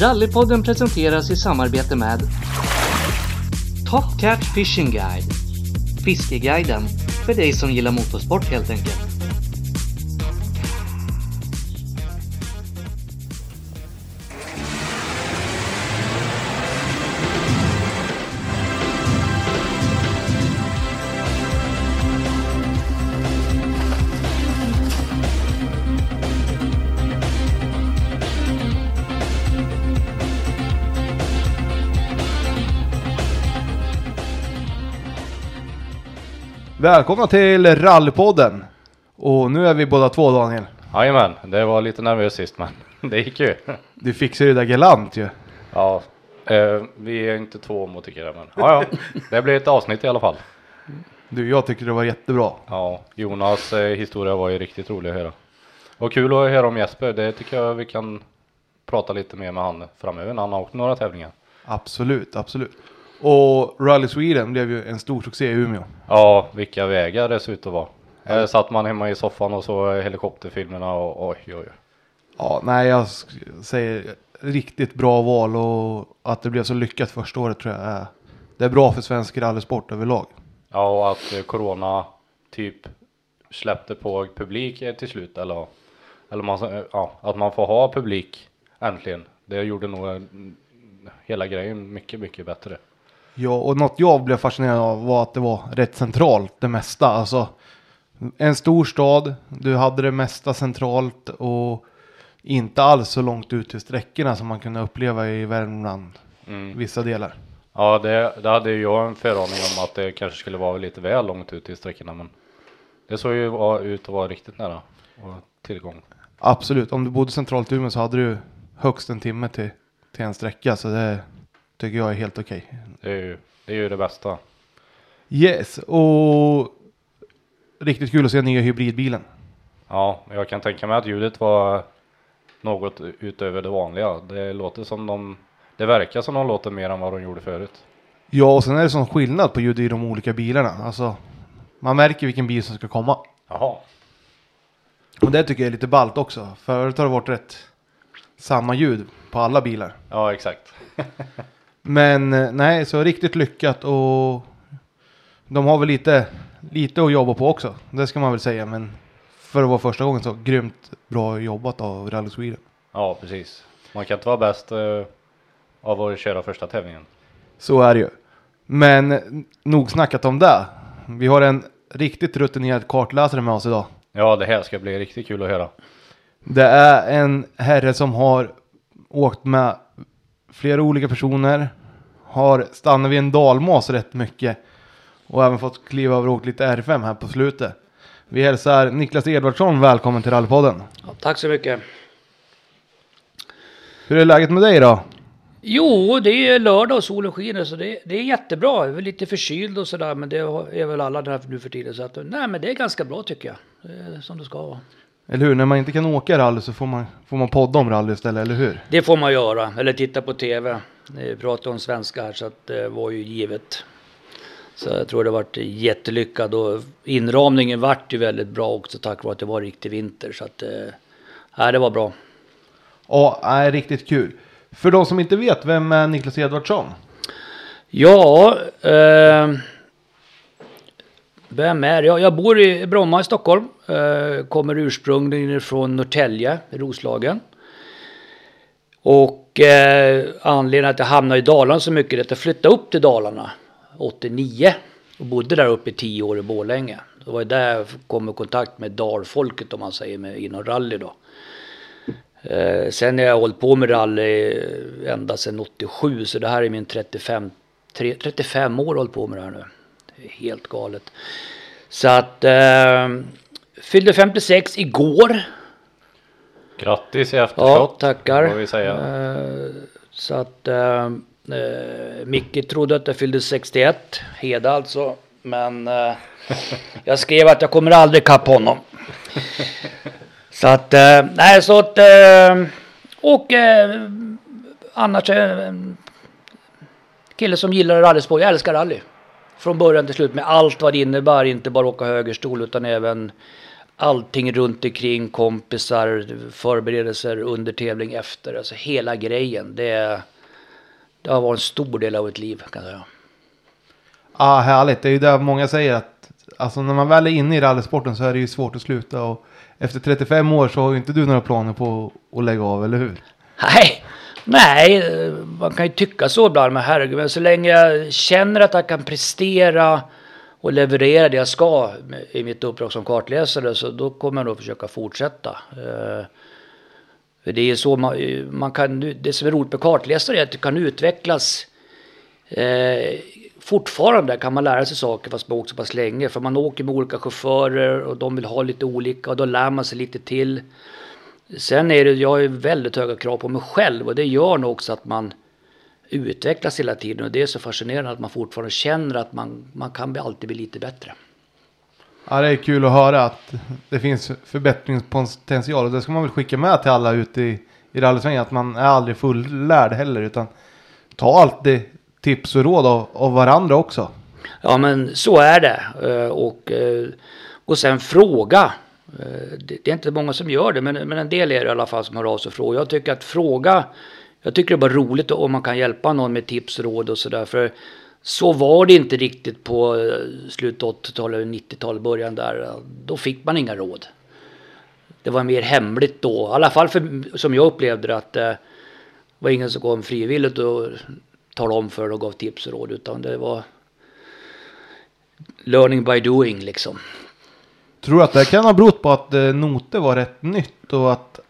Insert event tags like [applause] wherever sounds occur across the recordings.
Rallypodden presenteras i samarbete med Top Cat Fishing Guide Fiskeguiden för dig som gillar motorsport helt enkelt. Välkomna till Rallypodden! Och nu är vi båda två Daniel. Jajamän, det var lite nervöst sist men [laughs] det gick ju. Du fixade det där galant ju. Ja, eh, vi är inte två motorkillar men ja, ja, det blir ett avsnitt i alla fall. Du, jag tycker det var jättebra. Ja, Jonas eh, historia var ju riktigt rolig att höra. Och kul att höra om Jesper, det tycker jag vi kan prata lite mer med han framöver när han har åkt några tävlingar. Absolut, absolut. Och Rally Sweden blev ju en stor succé i Umeå. Ja, vilka vägar det ser ut att vara. Här satt man hemma i soffan och så helikopterfilmerna och oj, oj, oj. Ja, nej jag säger riktigt bra val och att det blev så lyckat första året tror jag är, det är bra för svensk rallysport överlag. Ja, och att eh, corona typ släppte på publik eh, till slut eller, eller man, eh, ja, att man får ha publik äntligen. Det gjorde nog eh, hela grejen mycket, mycket bättre. Ja, och något jag blev fascinerad av var att det var rätt centralt det mesta. Alltså en stor stad, du hade det mesta centralt och inte alls så långt ut till sträckorna som man kunde uppleva i Värmland. Vissa delar. Ja, det, det hade ju jag en föraning om att det kanske skulle vara lite väl långt ut i sträckorna, men det såg ju ut att vara riktigt nära och tillgång. Absolut, om du bodde centralt i Umeå så hade du högst en timme till, till en sträcka. Så det tycker jag är helt okej. Det är ju det, är ju det bästa. Yes, och riktigt kul att se nya hybridbilen. Ja, jag kan tänka mig att ljudet var något utöver det vanliga. Det låter som de, det verkar som de låter mer än vad de gjorde förut. Ja, och sen är det sån skillnad på ljud i de olika bilarna. Alltså, man märker vilken bil som ska komma. Jaha. Och det tycker jag är lite ballt också. Förut har det varit rätt samma ljud på alla bilar. Ja, exakt. [laughs] Men eh, nej, så riktigt lyckat och de har väl lite, lite att jobba på också. Det ska man väl säga. Men för att vara första gången så grymt bra jobbat av Rally Sweden. Ja, precis. Man kan inte vara bäst eh, av att köra första tävlingen. Så är det ju. Men eh, nog snackat om det. Vi har en riktigt rutinerad kartläsare med oss idag. Ja, det här ska bli riktigt kul att höra. Det är en herre som har åkt med flera olika personer. Har stannat vid en dalmas rätt mycket. Och även fått kliva över och åkt lite R5 här på slutet. Vi hälsar Niklas Edvardsson välkommen till Rallypodden. Ja, tack så mycket. Hur är läget med dig då? Jo, det är lördag och solen skiner så det, det är jättebra. Jag är lite förkyld och sådär men det är väl alla där nu för tiden. Så att, nej men det är ganska bra tycker jag. Det är som det ska vara. Eller hur? När man inte kan åka rally så får man, får man podda om rally istället, eller hur? Det får man göra, eller titta på TV. Vi pratar om svenska här så att det var ju givet. Så jag tror det varit jättelyckat och inramningen vart ju väldigt bra också tack vare att det var riktig vinter. Så att, eh, nej, det var bra. Ja, är riktigt kul. För de som inte vet, vem är Niklas Edvardsson? Ja, eh, vem är jag? Jag bor i Bromma i Stockholm. Eh, kommer ursprungligen från Norrtälje, i Roslagen. Och eh, anledningen att jag hamnade i Dalarna så mycket är att jag flyttade upp till Dalarna 89 och bodde där uppe i tio år i Borlänge. Det var ju där jag kom i kontakt med dalfolket om man säger med, inom rally då. Eh, sen har jag hållit på med rally eh, ända sedan 87 så det här är min 35, 3, 35 år jag hållit på med det här nu. Det är helt galet. Så att eh, fyllde 56 igår. Grattis i Ja, efterskott. tackar. Vi säga. Eh, så att eh, eh, Micke trodde att jag fyllde 61, Heda alltså. Men eh, jag skrev att jag kommer aldrig kapp honom. så att, eh, nej så att, eh, och eh, annars är kille som gillar rallysport. Jag älskar rally. Från början till slut med allt vad det innebär. Inte bara åka högerstol utan även allting runt omkring, kompisar, förberedelser under tävling efter. Alltså hela grejen. Det, det har varit en stor del av ett liv kan jag säga. Ja, härligt. Det är ju där många säger att alltså, när man väl är inne i rallysporten så är det ju svårt att sluta. Och efter 35 år så har ju inte du några planer på att lägga av, eller hur? Nej, nej, man kan ju tycka så ibland, men herregud, men så länge jag känner att jag kan prestera och leverera det jag ska i mitt uppdrag som kartläsare, så då kommer jag nog försöka fortsätta. Eh, för det är så man, man kan, det som är roligt med kartläsare är att det kan utvecklas eh, fortfarande kan man lära sig saker fast man åkt så pass länge. För man åker med olika chaufförer och de vill ha lite olika och då lär man sig lite till. Sen är det, jag har ju väldigt höga krav på mig själv och det gör nog också att man utvecklas hela tiden och det är så fascinerande att man fortfarande känner att man, man kan alltid bli lite bättre. Ja, det är kul att höra att det finns förbättringspotential. Och det ska man väl skicka med till alla ute i, i rallysvängen. Att man är aldrig fullärd heller. Utan ta alltid tips och råd av, av varandra också. Ja men så är det. Eh, Och, eh, och sen fråga. Eh, Det det är inte många som gör det men, men en del är det i alla fall som hör av sig och frågar. Jag tycker att fråga. Jag tycker det är bara roligt om man kan hjälpa någon med tips och råd och sådär. För så var det inte riktigt på eh, slutet av 80-talet, 90-talet, början där. Då fick man inga råd. Det var mer hemligt då. I alla fall för, som jag upplevde det att eh, det var ingen som kom frivilligt och talade om för och gav tips och råd. Utan det var learning by doing liksom. Tror du att det kan ha berott på att eh, noter var rätt nytt och att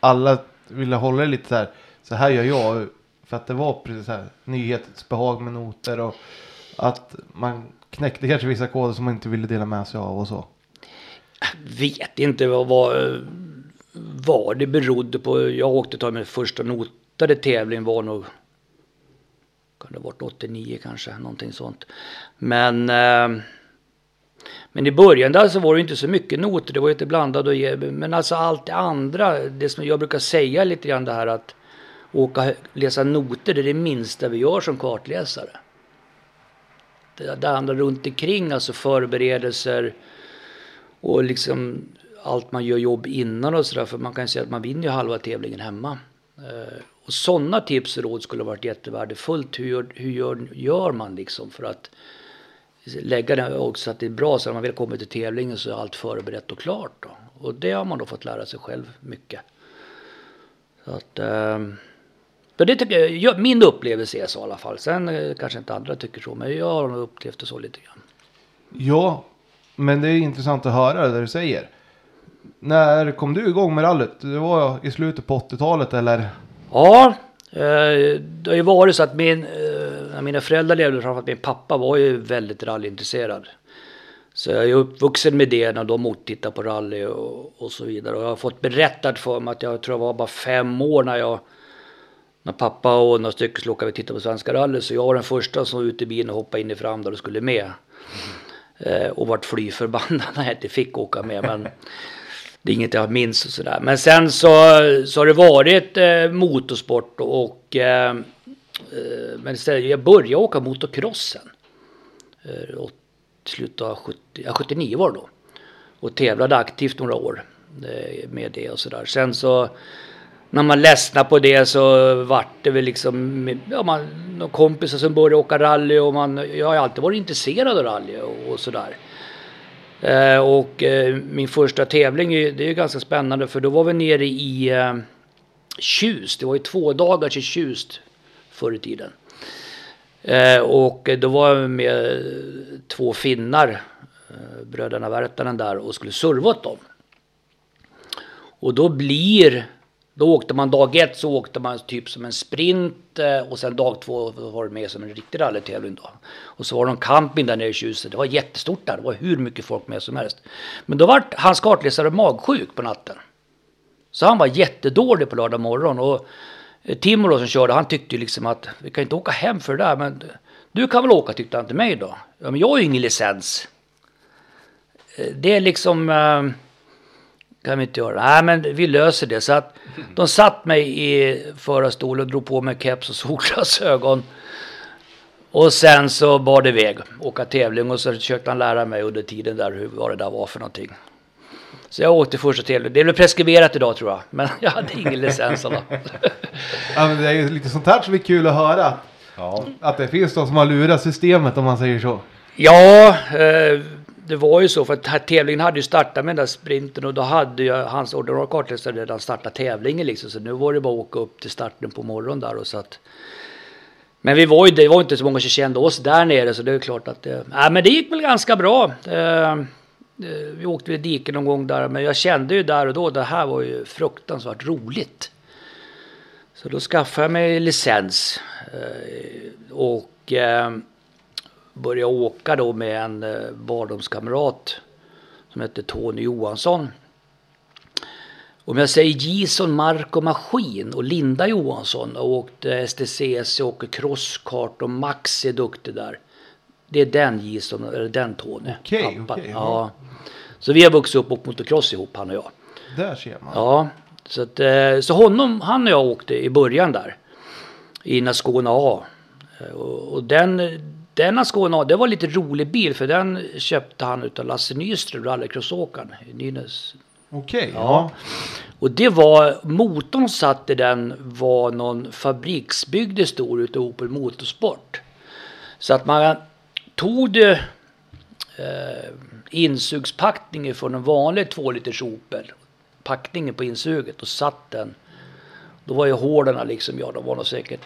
alla ville hålla det lite så här. Så här gör jag. För att det var precis så här nyhetens behag med noter och att man knäckte kanske vissa koder som man inte ville dela med sig av och så. Vet inte vad, vad, vad det berodde på. Jag åkte ta min första notade tävling var nog kan det ha varit 89 kanske, någonting sånt. Men eh, men i början där så var det inte så mycket noter, det var lite blandat och ge, men alltså allt det andra, det som jag brukar säga lite grann det här att åka läsa noter, det är det minsta vi gör som kartläsare. Det, det andra runt omkring, alltså förberedelser och liksom allt man gör jobb innan och sådär, för man kan säga att man vinner ju halva tävlingen hemma. Eh, och sådana tips och råd skulle ha varit jättevärdefullt. Hur, gör, hur gör, gör man liksom för att lägga det också så att det är bra så när man väl kommer till tävlingen så är allt förberett och klart. Då. Och det har man då fått lära sig själv mycket. Så att, eh, så det tycker jag, jag, min upplevelse är så i alla fall. Sen eh, kanske inte andra tycker så, men jag har nog upplevt det så lite grann. Ja, men det är intressant att höra det du säger. När kom du igång med rallyt? Det var i slutet på 80-talet eller? Ja, eh, det har ju varit så att min, eh, när mina föräldrar levde, framförallt min pappa var ju väldigt rallyintresserad. Så jag är uppvuxen med det när de åkte titta på rally och, och så vidare. Och jag har fått berättat för mig att jag tror jag var bara fem år när jag när pappa och några stycken skulle åka och titta på svenska rally. Så jag var den första som var ute i bilen och hoppade in i fram där och skulle med. Eh, och vart fly förbannad [laughs] när jag inte fick åka med. Men [laughs] det är inget jag minns och sådär. Men sen så, så har det varit eh, motorsport och eh, eh, men istället, jag började åka motocrossen. Eh, och slutet av 70, ja, 79 var det då. Och tävlade aktivt några år eh, med det och sådär. Sen så när man ledsnade på det så vart det väl liksom, ja, man, några kompisar som började åka rally och man, jag har ju alltid varit intresserad av rally och, och sådär. Eh, och eh, min första tävling, det är ju ganska spännande för då var vi nere i eh, Tjust. Det var ju två dagar i Tjust förr i tiden. Eh, och då var jag med två finnar, eh, bröderna Värtanen där och skulle serva åt dem. Och då blir, då åkte man dag ett så åkte man typ som en sprint eh, och sen dag två var det med som en riktig rallytävling då. Och så var det en camping där nere i Tjuse. Det var jättestort där. Det var hur mycket folk med som helst. Men då var hans kartläsare magsjuk på natten. Så han var jättedålig på lördag morgon. Och eh, Timo då som körde, han tyckte ju liksom att vi kan inte åka hem för det där. Men du kan väl åka tyckte han till mig då. Ja men jag har ju ingen licens. Eh, det är liksom kan vi inte göra. Nej men vi löser det. Så att de satt mig i förarstolen och drog på mig keps och [laughs] solglasögon. Och sen så bar det iväg. Åka tävling och så försökte han lära mig under tiden där hur, vad det där var för någonting. Så jag åkte första tävlingen. Det är väl preskriberat idag tror jag. Men [laughs] jag hade ingen licens alla. [laughs] Ja, men det är ju lite sånt här som är kul att höra. Ja. Att det finns de som har lurat systemet om man säger så. Ja, eh, det var ju så för att här tävlingen hade ju startat med den där sprinten och då hade ju hans ordinarie kartläsare redan startat tävlingen liksom. Så nu var det bara att åka upp till starten på morgonen där och så att. Men vi var ju, det var inte så många som kände oss där nere så det är klart att det, nej, men det gick väl ganska bra. Ehm, eh, vi åkte vid diken någon gång där men jag kände ju där och då det här var ju fruktansvärt roligt. Så då skaffade jag mig licens eh, och eh, började åka då med en eh, barndomskamrat som hette Tony Johansson. Om jag säger Gison Mark och Maskin och Linda Johansson och åkte STCC och åker crosskart och Max är duktig där. Det är den Gison, eller den Tony. Okej, pappan. okej, ja. Så vi har vuxit upp och motocross ihop han och jag. Där ser man. Ja, så, att, eh, så honom, han och jag åkte i början där. I Naskåne A. Eh, Och, och den, den Naskåne A, det var lite rolig bil för den köpte han utav Lasse Nyström, rallycrossåkaren i Nynäs. Okej, Ja. ja. Och det var, motorn satt i den var någon fabriksbyggd stor utav Opel Motorsport. Så att man tog det eh, insugspackningen från en vanlig 2 liters Opel. Packningen på insuget och satt den. Då var ju hårdarna liksom, ja de var nog säkert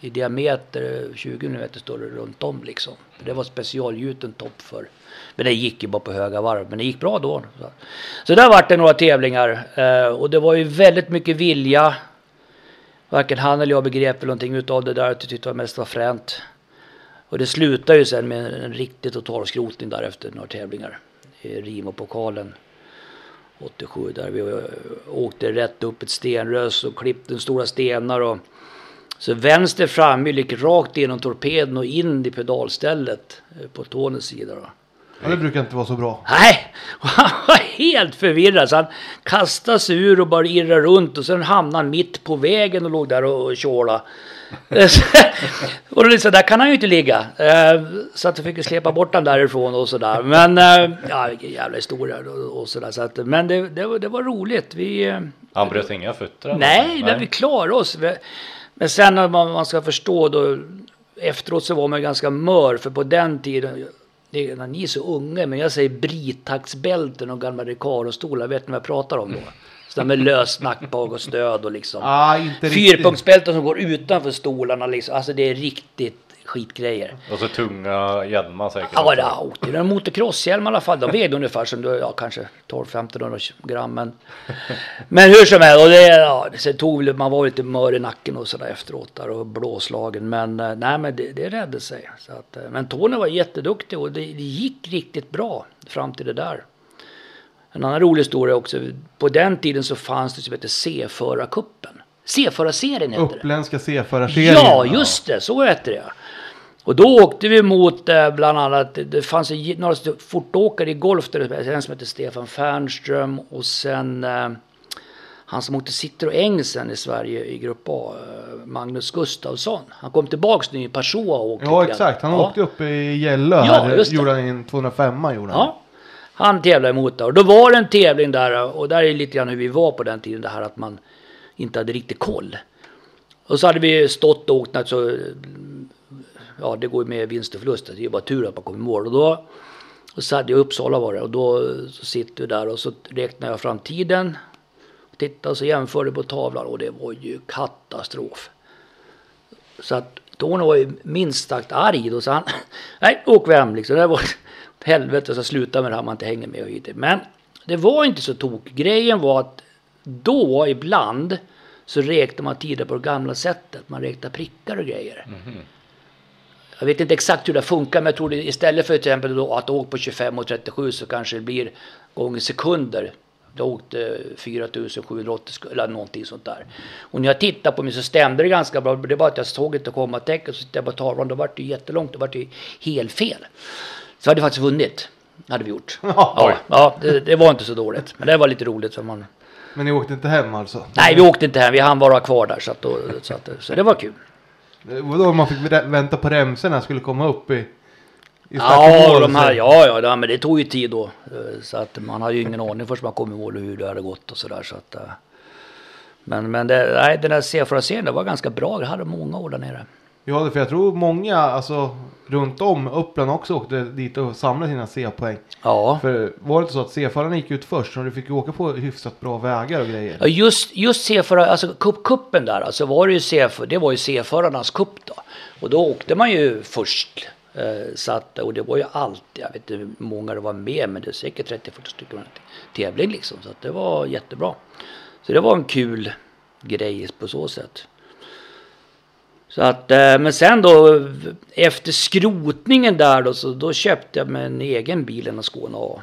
i diameter 20 mm större runt om liksom. Det var specialgjuten topp för. Men det gick ju bara på höga varv. Men det gick bra då. Så, så där vart det några tävlingar. Eh, och det var ju väldigt mycket vilja. Varken han eller jag begrep väl någonting utav det där. Jag tyckte det mest var fränt. Och det slutade ju sen med en riktig totalskrotning där efter några tävlingar. I Rimo-pokalen 87 där vi eh, åkte rätt upp ett stenrös och klippte stora stenar. Och så vänster gick rakt genom torpeden och in i pedalstället eh, på Tonys sida. Då. ja. Det brukar inte vara så bra. Nej, [laughs] han var helt förvirrad så han kastade sig ur och började irra runt och sen hamnade han mitt på vägen och låg där och, tjåla. [laughs] och då liksom, där kan han ju inte ligga. Eh, Så att jag fick släpa bort honom därifrån och sådär. Men eh, ja, vilken jävla historia och, sådär. Så att, men det, det, var, det var roligt. Vi, Han bröt inga fötter? Nej, men vi klarade oss. Men sen när man, man ska förstå då. Efteråt så var man ganska mör. För på den tiden. Det, när ni är så unga. Men jag säger britaxbälten och gamla Recaro-stolar. Vet ni vad jag pratar om då? Sådär med lös nackbag och stöd och liksom. Ah. Fyrpunktsbälten som går utanför stolarna liksom. Alltså det är riktigt skitgrejer. Och så tunga hjälmar säkert. Ja, det. Det är en motocrosshjälm i alla fall. De vägde ungefär som du, ja, kanske 12-1500 gram. Men, men hur som helst, och det, ja, det tog, man var lite mör i nacken och sådär efteråt där och blåslagen. Men eh, nej, men det, det räddade sig. Så att, eh, men Tony var jätteduktig och det, det gick riktigt bra fram till det där. En annan rolig historia också. På den tiden så fanns det som heter C-förarkuppen. C-förarserien hette det. Uppländska C-förarserien. Ja, just det. Så hette det. Och då åkte vi mot eh, bland annat, det fanns några fortåkare i golf där, en som hette Stefan Fernström och sen eh, han som åkte Citter och Engsen i Sverige i Grupp A, eh, Magnus Gustafsson. Han kom tillbaks nu i Peugeot och åkte Ja, exakt. Han Ja. åkte upp i Gällö Ja, här. Gjorde han en 205 gjorde han. Ja, han tävlade emot där. Och då var det en tävling där och där är lite grann hur vi var på den tiden. Det här att man inte hade riktigt koll. Och så hade vi stått och åkt alltså, ja det går ju med vinst och förlust. Det är ju bara tur att man kommer i mål. Och då och så hade jag Uppsala var det och då så sitter vi där och så räknar jag fram tiden. Och tittar och så jämförde på tavlan och det var ju katastrof. Så att Tony var ju minst sagt arg då, så han, [laughs] nej, åk vi hem liksom. Det var ett helvete, så sluta med det här man inte hänger med och hit. Men det var inte så tok. Grejen var att då ibland så räknade man tider på det gamla sättet. Man räknade prickar och grejer. Mhm. Jag vet inte exakt hur det funkar, men jag tror det istället för till exempel då att åka på 25 och 37 så kanske det blir gånger sekunder. Jag åkte 4780 sk- eller någonting sånt där. Och när jag tittade på mig så stämde det ganska bra. Det var att jag såg inte komma tecken så tittade jag på tavlan. Då var det jättelångt. Då var det ju helt fel. Så hade jag faktiskt vunnit. Hade vi gjort. [laughs] Ja, ja det, det var inte så dåligt. Men det var lite roligt. För man... Men ni åkte inte hem alltså? Nej, vi åkte inte hem. Vi hann vara kvar där. Så, att då, så, att, så det var kul. Det var då man fick vä- vänta på remsorna skulle komma upp i, i Ja, de här, ja, ja, ja, men det tog ju tid då. Eh, Så att man hade ju ingen aning först man kom i mål hur det hade gått och sådär. Så att, eh, men men det, nej, den där C4-serien det var ganska bra. Jag hade många år där nere. Ja, det- för jag tror många alltså, runt om Uppland också åkte dit och samlade sina C-poäng. Ja. För var det inte så att C-förarna gick ut först och du fick ju åka på hyfsat bra vägar och grejer? Ja, just, just C-förare, alltså kuppen där, alltså var det ju C, det var ju C-förarnas cup då. Och då åkte man ju först. Eh, så att, och det var ju alltid, jag vet inte hur många det var med, men det är säkert 30-40 stycken tävling liksom. Så att det var jättebra. Så det var en kul grej på så sätt. Så att, eh, men sen då efter skrotningen där då, så då köpte jag mig en egen bil, en Skåne A.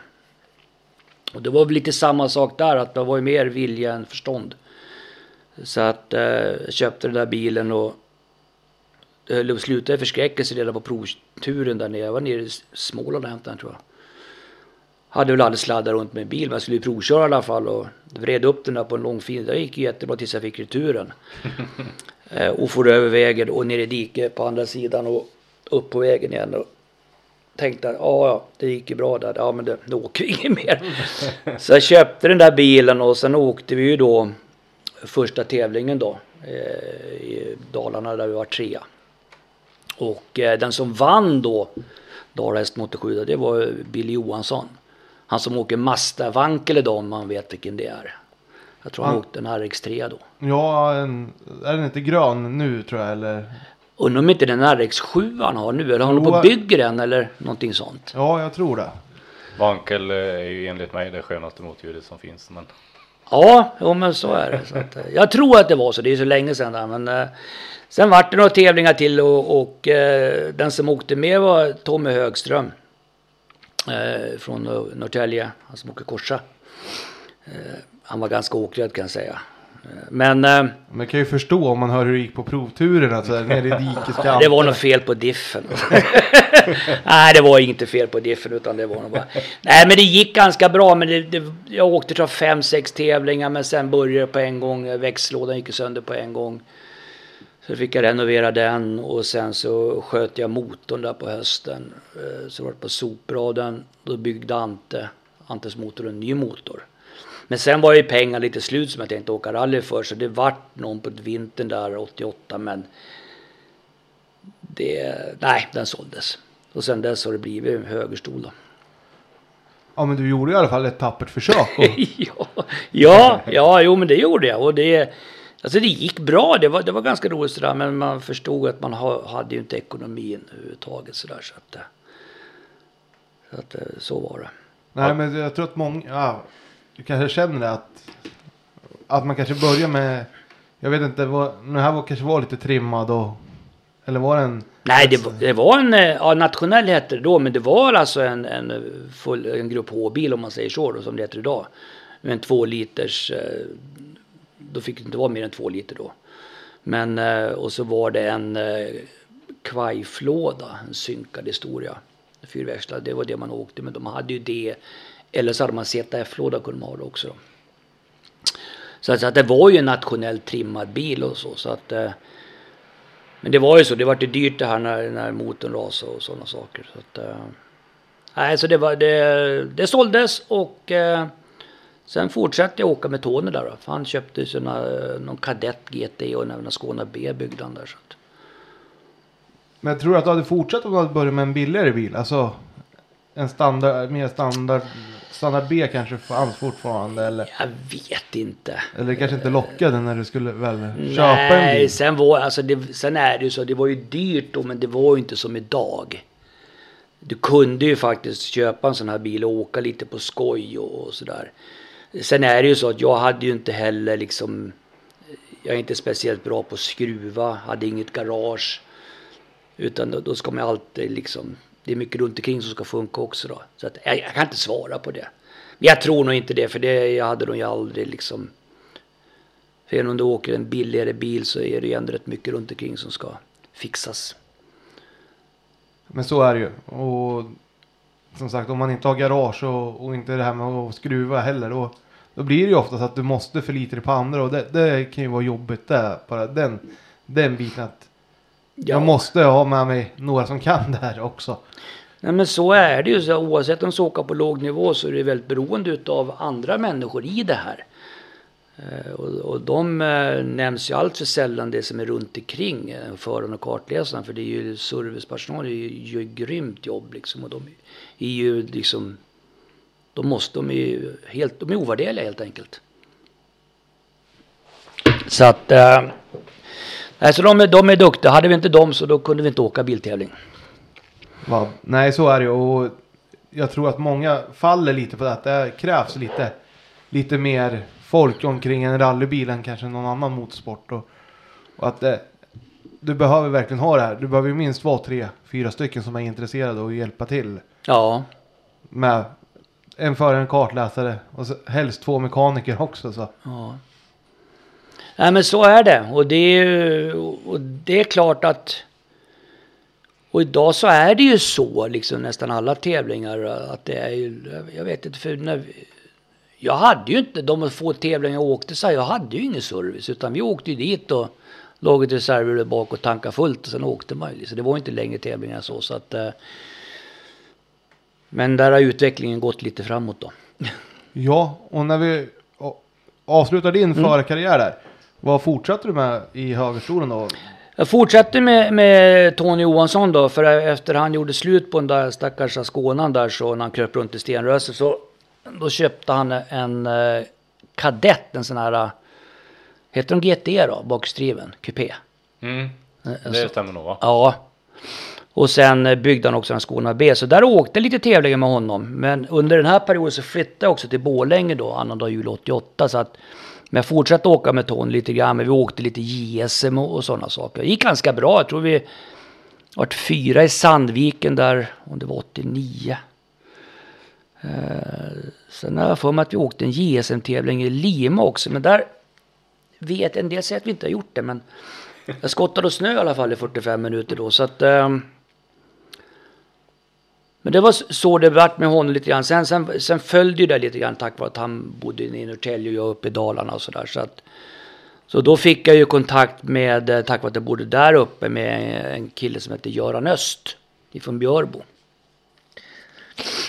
Och det var väl lite samma sak där, att det var ju mer vilja än förstånd. Så att eh, jag köpte den där bilen och det höll sluta i förskräckelse redan på provturen där nere. Jag var nere i Småland och hämtade den tror jag. Hade väl aldrig sladdat runt med en bil, men jag skulle ju provköra i alla fall och vred upp den där på en lång fin. Det gick ju jättebra tills jag fick returen. [laughs] eh, och for över vägen och ner i diket på andra sidan och upp på vägen igen. Och tänkte att ja, ja, det gick ju bra där. Ja, men det, det åker inget mer. [laughs] Så jag köpte den där bilen och sen åkte vi ju då första tävlingen då eh, i Dalarna där vi var trea. Och eh, den som vann då Dala Häst Motor 7 det var Billy Johansson. Han som åker Mazda Vankele då om man vet vilken det är. Jag tror han Han- åkte en RX3 då. Ja, en, är den inte grön nu tror jag eller? Undrar om inte den RX7 han har nu eller håller på och bygger den eller någonting sånt. Ja, jag tror det. Vankel eh, är ju enligt mig det skönaste motljudet som finns. Men Ja, jo, men så är det. Så att, eh, jag tror att det var så, det är så länge sedan där. Men eh, sen vart det några tävlingar till och, och eh, den som åkte med var Tommy Högström. Eh, från eh, Norrtälje, han som åker korsa. Han var ganska åkrädd kan jag säga. Men eh, jag kan ju förstå om man hör hur det gick på provturerna så här, nere i dikeskanten. [laughs] det var nog fel på diffen. [laughs] Nej, det var inte fel på diffen utan det var nog bara... Nej, men det gick ganska bra. Men det, det, jag åkte tror fem, sex tävlingar men sen började det på en gång. Växellådan gick sönder på en gång. Så fick jag renovera den och sen så sköt jag motorn där på hösten. Eh, Så var det på sopraden. Då byggde Ante, Antes motor, en ny motor. Men sen var ju pengar lite slut som jag tänkte åka rally för. Så det vart någon på vintern där 88 men det, nej, den såldes. Och sen dess har det blivit högerstol då. Ja, men du gjorde i alla fall ett tappert försök. Och, [laughs] ja, ja, ja, jo men det gjorde jag. Och det, alltså det gick bra, det var, det var ganska roligt sådär. Men man förstod att man ha, hade ju inte ekonomin överhuvudtaget sådär. Så att, så, att, så var det. nej, men jag tror att många, ja, du kanske känner det att, att man kanske börjar med, jag vet inte, vad, den här var, kanske var lite trimmad och, eller var den? Nej, det, var- det var en, eh, ja, nationell hette det då, men det var alltså en, en, full, en grupp H-bil om man säger så då, som det heter idag. Med en två liters, eh, då fick det inte vara mer än två liter då. Men, eh, och så var det en kvajflåda, en synkad historia. Fyrväxlad, det var det man åkte med. De hade ju det, eller så hade man ZF-låda kunde man ha det också. Då. Så, att, så att det var ju en nationellt trimmad bil och så. så att, eh, men det var ju så, det var ju dyrt det här när, när motorn rasade och sådana saker. Så att, eh, nej, så det, var, det, det såldes och eh, sen fortsatte jag åka med Tony där. Då, han köpte sina, eh, någon kadett GT och även en Skåne B byggde han där. Så att, Men jag tror att du hade fortsatt om du hade börjat med en billigare bil. Alltså en standard, mer standard, standard B kanske fanns fortfarande. Eller, jag vet inte. eller det kanske inte lockade när du skulle väl köpa en Nej, bil. sen, var, alltså det, sen är det ju så, det var ju dyrt då men det var ju inte som idag. Du kunde ju faktiskt köpa en sån här bil och åka lite på skoj och, och sådär. Sen är det ju så att jag hade ju inte heller liksom, jag är inte speciellt bra på att skruva, hade inget garage. Utan då, då ska man alltid liksom, det är mycket runt omkring som ska funka också då. Så att, jag, jag kan inte svara på det. Jag tror nog inte det, för det jag hade nog aldrig liksom... För även om du åker en billigare bil så är det ju ändå rätt mycket runt omkring som ska fixas. Men så är det ju. Och som sagt om man inte har garage och, och inte det här med att skruva heller. Då, då blir det ju oftast att du måste förlita dig på andra. Och det, det kan ju vara jobbigt där. Bara den, den biten att jag måste ha med mig några som kan det här också. Nej men så är det ju. Så oavsett om du åker på låg nivå så är du väldigt beroende av andra människor i det här. Eh, och, och de eh, nämns ju allt för sällan det som är runt omkring eh, föraren och kartläsaren. För det är ju servicepersonal, det gör ju, grymt jobb liksom. Och de är ju liksom, de måste, de är ju helt, de är ovärderliga helt enkelt. Så att, eh, alltså de, är, de är duktiga. Hade vi inte dem så då kunde vi inte åka biltävling. Va? Nej, så är det. Och jag tror att många faller lite på. Att det krävs lite, lite mer folk omkring en rallybil än kanske någon annan motorsport. Och, och att det, du behöver verkligen ha det här. Du behöver minst vara tre, fyra stycken som är intresserade och hjälpa till. Ja, Med en förare, en kartläsare och så, helst två mekaniker också. Så. Ja. Nej men så är det. Och det är, och det är klart att... Och idag så är det ju så, liksom nästan alla tävlingar, att det är ju... Jag vet inte, för när Jag hade ju inte, de få tävlingar jag åkte så här, jag hade ju ingen service. Utan vi åkte ju dit och reservhjul där bak och tankade fullt och sen åkte man ju. Så det var inte längre tävlingar så. så att, eh, men där har utvecklingen gått lite framåt då. [laughs] Ja, och när vi avslutar din förarkarriär där. Vad fortsatte du med i högerstolen då? Jag fortsatte med, med Tony Johansson då, för efter han gjorde slut på den där stackars Skånan där så när han kröp runt i stenröset så då köpte han en eh, kadett, en sån här, eh, heter de GT då, bakstriven, kupé? Mm. Eh, Det stämmer nog va? Ja. Och sen eh, byggde han också en Skåne B. Så där åkte lite tävlingar med honom. Men under den här perioden så flyttade jag också till Borlänge då, annandag jul 88. Så att, men jag fortsatte åka med Tony lite grann. Men vi åkte lite JSM och, och sådana saker. Det gick ganska bra. Jag tror vi vart fyra i Sandviken där, om det var 89. Eh, sen har jag för mig att vi åkte en JSM-tävling i Lima också. Men där vet en del säger att vi inte har gjort det. Men jag skottade och snö i alla fall i 45 minuter då. Så att, Eh, men det var så det vart med honom lite grann. Sen, sen, sen följde ju det lite grann tack vare att han bodde i Norrtälje och jag uppe i Dalarna och sådär. Så, att- så då fick jag ju kontakt med, eh, tack vare att jag bodde där uppe, med en kille som heter Göran Öst ifrån Björbo.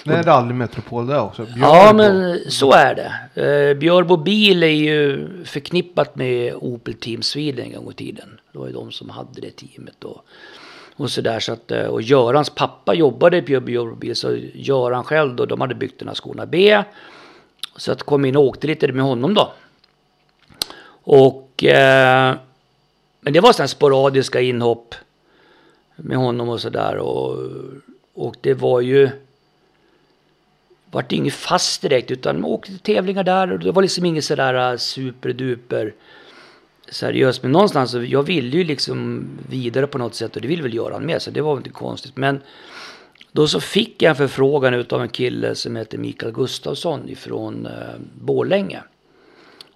Det är rallymetropol där också. Ja, Björbo. men så är det. Eh, Björbo bil är ju förknippat med Opel Team Sweden en gång i tiden. Det var ju de som hade det teamet och, och sådär. Så att, eh, och Görans pappa jobbade på Björbo så Göran själv då, de hade byggt den här Skåne B. Så att kom in och åkte lite med honom då. Och... Eh, men det var sådana sporadiska inhopp med honom och sådär. Och, och det var ju vart inget fast direkt utan man åkte till tävlingar där och det var liksom inget sådär eh, superduper seriöst. Men någonstans så jag ville ju liksom vidare på något sätt och det vill väl göra med så det var inte konstigt. Men då så fick jag en förfrågan utav en kille som heter Mikael Gustafsson ifrån eh, Borlänge.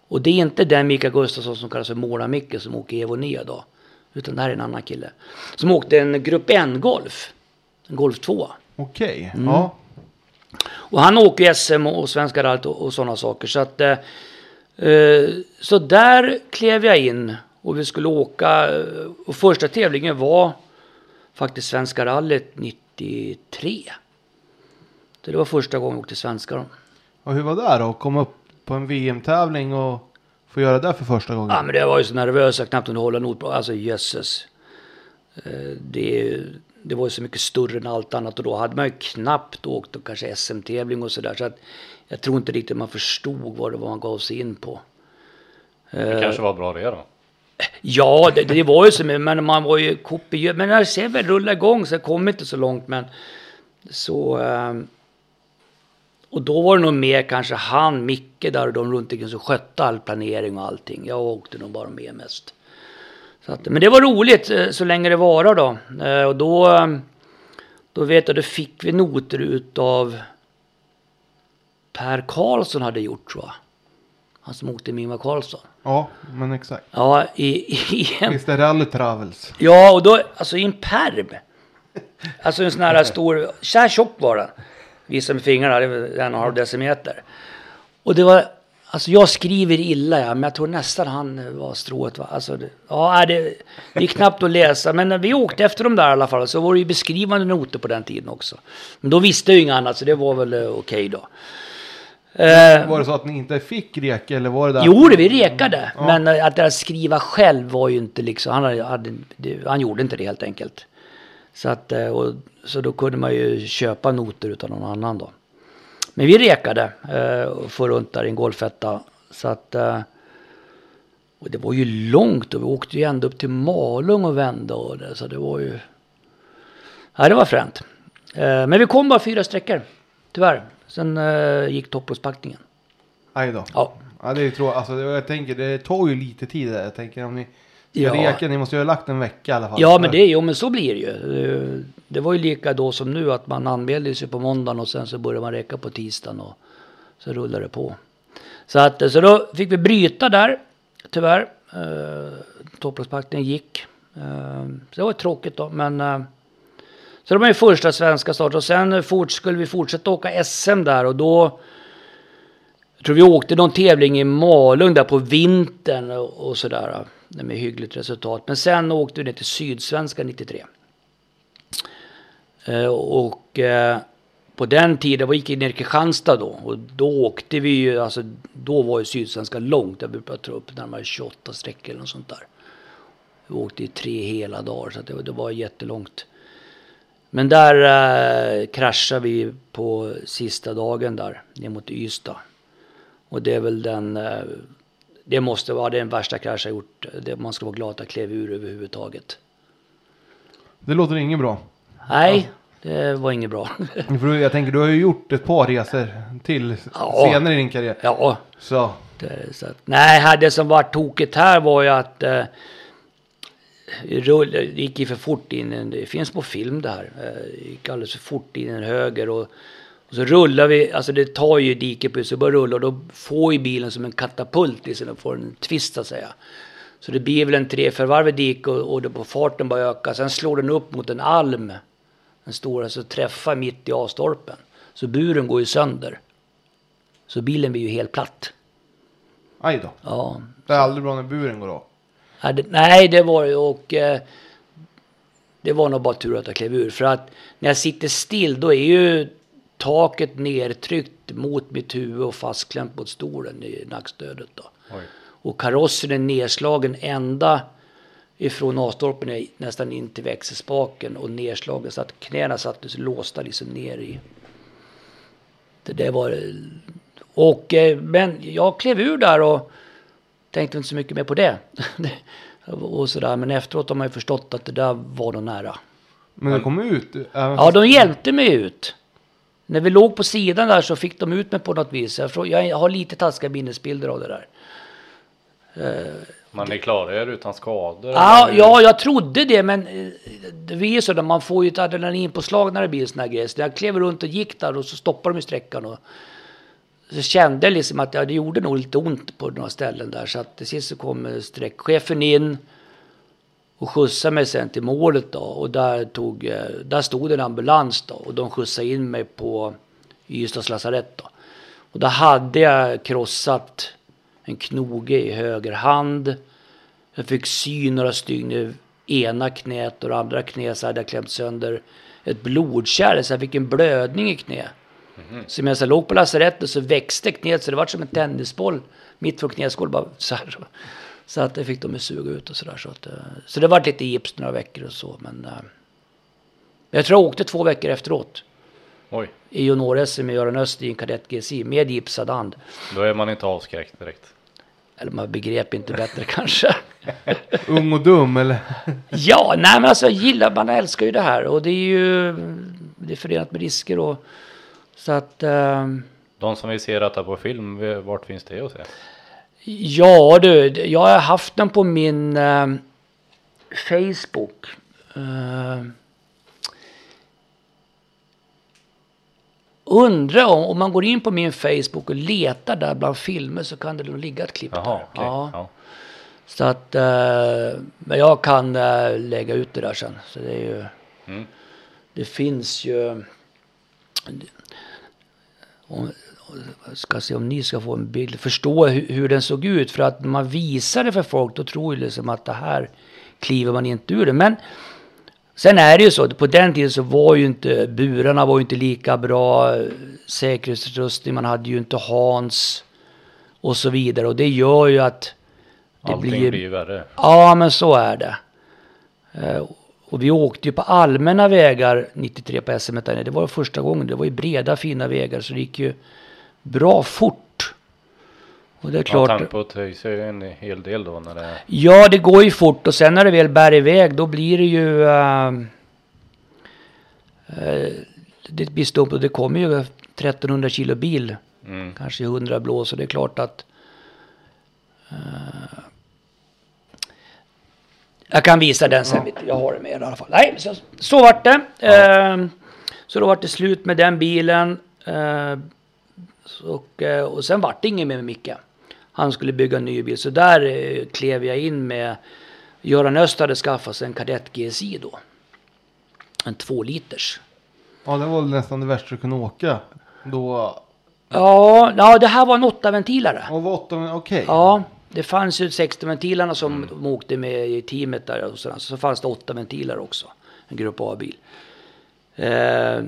Och det är inte den Mikael Gustafsson som kallas för Måla-Micke som åker Evo 9 då. Utan det här är en annan kille. Som åkte en Grupp N-golf. En Golf 2. Okej, Mm. ja. Och han åker SM och Svenska rallyt och, och sådana saker. Så att eh, så där klev jag in och vi skulle åka. eh, Och första tävlingen var faktiskt Svenska rallyt 93. Så det var första gången jag åkte svenska då. Och hur var det då? Att komma upp på en VM-tävling och få göra det för första gången? Ja men det var ju så nervös jag knappt kunde hålla ord på. Alltså jösses. Eh, Det, det var ju så mycket större än allt annat och då hade man ju knappt åkt och kanske SM-tävling och sådär. Så att jag tror inte riktigt man förstod vad det var man gav sig in på. Det kanske var bra det då. Ja, det, det var ju så, men man var ju kopiös. Men när jag ser väl rulla igång så jag kom inte så långt. Men så... ehm, och då var det nog mer kanske han, Micke där och de runt omkring som skötte all planering och allting. Jag åkte nog bara med mest. Så att, men det var roligt eh, så länge det varar då. Eh, Och då, då vet jag, då fick vi noter utav Per Karlsson hade gjort tror jag. Han som åkte med Ingvar Karlsson. Ja, men exakt. Ja, i, i en Visst är Rally Travels? Ja, och då, alltså i en perm. Alltså en sån här stor, så här tjock var den. Visa med fingrarna, det var en och en halv decimeter. Och det var, alltså jag skriver illa ja, men jag tror nästan han var strået va. Alltså, det, ja, det, det är knappt att läsa. Men vi åkte efter dem där i alla fall så var det ju beskrivande noter på den tiden också. Men då visste jag ju inget annat så det var väl eh, okej då. Eh, Var det så att ni inte fick reka eller var det där? Jo, det vi rekade. Ja. Men eh, att där skriva själv var ju inte liksom, han, hade, han gjorde inte det helt enkelt. Så, att, eh, och, så då kunde man ju köpa noter utan någon annan då. Men vi rekade eh, och for runt där i en golfetta. Så att, och det var ju långt och vi åkte ju ända upp till Malung och vände och det, så det var ju... Ja, det var fränt. Men vi kom bara fyra sträckor, tyvärr. Sen eh, gick topploppspackningen. Aj då. Ja, Ja, det är ju tråkigt. Alltså, det- jag tänker, det tar ju lite tid där. Jag tänker om ni ska Ja. reka, ni måste ju ha lagt en vecka i alla fall. Ja, men det, jo, men så blir det ju. Eh, Det var ju lika då som nu att man anmälde sig på måndagen och sen så började man räcka på tisdagen och så rullade det på. Så, att, eh, så då fick vi bryta där, tyvärr. Uh, Topploppspackningen gick. Eh, så det var tråkigt då, men eh, så det var ju första svenska start och sen eh, fort, skulle vi fortsätta åka SM där och då jag tror vi åkte någon tävling i Malung där på vintern och, och sådär. Eh, med hyggligt resultat. Men sen åkte vi ner till Sydsvenska 93. Eh, och eh, på den tiden, vi gick ner till Kristianstad då. Och då åkte vi ju, alltså då var ju Sydsvenska långt. Jag brukar ta upp närmare 28 sträckor eller något sånt där. Vi åkte i tre hela dagar så det, det var jättelångt. Men där eh, kraschade vi på sista dagen där, ner mot Ystad. Och det är väl den, eh, det måste vara den värsta krasch jag gjort. Det, man ska vara glad att jag klev ur överhuvudtaget. Det låter inget bra. Nej, det var inget bra. [laughs] För jag tänker, du har ju gjort ett par resor till Ja. senare i din karriär. ja, Så, det, så att, nej, det som var tokigt här var ju att eh, rull, det gick ju för fort in, en, det finns på film det här. Eh, Det gick alldeles för fort in en höger och, och så rullar vi, alltså det tar ju diket på så börjar rulla och då får ju bilen som en katapult i sig, den får en twist så att säga. Så det blir väl en tre för varv i dik och, och på farten bara öka. Sen slår den upp mot en alm, en stor, alltså träffar mitt i A-stolpen. Så buren går ju sönder. Så bilen blir ju helt platt. aj då. Ja, Det är aldrig bra när buren går av. Nej, det- var det och eh, det var nog bara tur att jag klev ur. För att när jag sitter still då är ju taket nertryckt mot mitt huvud och fastklämt mot stolen i nackstödet. Då. Oj. Och karossen är nedslagen ända ifrån A-stolpen ner- nästan in till växelspaken och nedslagen så att knäna satt låsta liksom ner i. Det där var och eh, men jag klev ur där och tänkte inte så mycket mer på det. [laughs] och sådär. Men efteråt har man ju förstått att det där var nog nära. Men det kom ut. Ja, de hjälpte mig ut. När vi låg på sidan där så fick de ut mig på något vis. Jag, har lite taskiga minnesbilder av det där. Men ni klarar er utan skador? Ja, eller? ja, jag trodde det, men eh, det är ju så när man får ju ett adrenalinpåslag när det blir en sån här grej. Så jag klev runt och gick där och så stoppade de i sträckan. Och så kände jag liksom att ja, det gjorde nog lite ont på några ställen där. Så att till sist så kom eh, sträckchefen in och skjutsade mig sen till målet då. Och där, tog, eh, där stod det en ambulans då. Och de skjutsade in mig på Ystads lasarett då. Och där hade jag krossat en knoge i höger hand. Jag fick sy några stygn i ena knät och det andra knät så hade jag klämt sönder ett blodkärl så jag fick en blödning i knät knä. Så medan jag låg på lasarettet så växte knät så det var som en tennisboll mitt från knäskålen. Bara så, här. så att det fick de suga ut och sådär. Så, att, eh, så det var lite gips några veckor och så. Men eh, jag tror jag åkte två veckor efteråt. Oj, I junior-SM med Göran Öst i en kadett GSI med gipsad hand. då är man inte avskräckt direkt. Eller man begrep inte bättre [laughs] kanske. [laughs] Ung och dum eller? [laughs] Ja, nej men alltså jag gillar, man älskar ju det här och det är ju det är förenat med risker och så att ehm, De som vill se detta på film, vart finns det att se? ja du, jag har haft den på min ehm, Facebook. Ehm, Undrar om, om man går in på min Facebook och letar där bland filmer så kan det nog ligga ett klipp Jaha, där. okej. Ja. Ja. Så att, eh, men jag kan eh, lägga ut det där sen. Så det är ju, Mm. det finns ju, om, ska se om ni ska få en bild, förstå hur, hur den såg ut. För att när man visar det för folk då tror ju liksom att det här kliver man inte ur det. Men sen är det ju så, på den tiden så var ju inte burarna var ju inte lika bra. eh, Säkerhetsutrustning, man hade ju inte Hans och så vidare. Och det gör ju att det Allting blir, blir värre. Ja, men så är det. Och vi åkte ju på allmänna vägar 93 på SM där. Det var första gången. Det var ju breda fina vägar så det gick ju bra fort. Och det är Ja, klart. tempot höjs ju en hel del då när det är... Ja, det går ju fort och sen när det väl bär iväg då blir det ju... eh, det blir stumt och det kommer ju 1300 kilo bil. Mm. Kanske 100 blås och det är klart att... eh, jag kan visa den sen. Jag har det med i alla fall. Nej, så, så vart det. Ehm, så då vart det slut med den bilen. Eh, så- och, eh, och sen vart det inget mer med Micke. Han skulle bygga en ny bil. Så där eh, klev jag in med... Göran Öst hade skaffat sig en Kadett GSI då. En två liters. Ja, det var nästan det värsta du kunde åka. Då... Ja, ja, det här var en åttaventilare. Och var åtta, okej. Ja, det fanns ju 60-ventilarna som de åkte med i teamet där och sådär. Så fanns det åtta ventiler också. En Grupp A-bil. Eh,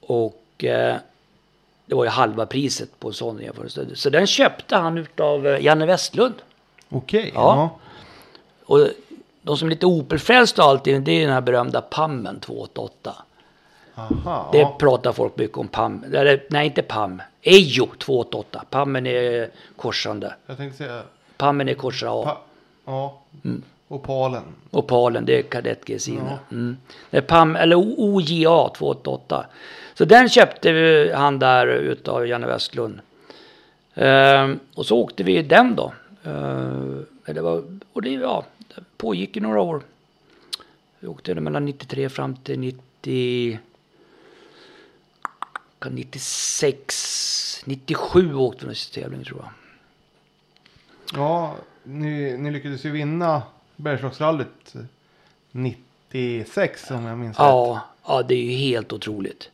och eh, det var ju halva priset på en sån jämförelse. Så den köpte han utav eh, Janne Westlund. Okej, Ja. ja. Och de som är lite Opel-frälsta och allting, det är den här berömda Pammen 288. Aha, Det ja. pratar folk mycket om Pam. Eller, nej, inte Pam. Ejo 288. Pammen är korsande. Jag tänkte säga... Pammen är korsande A. Pa, ja. Mm. Opalen. Opalen, det är kadett GSI. Ja. Mm. Det är PAM, eller OJA 288. Så den köpte vi han där utav Janne Westlund. Ehm, och så åkte vi den då. Ehm, det var, och det ja, det pågick i några år. Vi åkte den mellan 93 fram till 90... kan 96, 97 åkte vi någon tävling tror jag. Ja, ni, ni lyckades ju vinna Bergslagsrallyt 96 om jag minns rätt. Ja, ja, det är ju helt otroligt.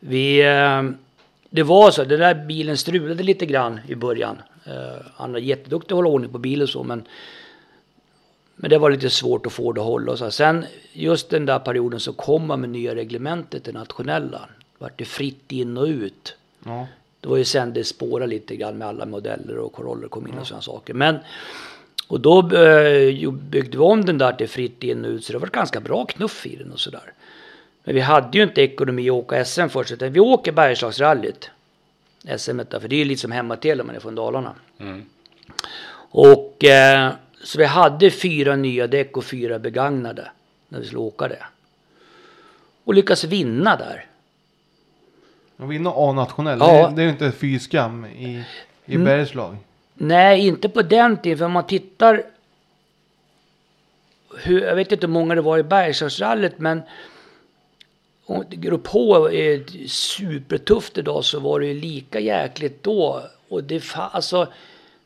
Vi, eh, det var så, den där bilen strulade lite grann i början. Eh, han var jätteduktig att hålla ordning på bilen och så, men, men det var lite svårt att få det att hålla. Och så. Sen just den där perioden så kom man med nya reglementet, det nationella. Vart det fritt in och ut. Ja. Det var ju sen det spårade lite grann med alla modeller och Coroller kom in och sådana saker. Men, och då eh, byggde vi om den där till fritt in och ut så det var ganska bra knuff i den och sådär. Men vi hade ju inte ekonomi att åka SM först utan vi åker Bergslagsrallyt. SM där, för det är ju lite som hemmatel om man är från Dalarna. Mm. Och eh, så vi hade fyra nya däck och fyra begagnade när vi skulle åka det. Och lyckas vinna där. Och vinna A-nationell, Ja. det, det är ju inte fy skam i, i Mm. Bergslag. Nej, inte på den tiden. För om man tittar. Hur, jag vet inte hur många det var i Bergslagsrallyt, men om det går på är supertufft idag så var det ju lika jäkligt då. Och det, alltså,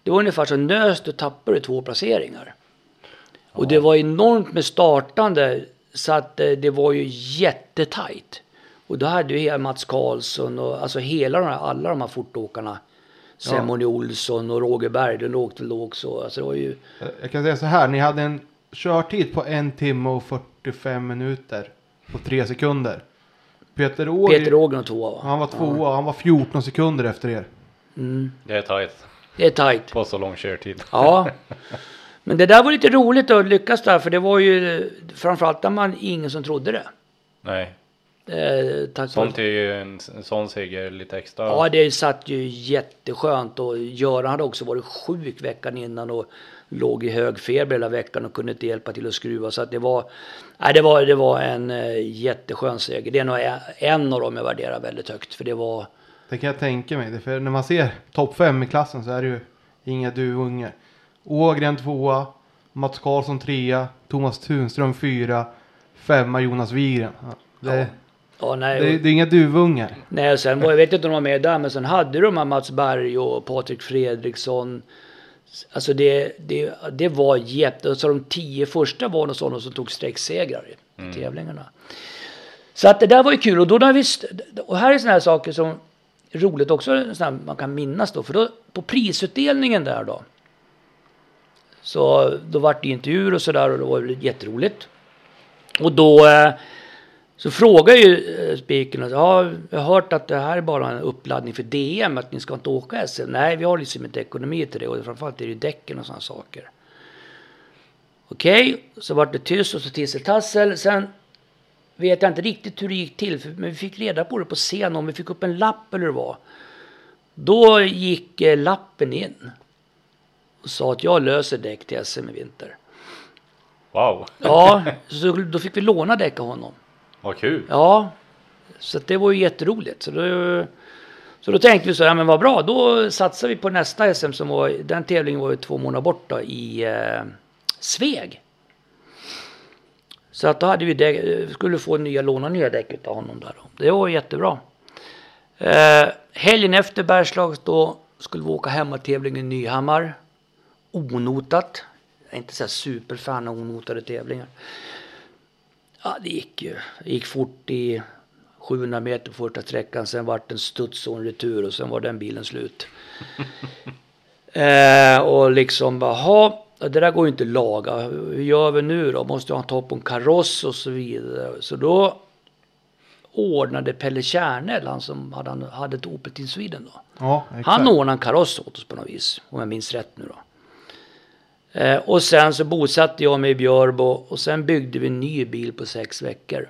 det var ungefär så nöst du tappade två placeringar. Och det var enormt med startande så att eh, det var ju jättetajt. Och då hade ju hela Mats Karlsson och alltså hela de här, alla de här fortåkarna. Semoni Olsson och Roger Berglund åkte väl också. Alltså det var ju, Jag kan säga så här, ni hade en körtid på en timme och 45 minuter på tre sekunder. Peter Åger, Peter Ågren tvåa va? han var tvåa, han var 14 sekunder efter er. Mm, Det är tajt det är tajt. på så lång körtid. Ja. Men det där var lite roligt att lyckas där för det var ju framförallt när man ingen som trodde det. Nej, Eh, tack sånt är ju en, en sån seger lite extra. Ja, det satt ju jätteskönt och Göran hade också varit sjuk veckan innan och låg i hög feber hela veckan och kunde inte hjälpa till att skruva. Så att det var, nej, det var, det var en eh, jätteskön seger. Det är nog en- en av dem jag värderar väldigt högt för det var, Det kan jag tänka mig. Det- För när man ser topp 5 i klassen så är det ju inga duvungar. Ågren tvåa, Mats Karlsson trea, Thomas Tunström fyra, femma Jonas Wigren. Ja, det, Ja, nej, Det, det är inga duvungar. nej, sen var jag vet inte om de var med där, men sen hade de här Mats Berg och Patrik Fredriksson. Alltså det, det, det var jätte... Så de tio första var någon sådana som tog sträcksegrar i Mm. tävlingarna. Så att det där var ju kul. Och, då när vi, och här är sådana här saker som är roligt också, såna här man kan minnas då. För då på prisutdelningen där då. Så då vart det intervjuer och sådär och det var jätteroligt. Och då eh, så frågar ju eh, spiken, ja, jag har hört att det här är bara en uppladdning för DM, att ni ska inte åka SM. Nej, vi har liksom inte ekonomi till det och framförallt är det ju däcken och sådana saker. Okej, så vart det tyst och så tissel-tassel. Sen vet jag inte riktigt hur det gick till, för, men vi fick reda på det på scen om vi fick upp en lapp eller hur det var. Då gick eh, lappen in och sa att jag löser däck till SM i vinter. Wow, Ja, så då fick vi låna däck av honom vad kul. Ja, så det var ju jätteroligt. Så då, så då tänkte vi så, ja men vad bra, då satsar vi på nästa SM som var, den tävlingen var ju två månader borta i eh, Sveg. Så att då hade vi däck, skulle få nya, låna nya däck av honom där. Då. Det var jättebra. Eh, helgen efter Bergslags då skulle vi åka hemmatävlingen i Nyhammar. Onotat. Jag är inte så här superfan av onotade tävlingar. Ja, det gick ju. Det gick fort i 700 meter på första sträckan. Sen vart det en studs och en retur och sen var den bilen slut. [laughs] eh, och liksom bara, "Ha, det där går ju inte att laga. Hur gör vi nu då? Måste jag topp på en kaross och så vidare. Så då ordnade Pelle Kärnell, han som hade, hade ett Opel till Sweden då. Ja. Han ordnade en kaross åt oss på något vis, om jag minns rätt nu då. Eh, och sen så bosatte jag mig i Björbo och sen byggde vi en ny bil på sex veckor.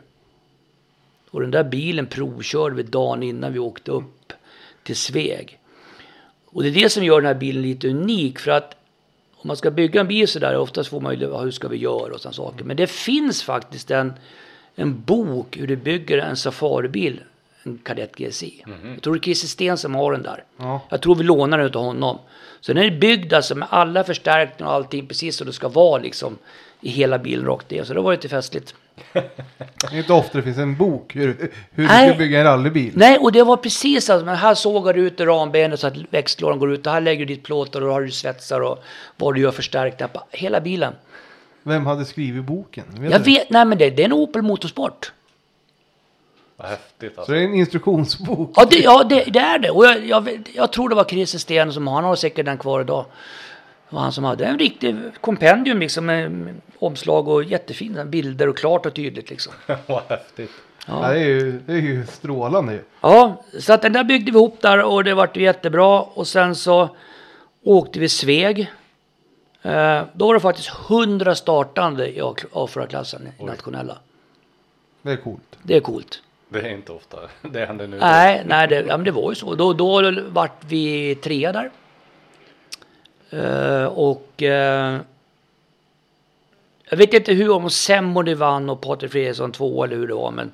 Och den där bilen provkörde vi dagen innan vi åkte upp till Sveg. Och det är det som gör den här bilen lite unik för att om man ska bygga en bil sådär, oftast får man ju, hur ska vi göra och sådana saker. Men det finns faktiskt en, en bok hur du bygger en safaribil, en Kadett GSI. Jag tror det är Christer Sten som har den där. Ja. Jag tror vi lånar den av honom. Så den är byggd alltså med alla förstärkningar och allting precis som det ska vara liksom i hela bilen rakt ner. Så det var lite festligt. [laughs] Det är inte ofta det finns en bok hur, hur du ska bygga en rallybil. Nej, och det var precis alltså, men här sågar du ut rambenet så att växellådan går ut och här lägger du ditt plåtar och då har du svetsar och vad du gör förstärkningar på hela bilen. Vem hade skrivit boken? Vet Jag du? vet, nej men det, det är en Opel Motorsport. Vad häftigt Så alltså. det är en instruktionsbok. Ja, det, ja, det, det är det. Och jag, jag, jag tror det var Christer Sten som han har säkert den kvar idag. Det var han som hade en riktig kompendium liksom med, omslag och jättefina bilder och klart och tydligt liksom. Vad häftigt. Ja. det, är ju, det är ju strålande ju. Ja, så att den där byggde vi ihop där och det vart ju jättebra. Och sen så åkte vi Sveg. Eh, då var det faktiskt 100 startande i A- A4-klassen i nationella. Det är coolt. Det är coolt. Det är inte ofta [laughs] det händer nu. Nej, nej det, ja, men det var ju så. Då, då vart vi trea där. Eh, och eh, jag vet inte hur, om Semmoni vann och Patrik Fredriksson två eller hur det var. Men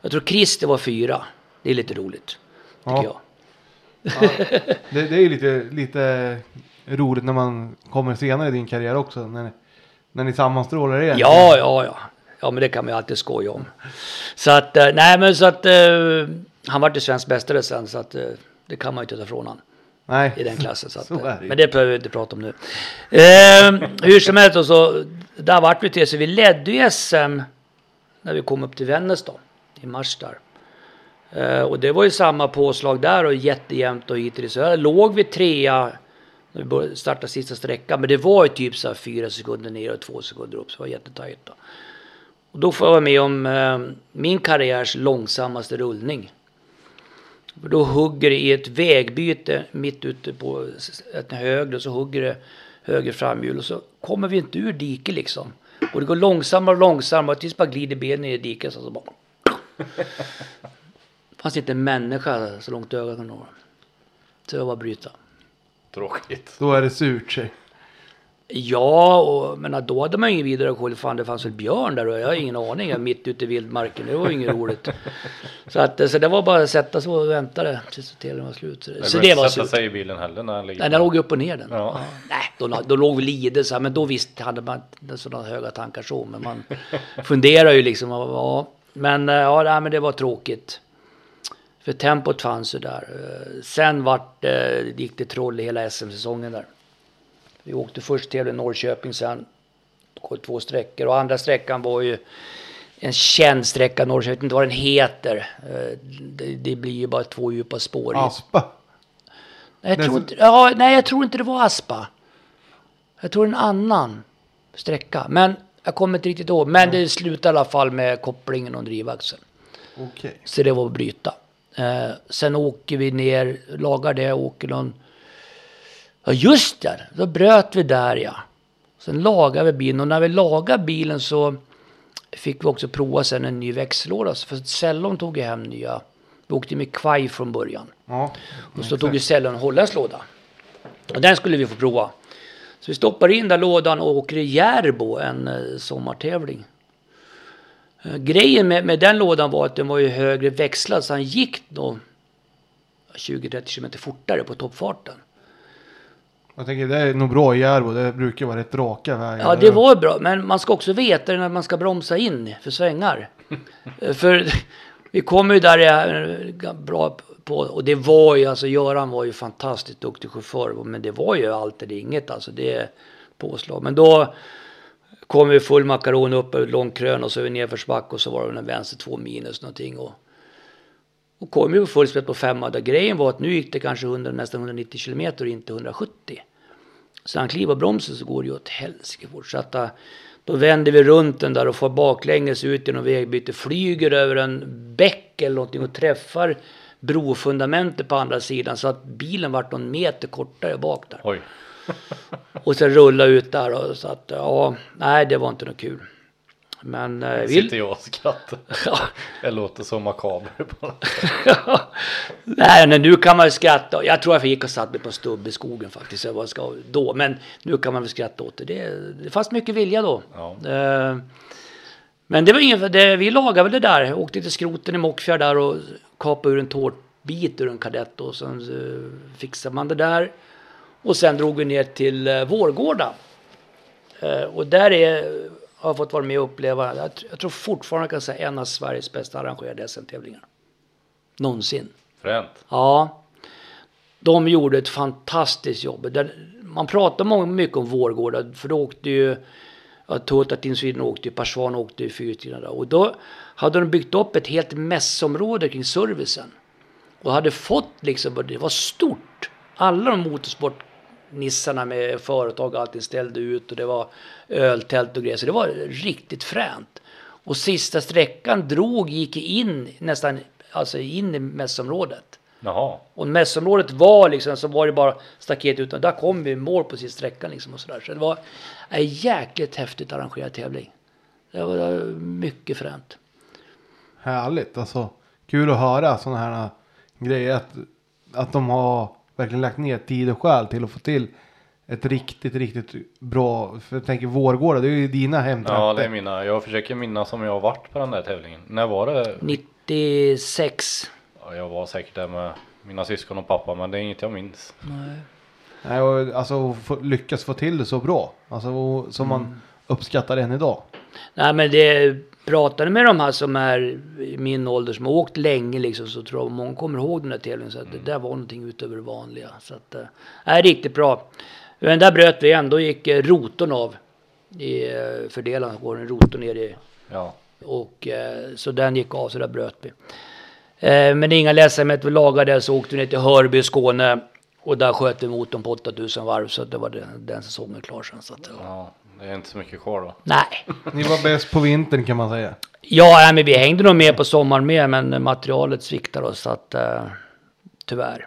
jag tror Christer var fyra. Det är lite roligt. Tycker Ja. jag. Det, det är ju lite, lite roligt när man kommer senare i din karriär också. När, när ni sammanstrålar igen. Ja, ja, ja. Ja, men det kan man ju alltid skoja om. Så att, eh, nej men så att eh, han vart ju svensk mästare sen så att eh, det kan man ju inte ta ifrån han Nej. i den klassen. Så [laughs] att, Så det men det behöver vi inte prata om nu. Eh, hur som helst så, där vart vi till så vi ledde ju SM när vi kom upp till Vännäs då, i mars där. Eh, och det var ju samma påslag där och jättejämnt och hit och dit. Så där låg vi trea när vi började starta sista sträckan. Men det var ju typ så här fyra sekunder ner och två sekunder upp. Så det var jättetajt då. Och då får jag vara med om eh, min karriärs långsammaste rullning. För då hugger det i ett vägbyte mitt ute på ett höger och så hugger det höger framhjul och så kommer vi inte ur diket liksom. Och det går långsammare och långsammare tills bara glider benen i diket. Så, så bara... [laughs] fanns inte en människa så långt ögat kan nå. Så jag var bryta. Tråkigt. Då är det surt sig. Ja, och, men då hade man ju ingen vidare koll. Fan, det fanns väl björn där och jag har ingen aning. Jag mitt ute i vildmarken. Det var ju inget [laughs] roligt. Så, att, så det var bara att sätta sig och vänta det tills tävlingen var slut. Så, Det så det var sätta surt. sig i bilen heller när ligger Nej, den låg upp och ner den. Ja. Ja. Nej, då, då låg vi lide så här, men då visst hade man sådana höga tankar så. Men man [laughs] funderar ju liksom, ja, Men eh, ja, nej, men det var tråkigt. För tempot fanns ju där. Eh, Sen vart, eh, gick det troll i hela SM-säsongen där. Vi åkte först till Norrköping sen. Gått två sträckor och andra sträckan var ju en känd sträcka Norrköping. Jag vet inte vad den heter. Eh, Det, det blir ju bara två djupa spår. Aspa. Nej, jag tror inte, ja, nej, jag tror inte det var Aspa. Jag tror en annan sträcka. Men jag kommer inte riktigt ihåg. Men det slutade i alla fall med kopplingen och drivaxeln. Okej. Så det var att bryta. Eh, sen åker vi ner, lagar det, åker någon... Ja just det, då bröt vi där ja. Sen lagade vi bilen och när vi lagade bilen så fick vi också prova sen en ny växellåda. För Cellon tog ju hem nya. Vi åkte med Quai från början. Ja. Och så tog ju Cellon holländsk låda. Och den skulle vi få prova. Så vi stoppar in den lådan och åker i Järbo en eh, sommartävling. Eh, grejen med, med den lådan var att den var ju högre växlad så han gick då 20-30 km fortare på toppfarten. Jag tänker det är nog bra i Järbo. Det brukar vara rätt raka vägar. Ja, det var bra. Men man ska också veta när man ska bromsa in för svängar. [laughs] För vi kom ju där eh, bra på, och det var ju, alltså Göran var ju fantastiskt duktig chaufför. Men det var ju allt eller inget, alltså det är påslag. Men då kom vi full makaron upp över långkrön och så över nedförsback och så var det en vänster två minus någonting. Och, och kom ju på full spett på femma. Där grejen var att nu gick det kanske 100, nästan 190 kilometer och inte 170. Så han kliver bromsen så går det ju åt helsike fort. Så att, äh, då vänder vi runt den där och får baklänges ut genom vägbyte. Flyger över en bäck eller någonting och träffar brofundamentet på andra sidan. Så att bilen vart någon meter kortare bak där. Oj. Och sen rulla ut där. Och, så att ja, nej det var inte något kul. Men eh, vi... Sitter jag och skrattar. [laughs] [laughs] Ja. Det låter så makaber. [laughs] Nej, men nu kan man ju skratta. Jag tror jag gick och satt mig på en stubb i skogen faktiskt. Jag var ska, då. Men nu kan man väl skratta åt det. Det, det fanns mycket vilja då. Ja. Eh, Men det var ingen, det, vi lagade väl det där. Åkte till skroten i Mockfjärd där och kapade ur en tårtbit ur en kadett. Och sen uh, fixade man det där. Och sen drog vi ner till Vårgårda. Eh, och där är, har jag fått vara med och uppleva, jag, tr- jag tror fortfarande kan säga en av Sveriges bästa arrangerade SM-tävlingar. Någonsin. Fränt. Ja, de gjorde ett fantastiskt jobb. Man pratar mycket om Vårgårda, för då åkte ju ja, Toyota Team Sweden åkte ju, Persvan åkte ju fyrhjulsdrivna. Och då hade de byggt upp ett helt mässområde kring servicen. Och hade fått liksom, det var stort. Alla de motorsportnissarna med företag och allting ställde ut och det var öltält och grejer. Så det var riktigt fränt. Och sista sträckan drog, gick in nästan alltså in i mässområdet. Jaha. Och mässområdet var liksom, så var det bara staket utan där kom vi mål på sista sträckan liksom och sådär. Så det var en jäkligt häftigt arrangerad tävling. Det var mycket fränt. Härligt. Alltså, kul att höra sådana här grejer. Att, att de har verkligen lagt ner tid och själ till att få till ett riktigt, riktigt bra. För jag tänker Vårgårda, det är ju dina hemtrakter. Ja, det är mina. Jag försöker minnas om jag har varit på den där tävlingen. När var det? 96. Ja, jag var säkert där med mina syskon och pappa, men det är inget jag minns. Nej, och, alltså lyckas få till det så bra. Alltså och, som man uppskattar än idag. Nej men det pratade med de här som är i min ålder som har åkt länge liksom så tror jag många kommer ihåg den där tävlingen. Så att det där var någonting utöver det vanliga. Så att, äh, är riktigt bra. Men där bröt vi igen. Då gick eh, rotorn av. I eh, fördelaren går en rotor ner i Ja. Och så den gick av så där bröt vi. Men inga ledsamhet, vi lagade det så åkte vi ner till Hörby i Skåne. Och där sköt vi motorn på 8000 varv så det var den, den säsongen klar sen. Så att, ja, det är inte så mycket kvar då. nej. [laughs] Ni var bäst på vintern kan man säga. Ja, nej, men vi hängde nog med på sommaren med men materialet sviktade oss så att eh, tyvärr.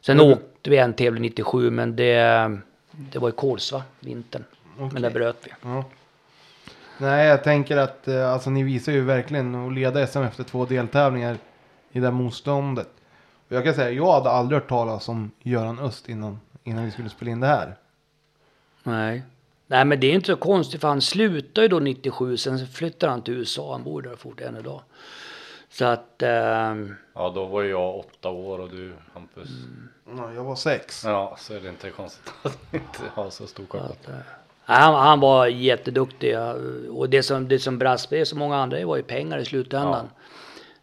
Sen Mm. åkte vi en tävling 97 men det, det var i Kolsva, vintern. Men där bröt vi. Ja. Nej, jag tänker att eh, alltså, ni visar ju verkligen att leda SM efter två deltävlingar i det här motståndet. Och jag kan säga, jag hade aldrig hört talas om Göran Öst innan, innan vi skulle spela in det här. Nej. Nej men det är inte så konstigt för han slutade ju då 97 sen flyttade han till USA. Han bor där fort än idag. Så att ehm, Ja, då var jag åtta år och du Hampus. Mm. Ja, jag var sex. Ja, så är det inte konstigt att inte har så stor koll. eh, Han, han var jätteduktig. ja. Och det som, det som brast med så många andra var ju pengar i slutändan.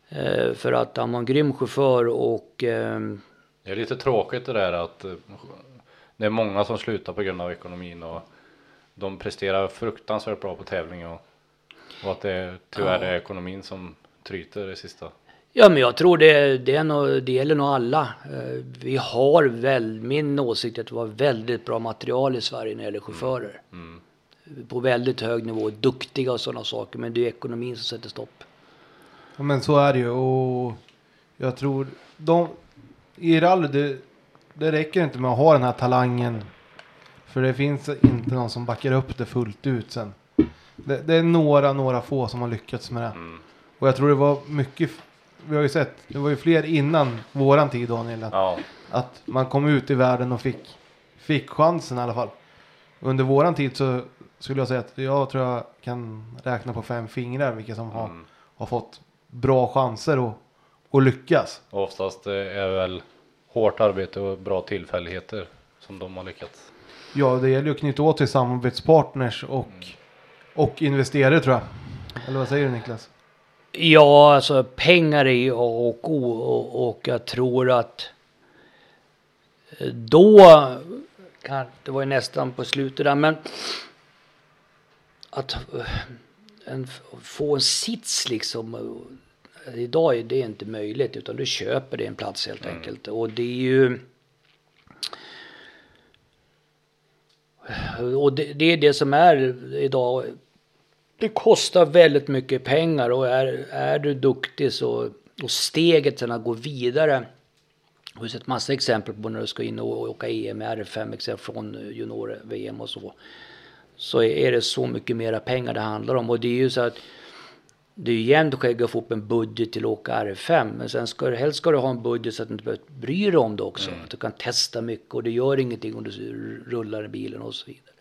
Eh, för att han var en grym chaufför och ehm, Det är lite tråkigt det där att eh, det är många som slutar på grund av ekonomin och de presterar fruktansvärt bra på tävling och, och att det tyvärr är ekonomin som tryter det sista. Ja, men jag tror det, det, är nog, det gäller nog alla. Eh, Vi har väl, min åsikt är att vi har väldigt bra material i Sverige när det gäller chaufförer. På väldigt hög nivå, duktiga och sådana saker. Men det är ekonomin som sätter stopp. Ja, men så är det ju och jag tror de i rally det, det räcker inte med att ha den här talangen. För det finns inte någon som backar upp det fullt ut sen. Det, det är några, några få som har lyckats med det. Och jag tror det var mycket, vi har ju sett, det var ju fler innan våran tid Daniel. Att, Ja, att man kom ut i världen och fick, fick chansen i alla fall. Under våran tid så skulle jag säga att jag tror jag kan räkna på fem fingrar vilka som har, har fått bra chanser och, och lyckas. oftast eh, är det väl hårt arbete och bra tillfälligheter som de har lyckats. Ja, det gäller ju att knyta åt sig samarbetspartners och, och investerare tror jag. Eller vad säger du Niklas? Ja, alltså pengar är A och O och, och jag tror att eh, då, det var ju nästan på slutet där, men att eh, en, få en sits liksom. eh, Idag är det inte möjligt utan du köper dig en plats helt enkelt. Och det är ju och det, det är det som är idag. Det kostar väldigt mycket pengar och är, är du duktig så och steget sen att gå vidare. Jag har sett massa exempel på när du ska in och åka EM med R5 exempel från junior-VM och så. Så är det så mycket mera pengar det handlar om och det är ju så att det är ju jämnt skägg att få upp en budget till att åka R5 men sen ska du, helst ska du ha en budget så att du inte behöver bry dig om det också. Att du kan testa mycket och det gör ingenting om du rullar i bilen och så vidare.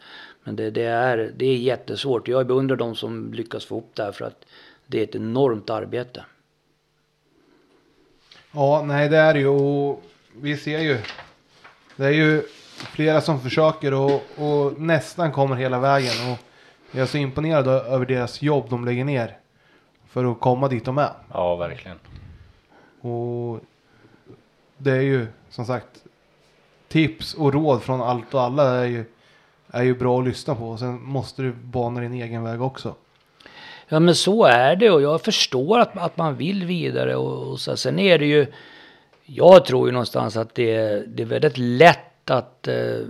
Men det, det, är, det är jättesvårt. Jag beundrar de som lyckas få ihop det här för att det är ett enormt arbete. Ja, nej det är ju och vi ser ju. Det är ju flera som försöker och, och nästan kommer hela vägen. Och jag är så imponerad över deras jobb de lägger ner. För att komma dit de är. Ja, verkligen. Och det är ju som sagt tips och råd från allt och alla är ju, är ju bra att lyssna på. Sen måste du bana din egen väg också. Ja men så är det och jag förstår att, att man vill vidare och, och så. Sen är det ju, jag tror ju någonstans att det, det är väldigt lätt att eh,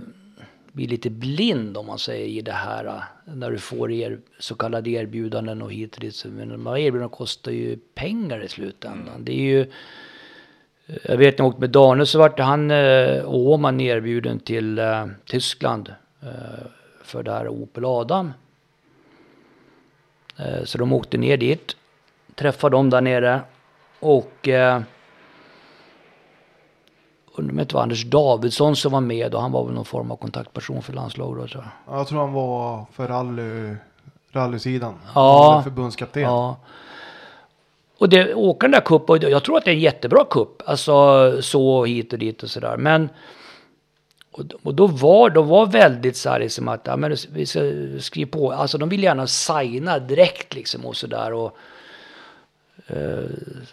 bli lite blind om man säger i det här. eh, När du får er, så kallade erbjudanden och hit och dit. Men de här erbjudandena kostar ju pengar i slutändan. Det är ju, jag vet när jag åkte med Daniel så vart han eh, Åman erbjuden till eh, Tyskland eh, för det här Opel Adam. Eh, Så de åkte ner dit, träffade dem där nere och eh, om det var Anders Davidsson som var med och han var väl någon form av kontaktperson för landslaget då tror jag. Jag tror han var för rally, rallysidan. Ja. Förbundskapten. Ja. Och det, åka den där cupen, och jag tror att det är en jättebra cup. Alltså så hit och dit och sådär. Men och, och då var de var väldigt så här liksom att ja, men vi ska skriva på. Alltså de vill gärna signa direkt liksom och sådär. Och,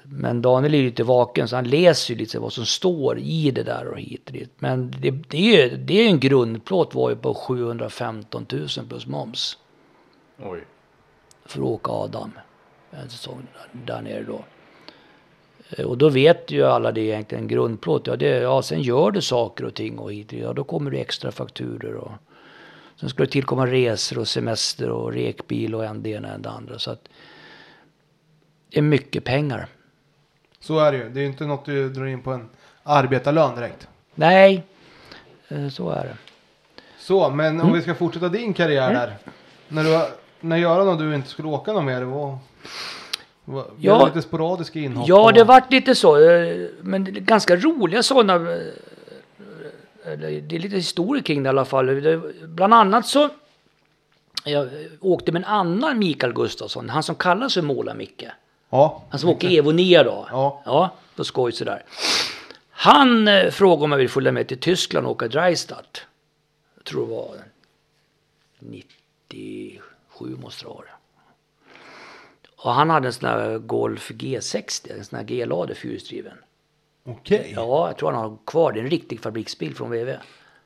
men Daniel är ju lite vaken så han läser ju lite vad som står i det där och hit och dit. Men det, det är det är en grundplåt var ju på 715 000 plus moms Oj. för att åka Adam. En säsong där, där nere då. Eh, Och då vet ju alla det egentligen, grundplåt. Ja, det, ja, sen gör du saker och ting och hit. Ja, då kommer det extra fakturer och sen ska det tillkomma resor och semester och rekbil och en det ena än det andra. Så att det är mycket pengar. Så är det ju. Det är ju inte något du drar in på en arbetarlön direkt. Nej, eh, så är det. Så, men Mm. om vi ska fortsätta din karriär där. När, du, när Göran och du inte skulle åka någon mer. Vad, vad, vi Ja. lite sporadiska inhopp. Ja, det vart lite så. eh, Men det är ganska roliga sådana. eh, Det är lite historia kring det i alla fall. Bland annat så. Jag åkte med en annan Mikael Gustafsson. Han som kallas för Måla-Micke. Ja. Han som åker Evo 9 då. Ja. Ja, på skoj sådär. Han eh, frågade om jag ville följa med till Tyskland och åka Dreistadt. Jag tror det var 97 måste det vara. Och han hade en sån här Golf G60, en sån här G-lade fyrhjulsdriven. Okej. Ja, jag tror han har kvar det. En riktig fabriksbil från VW.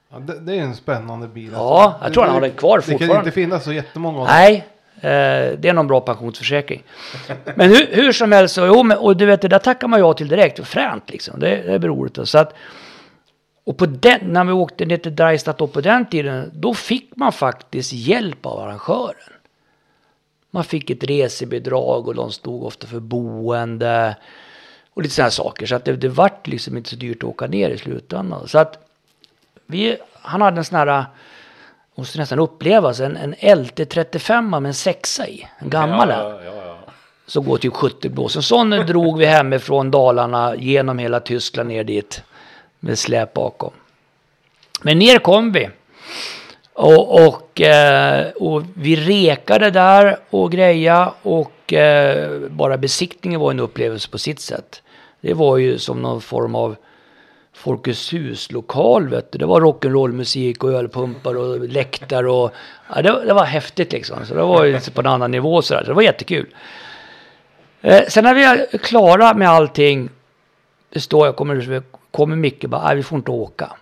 Ja, det, det är en spännande bil. Ja, jag tror han har den kvar Det kan fortfarande. inte finnas så jättemånga av dem. Nej, Eh, det är någon bra pensionsförsäkring. Men hur, hur som helst, så, jo, men, och du vet det där tackar man ja till direkt. Fränt liksom. Det, det är roligt. Så att, och på den, när vi åkte ner till Dreistad då på den tiden, då fick man faktiskt hjälp av arrangören. Man fick ett resebidrag och de stod ofta för boende och lite sådana saker. Så att det, det vart liksom inte så dyrt att åka ner i slutändan. Så att vi, han hade en sån här, måste nästan upplevas, en, en LT35 med en sexa i. En gammal ja, ja, ja. Som går typ 70 blås. En sån drog vi hemifrån Dalarna genom hela Tyskland ner dit. Med släp bakom. Men ner kom vi. Och, och, eh, och vi rekade där och greja och eh, bara besiktningen var en upplevelse på sitt sätt. Det var ju som någon form av Folkets hus-lokal vet du. Det var rock'n'roll-musik och ölpumpar och läktare och ja, det, det var häftigt liksom. Så det var ju på en annan nivå sådär. Så det var jättekul. Eh, sen när vi är klara med allting. Det står jag kommer, kommer Micke bara, nej vi får inte åka.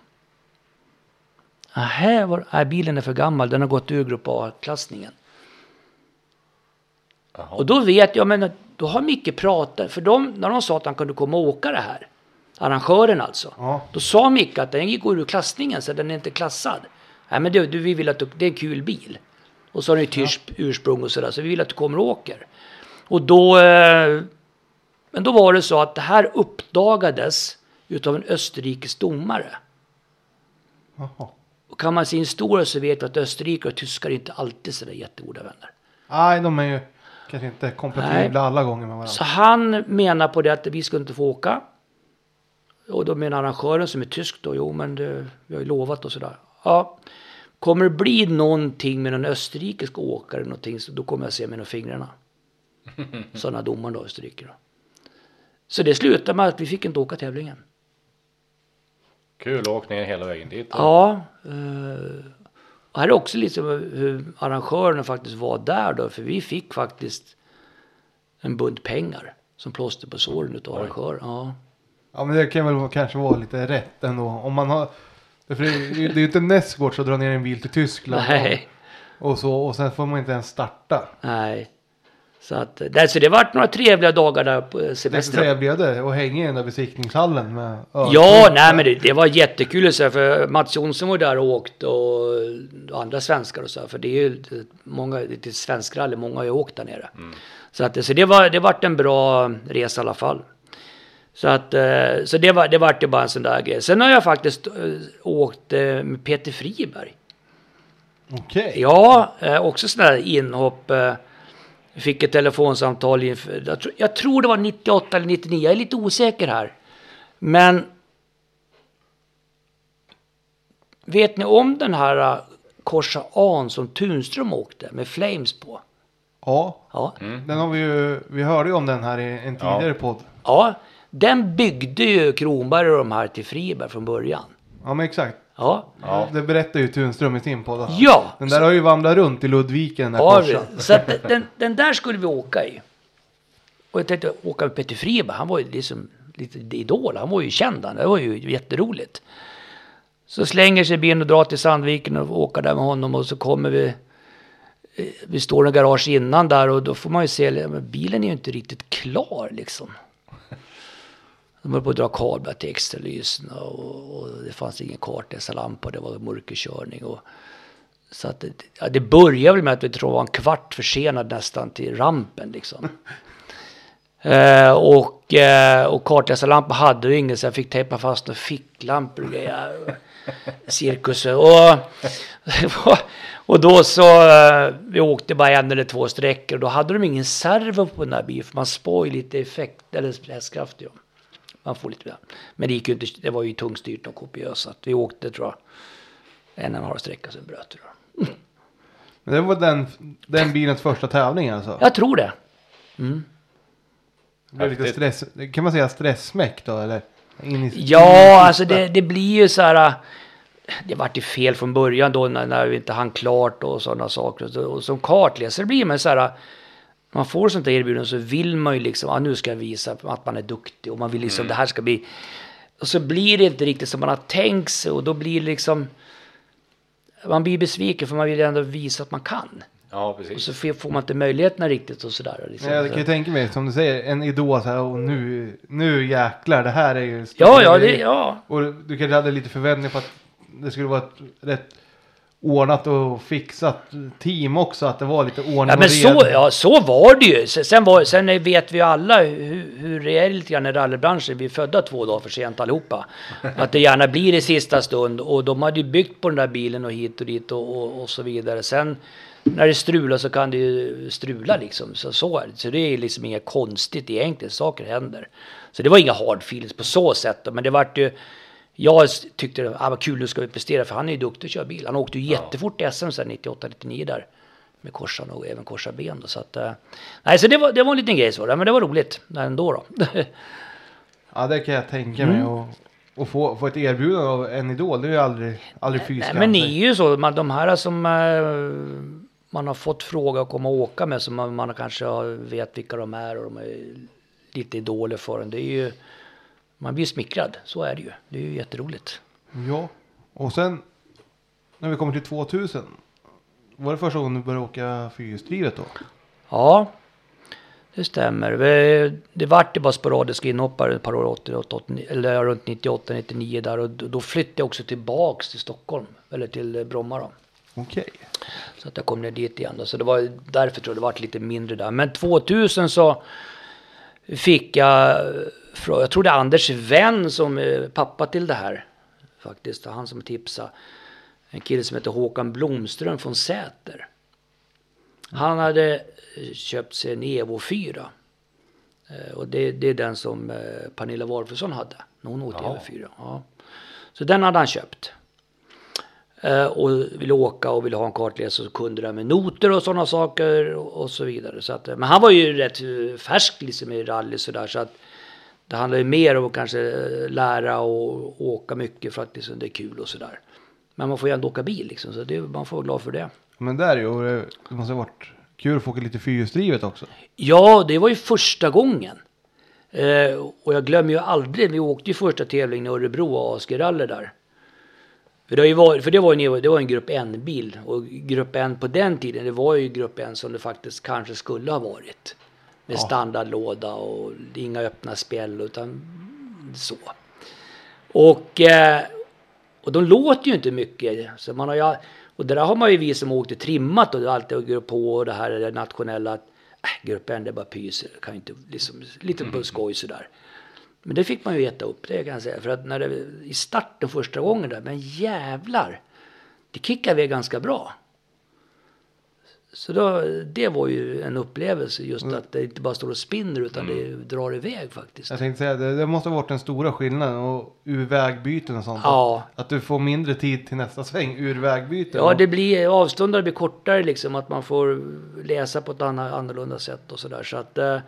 Nähä, var, nej bilen är för gammal, den har gått ur grupp A-klassningen. Och då vet jag, men då har Micke pratat, för de, när de sa att han kunde komma och åka det här, arrangören alltså. Ja. Då sa Micke att den går ur klassningen så den är inte klassad. Nej men du, du vi vill att du, det är en kul bil. Och så har den ju tyskt ursprung och sådär, så vi vill att du kommer och åker. Och då, eh, men då var det så att det här uppdagades utav en österrikisk domare. Jaha. Och kan man se en historia så vet vi att österrikare och tyskar är inte alltid sådär jättegoda vänner. Nej, de är ju kanske inte kompatibla alla gånger med varandra. Så han menar på det att vi ska inte få åka. Och då menar arrangören som är tysk då, jo men det, vi har ju lovat och sådär. Ja, kommer det bli någonting med någon österrikisk åkare någonting så då kommer jag se mellan fingrarna. [laughs] Sådana domaren då, Österrike då. Så det slutade med att vi fick inte åka tävlingen. Kul åkningen hela vägen dit. då. Ja. Eh, och här är också liksom hur arrangörerna faktiskt var där då. För vi fick faktiskt en bunt pengar som plåster på såren utav arrangören. Ja. Ja, men det kan väl kanske vara lite rätt ändå. Om man har... För det är ju det inte nästgårds att dra ner en bil till Tyskland. Nej. Och, så, och sen får man inte ens starta. Nej. Så att, det, så det vart några trevliga dagar där på Det är så semestern. trevligt det att hänga i den där besiktningshallen med öl. Ja, nej men det, det var jättekul att säga för Mats Jonsson var där och åkte och, och andra svenskar och så här, För det är ju det- många, det är svenskrally, många har ju åkt där nere. Så, att, så det var, det vart en bra resa i alla fall. Så att, eh, så det var, det vart ju bara en sån där grej. Sen har jag faktiskt eh, åkt eh, med Peter Friberg. Okej. Ja, eh, också sådana där inhopp. Fick ett telefonsamtal inför, jag, tror, jag tror det var 98 eller 99, jag är lite osäker här. Men vet ni om den här Corsa An som Tunström åkte med Flames på? Ja, Ja. den har vi ju... Vi hörde ju om den här i en tidigare podd. ja, den byggde ju Kronberg och de här till Friberg från början. Ja, men exakt. Ja, Ja. Det berättar ju Tunström i sin podd. ja. Den där har ju vandrat runt i Ludviken, den här Ja, så att den, den där skulle vi åka i. Och jag tänkte åka med Peter Friberg, han var ju liksom lite idol, han var ju känd han, det var ju jätteroligt. Så slänger sig bilen och drar till Sandviken och åker där med honom och så kommer vi eh, vi står i en garage innan där och då får man ju se, men bilen är ju inte riktigt klar liksom. De höll på att dra kablar till extralysen och, och det fanns ingen kartläsarlampa, det var mörkerkörning och så att det, ja, det började väl med att vi tror var en kvart försenad nästan till rampen liksom. [laughs] eh, och, eh, och kartläsarlampa hade ju ingen så jag fick tejpa fast några ficklampor och grejer. Cirkus. Och, och då så, eh, vi åkte bara en eller två sträckor och då hade de ingen servo på den här bilen för man spår ju lite effekt, eller hästkraft ju. Man får lite, men det gick ju inte, det var ju tungstyrt och kopiöst så att vi åkte tror jag en och en halv sträcka sen bröt det då. Men det var den, den bilens första tävling alltså. Jag tror det. Det blev lite stress, kan man säga stressmäck då eller? In i, in Ja, i alltså det, det blir ju så här. det vart ju fel från början då när, när vi inte hann klart och sådana saker. Och, som kartläsare blir man så här, man får sånt där erbjudande så vill man ju liksom, ja, nu ska jag visa att man är duktig och man vill liksom, det här ska bli, och så blir det inte riktigt som man har tänkt sig och då blir det liksom, man blir besviken för man vill ju ändå visa att man kan. Ja, Och precis. så får får man inte möjligheterna riktigt och sådär. Liksom. Ja, jag kan ju tänka mig, som du säger, en idol så här, och nu, nu jäklar, det här är ju ja, ja, det, ja. Och du kanske hade lite förväntningar på att det skulle vara ett rätt ordnat och fixat team också, att det var lite ordning Ja, men och så, reda. ja, så var det ju. Sen, var, sen vet vi ju alla hur, hur det är lite grann i rallybranschen. Vi är födda två dagar för sent allihopa. Att det gärna blir i sista stund. Och de hade ju byggt på den där bilen och hit och dit och, och, och så vidare. Sen när det strular så kan det ju strula liksom. Så, så är det. Så det är liksom inget konstigt egentligen. Saker händer. Så det var inga hard feelings på så sätt. Men det vart ju... Jag tyckte ah, vad kul nu ska vi prestera för han är ju duktig att köra bil. Han åkte ju jättefort i SM sen 98-99 där. Med korsan och även korsa ben då. Så att, eh, nej, så det var, det var en liten grej så. Men det var roligt ändå då. [laughs] Ja, det kan jag tänka mig. Mm. Och, och få, få ett erbjudande av en idol, det är ju aldrig, aldrig fy men ni är ju så. Man, de här som eh, man har fått fråga att komma och åka med. Som man, man kanske vet vilka de är och de är lite idoler för en. Det är ju... Man blir smickrad. Så är det ju. Det är ju jätteroligt. Ja, och sen när vi kommer till 2000. Var det första gången du började åka fyrhjulsdrivet då? Ja, det stämmer. Det vart ju bara sporadiska inhoppare ett par år 88, 89, eller runt 98, 99 där och då flyttade jag också tillbaks till Stockholm. Eller till Bromma då. Okej. Så att jag kom ner dit igen då. Så det var därför tror jag det vart lite mindre där. Men 2000 så fick jag, jag tror det är Anders vän som är pappa till det här. Faktiskt, han som tipsade. En kille som heter Håkan Blomström från Säter. Han hade eh, köpt sig en Evo 4. Eh, Och det, det är den som eh, Pernilla Wolfesson hade när hon åkte Ja. Evo 4. Ja. Så den hade han köpt. Och ville åka och ville ha en kartläsare och kunde det här med noter och sådana saker och, så vidare. Så att, men han var ju rätt färsk liksom i rally sådär så att det handlar ju mer om att kanske lära och åka mycket för att liksom, det är kul och sådär. Men man får ju ändå åka bil liksom så det, man får vara glad för det. Men där är ju, det måste ha varit kul att få åka lite fyrhjulsdrivet också. Ja, det var ju första gången. Eh, och jag glömmer ju aldrig, vi åkte ju första tävlingen i Örebro och Askerrally där. För det, varit, för det var ju en, det var en grupp N-bil. Och grupp N på den tiden, det var ju grupp N som det faktiskt kanske skulle ha varit. Med standardlåda och inga öppna spjäll utan så. Och, eh, och de låter ju inte mycket. Så man har ju, och det där har man ju vi som åkte trimmat och alltid går på och det här är det nationella. Att, äh, grupp N det är bara pys, det kan ju inte liksom, lite på skoj sådär. Men det fick man ju äta upp, det kan jag säga. För att när det, i starten första gången där, men jävlar. Det kickade iväg ganska bra. Så då, det var ju en upplevelse just att det inte bara står och spinner utan det drar iväg faktiskt. Jag tänkte säga, det, det måste ha varit den stora skillnaden och ur vägbyten och sånt. Ja. Att, att du får mindre tid till nästa sväng ur vägbyten. Ja, det blir, avstånden blir kortare liksom, att man får läsa på ett annan, annorlunda sätt och sådär. Så att, eh,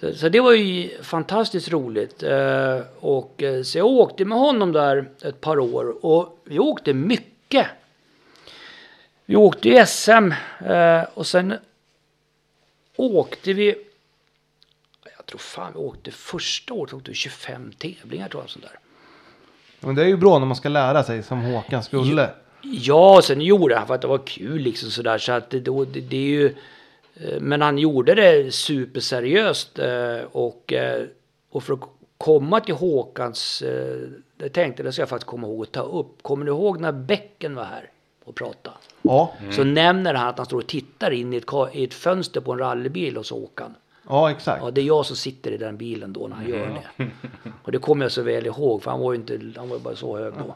så, så det var ju fantastiskt roligt. Eh, och, eh, så jag åkte med honom där ett par år och vi åkte mycket. Vi åkte ju SM eh, och sen åkte vi, jag tror fan vi åkte första året åkte vi 25 tävlingar tror jag. Sånt där. Men det är ju bra när man ska lära sig som Håkan skulle. Ja, sen gjorde han för att det var kul liksom sådär. Så att det, då- det, det är ju... eh, Men han gjorde det superseriöst eh, och, och för att komma till Håkans... Jag tänkte det ska jag faktiskt komma ihåg att ta upp. Kommer du ihåg när Bäcken var här och pratade? Ja, Så nämner han att han står och tittar in i ett, i ett fönster på en rallybil hos Håkan. ja exakt. Ja, det är jag som sitter i den bilen då när han gör det. Och det kommer jag så väl ihåg för han var ju inte, han var ju bara så hög då.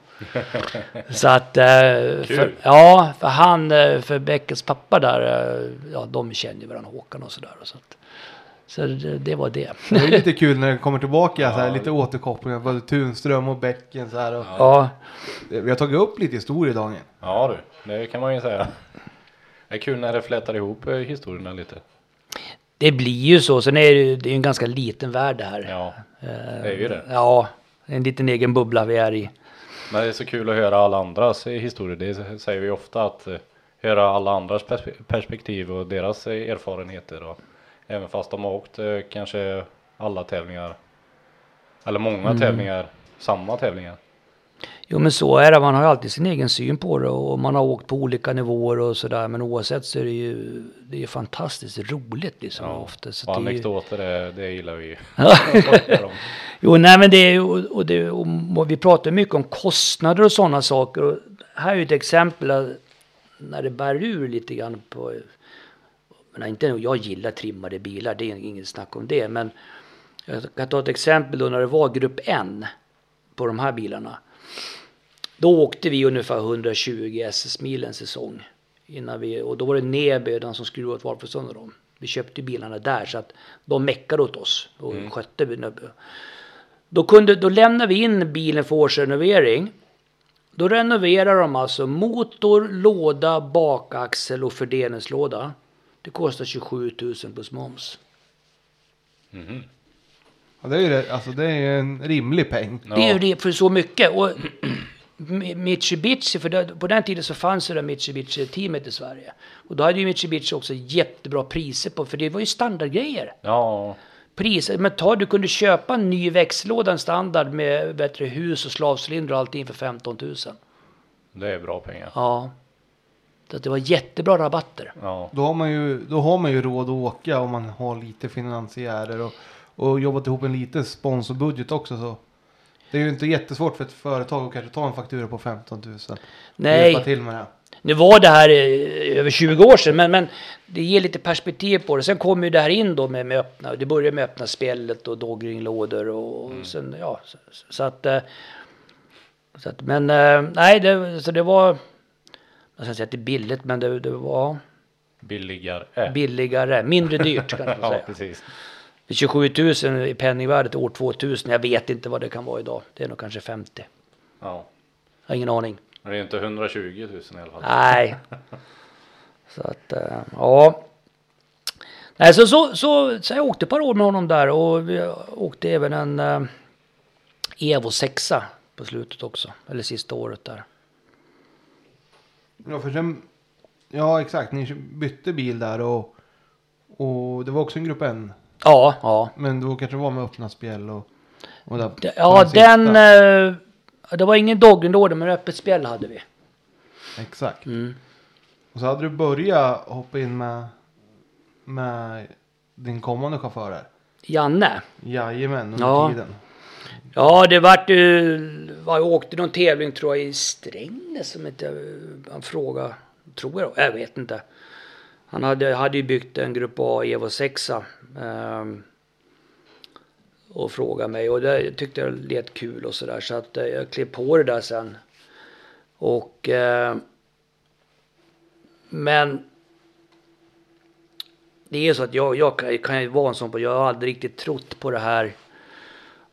[laughs] Så att, eh, för, ja, för han, eh, för Bäckens pappa där, eh, ja de känner ju varandra Håkan och sådär. Så, att, så det, det var det. Det är lite [laughs] kul när det kommer tillbaka så här, lite återkopplingar. Både Tunström och Bäcken så här. Och, Ja, Vi har tagit upp lite historia Daniel. Ja du, det kan man ju säga. Det är kul när det flätar ihop eh, historierna lite. det blir ju så. Sen är det ju det är ju en ganska liten värld det här. Ja, Eh, det är ju det. Ja, en liten egen bubbla vi är i. Men det är så kul att höra alla andras historier. Det säger vi ofta att eh, höra alla andras perspe- perspektiv och deras eh, erfarenheter. Och även fast de har åkt eh, kanske alla tävlingar. Eller många Mm. tävlingar, samma tävlingar. Jo men så är det, man har ju alltid sin egen syn på det och man har åkt på olika nivåer och sådär. Men oavsett så är det ju, det är fantastiskt roligt liksom ofta. Så och det anekdoter, det, det gillar vi ju. [laughs] Jo, nej men det är ju, och, det, och vi pratar mycket om kostnader och sådana saker. Och här är ju ett exempel när det bär ur lite grann på... Men inte, jag gillar trimmade bilar, det är inget snack om det. Men jag kan ta ett exempel då när det var grupp N på de här bilarna. Då åkte vi ungefär 120 SS-mil en säsong. Innan vi, och då var det Neby, den som skruvade åt varpåstånd dem. Vi köpte bilarna där så att de meckade åt oss och skötte. bilarna. Då, kunde, då lämnade vi in bilen för årsrenovering. Då renoverar de alltså motor, låda, bakaxel och fördelningslåda. Det kostar 27 000 plus moms. Ja, det är ju det, alltså det är ju en rimlig peng. Det är ju det för så mycket. Och [clears throat] Mitsubishi, för det, på den tiden så fanns det där Mitsubishi-teamet i Sverige. Och då hade ju Mitsubishi också jättebra priser på, för det var ju standardgrejer. Ja, Priser, men ta, du kunde köpa en ny växellåda, en standard med bättre hus och slavcylinder och allting för 15 000. det är bra pengar. Ja. Så att det var jättebra rabatter. Ja, Då har man ju, då har man ju råd att åka om man har lite finansiärer och, och jobbat ihop en liten sponsorbudget också. Så. Det är ju inte jättesvårt för ett företag att kanske ta en faktura på 15 000. och Nej. Till med det. Nu var det här eh, över 20 år sedan, men, men det ger lite perspektiv på det. Sen kom ju det här in då med, med öppna, det började med öppna spjället och dogringlådor och Mm. sen, ja, så, så att, eh, så att, men eh, nej, det, så det var, jag ska säga att det är billigt, men det, det var billigare. billigare, mindre dyrt kan [laughs] man ja, säga. precis. 27 000 i penningvärdet år 2000, jag vet inte vad det kan vara idag. Det är nog kanske 50. Ja. Jag har ingen aning. Men det är inte 120 000 i alla fall. Nej. [laughs] Så att, eh, ja. Nej, så, så, så, så jag åkte ett par år med honom där och vi åkte även en eh, Evo 6 på slutet också. Eller sista året där. Ja, för sen, ja exakt, ni bytte bil där och, och det var också en grupp N. Ja, ja. Men då kanske det var med öppna spjäll och, och där, Ja, den... eh, det var ingen dogginlåda men öppet spjäll hade vi. Exakt. Mm. Och så hade du börjat hoppa in med, med din kommande chaufför här. Janne. Jajamän, under Ja. tiden. Ja, det vart ju... Jag åkte någon tävling tror jag i Strängnäs som inte... Han frågade, tror jag, jag vet inte. Han hade, hade ju byggt en Grupp A Evo 6 um, och frågade mig och det tyckte jag lät kul och sådär så att eh, jag klev på det där sen. Och... Uh, men det är så att jag, jag kan, kan ju vara en sån på, jag har aldrig riktigt trott på det här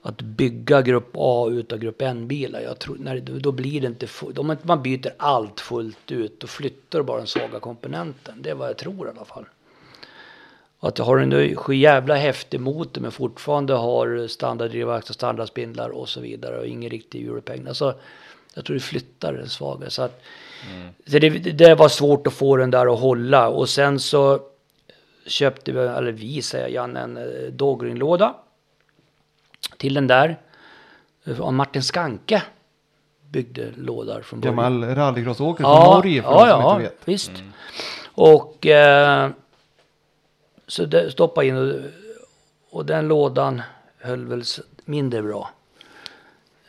att bygga grupp A utav grupp N-bilar. Jag tror, när, då blir det inte full, om man byter allt fullt ut då flyttar du bara den svaga komponenten. Det är vad jag tror i alla fall. Att jag har en jävla häftig motor men fortfarande har standarddrivvakt och standardspindlar och så vidare och ingen riktig europeng. Alltså, jag tror det flyttar den svaga. Så, att, så det, det var svårt att få den där att hålla och sen så köpte vi, eller vi säger Jan, en eh, Dogringlåda till den där. Och Martin Skanke byggde lådor från början. Gammal rallycrossåkare från Norge för ja, de som ja, inte vet. visst. Och eh, så det, stoppa in och, och den lådan höll väl mindre bra.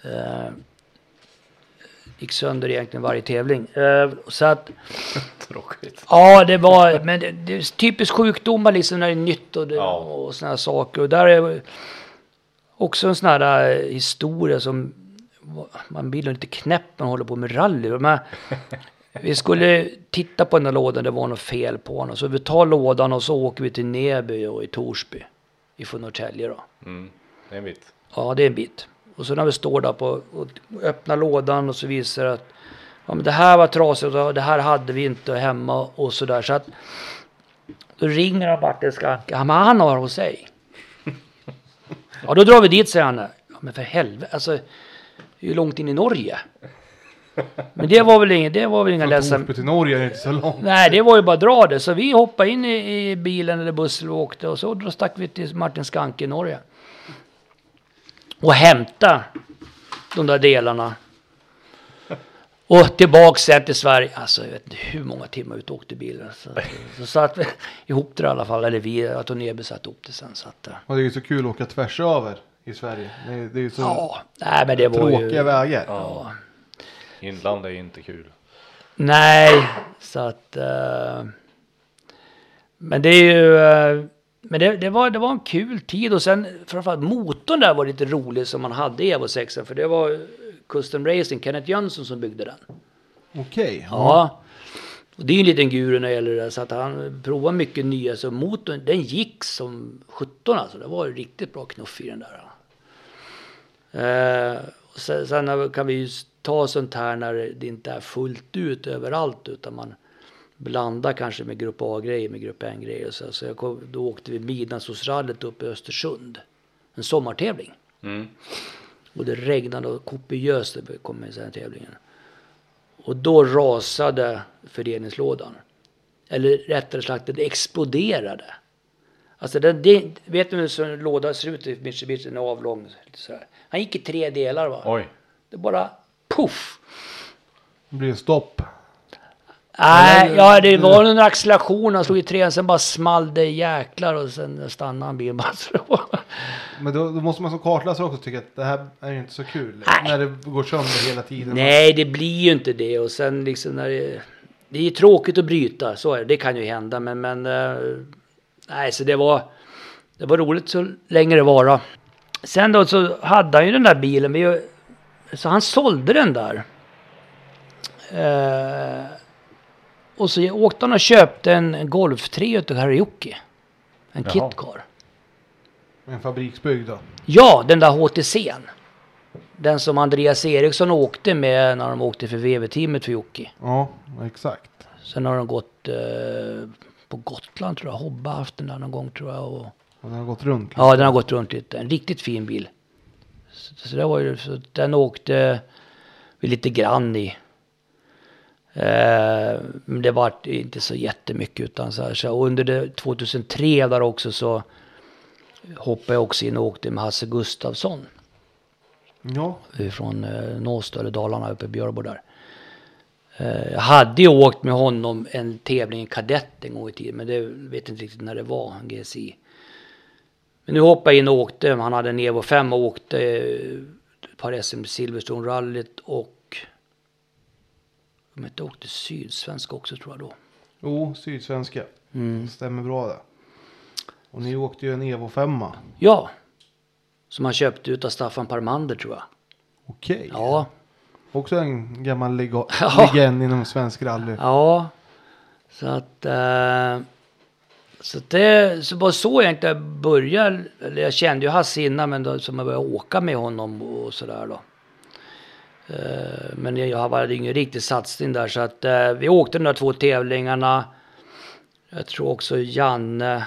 Eh, gick sönder egentligen varje tävling. Eh, så att [laughs] Tråkigt. Ja, det var, men det, det är typiskt sjukdomar liksom när det är nytt och, det, Ja. och såna här saker. Och där är också en sån här eh, historia som, man blir lite knäpp när man håller på med rally. Men vi skulle titta på den här lådan, det var något fel på den. Så vi tar lådan och så åker vi till Neby och i Torsby. Ifrån Norrtälje då. Mm. Det är en bit. Ja, det är en bit. Och så när vi står där på och öppnar lådan och så visar det att ja, men det här var trasigt och det här hade vi inte hemma och så där. Så att då ringer han Martin Skanke. Men han har hos sig. Ja, då drar vi dit säger han. Ja, men för helvete. Alltså, Det är ju långt in i Norge. Men det var väl inga, det var väl inga Från ledsamma... Torsby till Norge är inte så långt. Nej, det var ju bara att dra det. Så vi hoppade in i, i bilen eller bussen och åkte och så stack vi till Martin Skanke i Norge. Och hämta de där delarna. Och tillbaks sen till Sverige. Alltså jag vet inte hur många timmar ut åkte bilen. Så, [laughs] så satt vi ihop det i alla fall. Eller vi, jag och Nebe satte ihop det sen. Så att, eh, Och det är ju så kul att åka tvärs över i Sverige. Det är, det är ju så ja, nej men det var tråkiga ju... vägar. Ja. Inland är inte kul. Nej, så att... eh, men det är ju... eh, men det, det, var, det var en kul tid och sen framförallt motorn där var lite rolig som man hade i Evo 6 för det var Custom Racing, Kenneth Jönsson som byggde den. Okej. Ja. Och det är ju en liten guru när det gäller det där, så att han provar mycket nya. Så motorn, den gick som 17 alltså. Det var riktigt bra knuff i den där. Eh, och sen, sen kan vi ju ta sånt här när det inte är fullt ut överallt utan man blandar kanske med grupp A-grejer med grupp N-grejer. Så, så jag kom, då åkte vi midnattssolsrallyt upp i Östersund. En sommartävling. Mm. Och det regnade och kopiöst det kom i den här tävlingen. Och då rasade föreningslådan. Eller rättare sagt, den exploderade. Alltså den, det, vet du hur en låda ser ut i Mitsubishi? Den är avlång. så här. Han gick i tre delar va. Oj. Det bara puff. Det blir stopp. Nej, ja det var en acceleration. Han slog i trean, sen bara small det jäklar och sen stannade han bilen bara. Men då, då måste man som kartläsare också tycka att det här är ju inte så kul. Nej. När det går sönder hela tiden. Nej, det blir ju inte det. Och sen liksom när det... Det är ju tråkigt att bryta, så är det. Det kan ju hända. Men, men eh, nej, så det var... Det var roligt så länge det var. Sen då så hade han ju den där bilen. Så han sålde den där. Eh, och så åkte han och köpte en Golf 3 utav Karaoke. En Jaha. kitcar. En fabriksbyggd då. Ja, den där HTC'n. Den som Andreas Eriksson åkte med när de åkte för VV-teamet för Jocke. Ja, exakt. Sen har de gått eh, på Gotland tror jag. Hobba har haft den där någon gång tror jag. Och, Och den har gått runt. ja, den har gått runt lite. En riktigt fin bil. Så, så det var ju, så den åkte vi lite grann i. Eh, men det var inte så jättemycket utan så här. Så och under det 2003 där också så hoppade jag också in och åkte med Hasse Gustafsson. Ja, från eh, Nåstad eller Dalarna uppe i Björbo där. Eh, jag hade ju åkt med honom en tävling i kadett en gång i tiden men det vet inte riktigt när det var, GSI. Men nu hoppade jag in och åkte, han hade en Evo 5 och åkte eh, ett par SM Silverstone rallyt och om jag inte åkte Sydsvenska också tror jag då. jo, sydsvenska. Mm. Stämmer bra det. Och ni åkte ju en Evo 5 Ja, som han köpte ut av Staffan Parmander tror jag. Okej. Ja, Också en gammal lega- [laughs] Ja. legend inom svensk rally. Ja, så att... Eh, så att det så var så jag inte började. Eller jag kände ju Hasse innan men då, som jag började åka med honom och sådär då. Eh, men jag hade ingen riktig satsning där så att eh, vi åkte de där två tävlingarna. Jag tror också Janne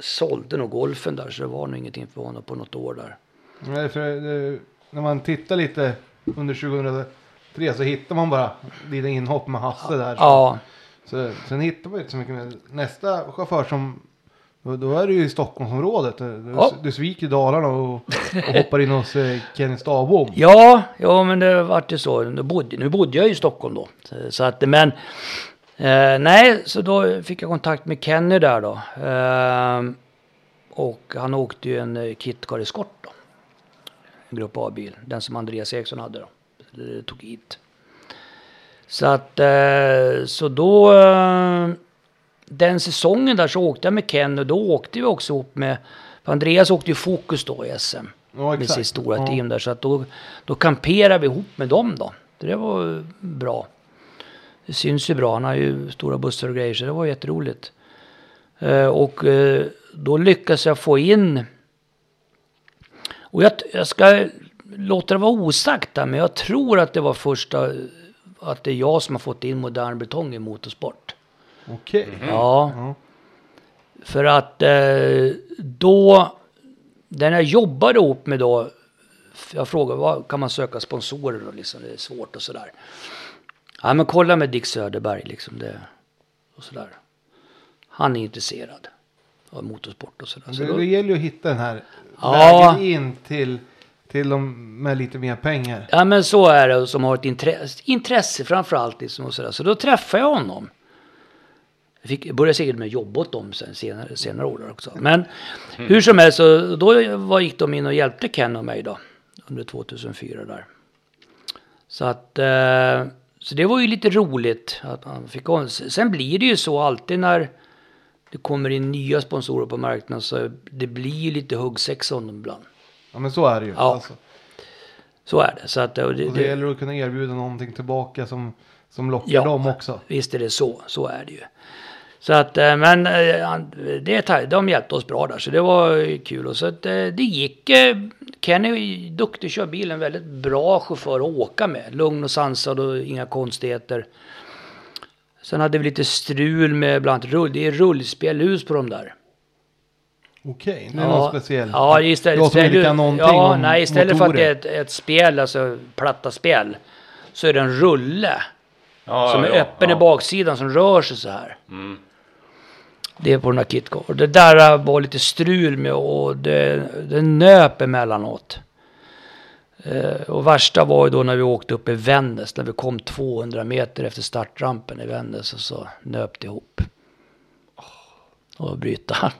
sålde nog golfen där så det var nog ingenting för honom på något år där. Nej, för, eh, när man tittar lite under 2003 så hittar man bara lite inhopp med Hasse där. Ja, Så, sen hittar man inte så mycket med nästa chaufför som då, är det ju i Stockholmsområdet. Du, Ja. du sviker Dalarna och, och hoppar in hos eh, Kenny Stavbom. Ja, ja men det vart ju så. Nu bodde, nu bodde jag ju i Stockholm då. Så- att, men eh, nej, så då fick jag kontakt med Kenny där då. Eh, och han åkte ju en eh, Kitcar Escort då. En grupp A-bil. Den som Andreas Eriksson hade då. Det tog hit. Så att, eh, så då, eh, den säsongen där så åkte jag med Ken och då åkte vi också ihop med, för Andreas åkte ju Fokus då i SM Ja, med exakt. sitt stora Ja. team där. Så att då, då kamperade vi ihop med dem då. Det var bra. Det syns ju bra. Han har ju stora bussar och grejer så det var jätteroligt. Eh, och eh, då lyckas jag få in. Och jag, jag ska låta det vara osagt där, men jag tror att det var första. Att det är jag som har fått in modern betong i motorsport. Okej. Ja. Ja. För att eh, då, den jag jobbade ihop med då, jag frågade vad kan man söka sponsorer och liksom, det är svårt och sådär. Ja men kolla med Dick Söderberg liksom det och sådär. Han är intresserad av motorsport och sådär. Så Det, då, det gäller ju att hitta den här Ja. vägen in till, till de med lite mer pengar. ja men så är det som har ett intresse, intresse framförallt liksom och sådär. Så då träffade jag honom. Jag fick, började säkert med jobba åt dem sen, senare, senare år också. Men hur som helst, så då var, gick de in och hjälpte Ken och mig då. Under 2004 där. Så att, eh, så det var ju lite roligt att han fick om. Sen blir det ju så alltid när det kommer in nya sponsorer på marknaden så det blir ju lite huggsexa om dem ibland. Ja men så är det ju. Ja. Alltså. Så är det. Så att, och det, Och det det, gäller att kunna erbjuda någonting tillbaka som, som lockar Ja. dem också. Visst är det så, så är det ju. Så att, eh, men eh, det, de hjälpte oss bra där, så det var kul. Och så att eh, det gick. Kenny är ju duktig, kör bilen, väldigt bra chaufför att åka med. Lugn och sansad och inga konstigheter. Sen hade vi lite strul med bland annat rull, det är rullspelhus på de där. Okej, det är något speciellt. Ja, istället, Jag istället, kan någonting ja, om nej, istället för att det är ett, ett spel, alltså platta spel, så är det en rulle. Ja, som ja, är ja, öppen ja. i baksidan som rör sig så här. Mm. Det är på den här KitKar. Det där var lite strul med och det, det nöp emellanåt. Eh, och värsta var ju då när vi åkte upp i Vännäs. När vi kom 200 meter efter startrampen i Vännäs och så nöp det ihop. Och bryta.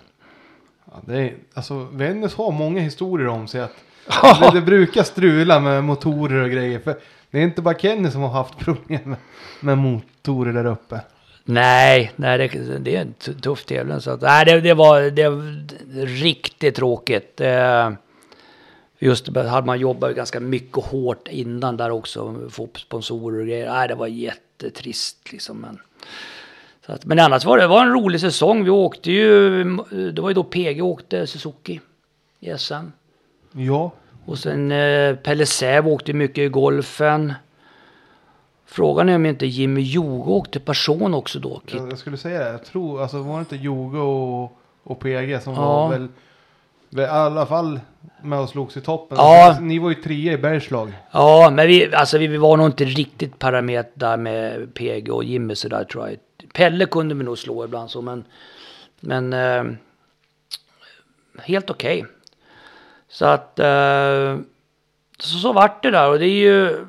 Ja, det är, alltså Vännäs har många historier om sig att det, det brukar strula med motorer och grejer. För det är inte bara Kenny som har haft problem med, med motorer där uppe. Nej, nej det, det är en tuff tävling. Så att, nej, det, det, var, det var riktigt tråkigt. Eh, just det, hade man jobbat ganska mycket hårt innan där också. Få sponsorer och grejer. Nej, det var jättetrist liksom. Men, så att, men annars var det, det var en rolig säsong. Vi åkte ju, det var ju då PG åkte Suzuki i SM. Ja, Och sen eh, Pelle Säv åkte mycket i golfen. Frågan är om inte Jimmy Joge åkte person också då. Kit jag, skulle säga det. Jag tror, alltså var det inte Joge och, och PG som Ja. var väl, väl i alla fall med och slogs i toppen. Ja. Alltså, ni var ju trea i Bergslag. Ja, men vi, alltså vi var nog inte riktigt parametrar med PG och Jimmy sådär tror jag. Pelle kunde vi nog slå ibland så, men, men eh, helt okej. Så att, eh, så, så vart det där och det är ju...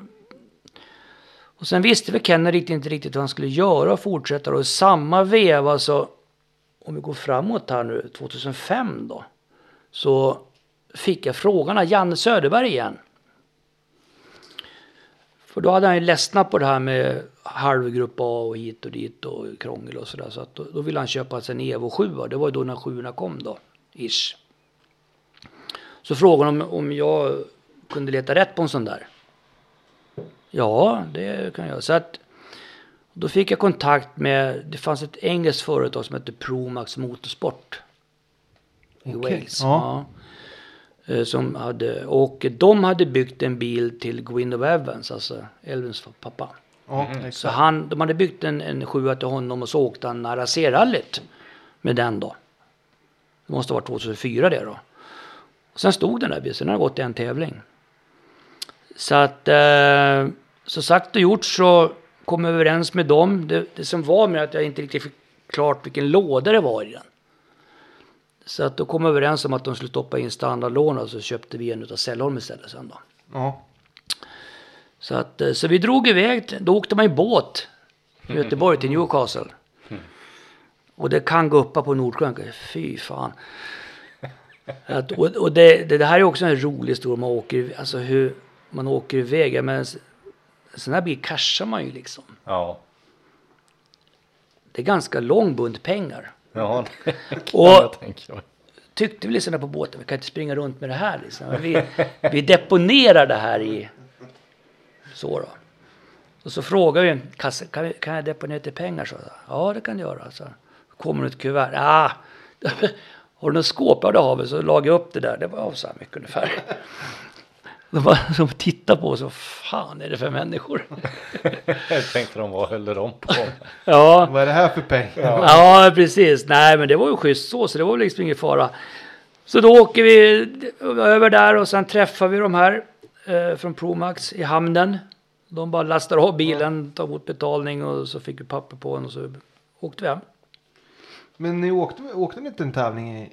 Och sen visste väl Kennedy riktigt, inte riktigt vad han skulle göra och fortsätta och i samma veva så, om vi går framåt här nu, 2005 då, så fick jag frågan av Janne Söderberg igen. För då hade han ju ledsnat på det här med halvgrupp A och hit och dit och krångel och sådär. Så att då, då ville han köpa sig en Evo 7. Det var ju då när 7 kom då, ish. Så frågade han om, om jag kunde leta rätt på en sån där. Ja, det kan jag. Så att då fick jag kontakt med, det fanns ett engelskt företag som hette Promax Motorsport. I Okej, Wales. ja. Ja. Eh, Som hade, och de hade byggt en bil till Gwyn of Evans, alltså Elvins pappa. Ja, Så exakt. han, de hade byggt en, en sjua till honom och så åkte han RAC-rallyt med den då. Det måste ha varit 2004 det då. Och sen stod den där bilen, sen har det gått en tävling. Så att, eh, så sagt och gjort så kom jag överens med dem. Det, det som var med att jag inte riktigt fick klart vilken låda det var i den. Så att då kom vi överens om att de skulle stoppa in standardlån och så köpte vi en utav Sällholm istället sen då. Ja. Så, att, eh, så vi drog iväg, då åkte man i båt från Göteborg till Newcastle. Och det kan gå upp på Nordsjön, fy fan. Att, och och det, det, det här är också en rolig historia, man åker, alltså hur man åker iväg. Men s- sån här bil cashar man ju liksom. Ja. Det är ganska lång bunt pengar. Ja, [laughs] det kan Och- jag tänka mig. tyckte vi liksom på båten, vi kan inte springa runt med det här liksom. Vi, vi deponerar det här i... Så då. Och så frågar vi, kan, kan, kan jag deponera lite pengar? Så, ja, det kan du göra. Så kommer ett kuvert. Ah, [laughs] har du något skåp? Ja, det har vi. Så lagar jag upp det där. Det var så här mycket ungefär. De bara som tittar på oss, vad fan är det för människor? [laughs] Jag tänkte de, vad höll de på? [laughs] Ja, Vad är det här för pengar? Ja, precis. Nej, men det var ju schysst så, så det var väl liksom ingen fara. Så då åker vi över där och sen träffar vi de här eh, från Promax i hamnen. De bara lastar av bilen, tar emot betalning och så fick vi papper på den och så åkte vi hem. Men ni åkte, åkte ni inte en tävling i...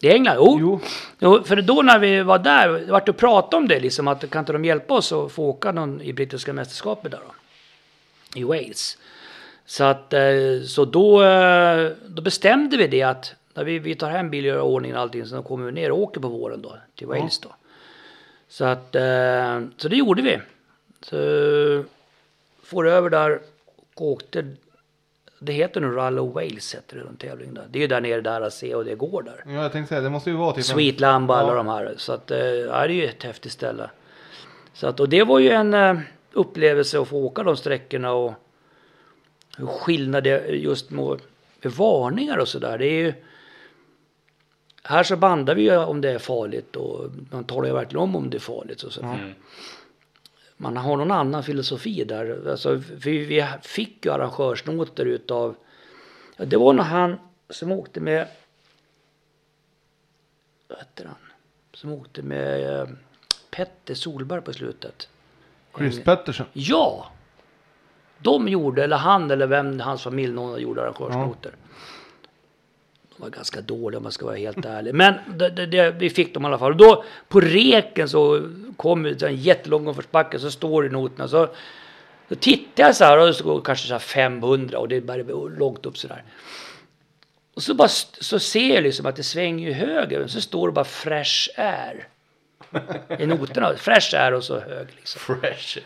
I England? Jo. Jo. jo. För då när vi var där, vart och pratade om det liksom att kan inte de hjälpa oss att få åka någon i brittiska mästerskapet där då? I Wales. Så att eh, så då, eh, då bestämde vi det att när vi, vi tar hem bil gör ordning och allting så kommer vi ner och åker på våren då till Wales då. Så att eh, så det gjorde vi. Så får över där och åkte. Det heter nu Rally of Wales heter det den tävlingen där. Det är ju där nere där AC och det går där. Ja, jag tänkte säga, det måste ju vara typ Sweet Lamb och alla Ja. de här. Så att, eh, ja, det är ju ett häftigt ställe. Så att, och det var ju en eh, upplevelse att få åka de sträckorna och hur skillnad det just med, med varningar och sådär. Det är ju här så bandar vi ju om det är farligt och man talar ju verkligen om om det är farligt. Och så. Mm. Man har någon annan filosofi där. Alltså, för vi fick ju arrangörsnoter utav, ja, det var nog han som åkte med, vad heter han? Som åkte med eh, Petter Solberg på slutet. Chris Pettersson. Ja! De gjorde, eller han eller vem, hans familj, någon gjorde arrangörsnoter. De var ganska dåliga om man ska vara helt ärlig. Men det, det, det, vi fick dem i alla fall. Och då på reken så kom det en jättelång uppförsbacke så står det i noterna. Så, då tittar jag så här och det står kanske så här 500 och det bara långt upp så där. Och så, bara, så ser jag liksom att det svänger höger. Så står det bara fresh air. I noterna. Fresh air och så hög liksom Fresh.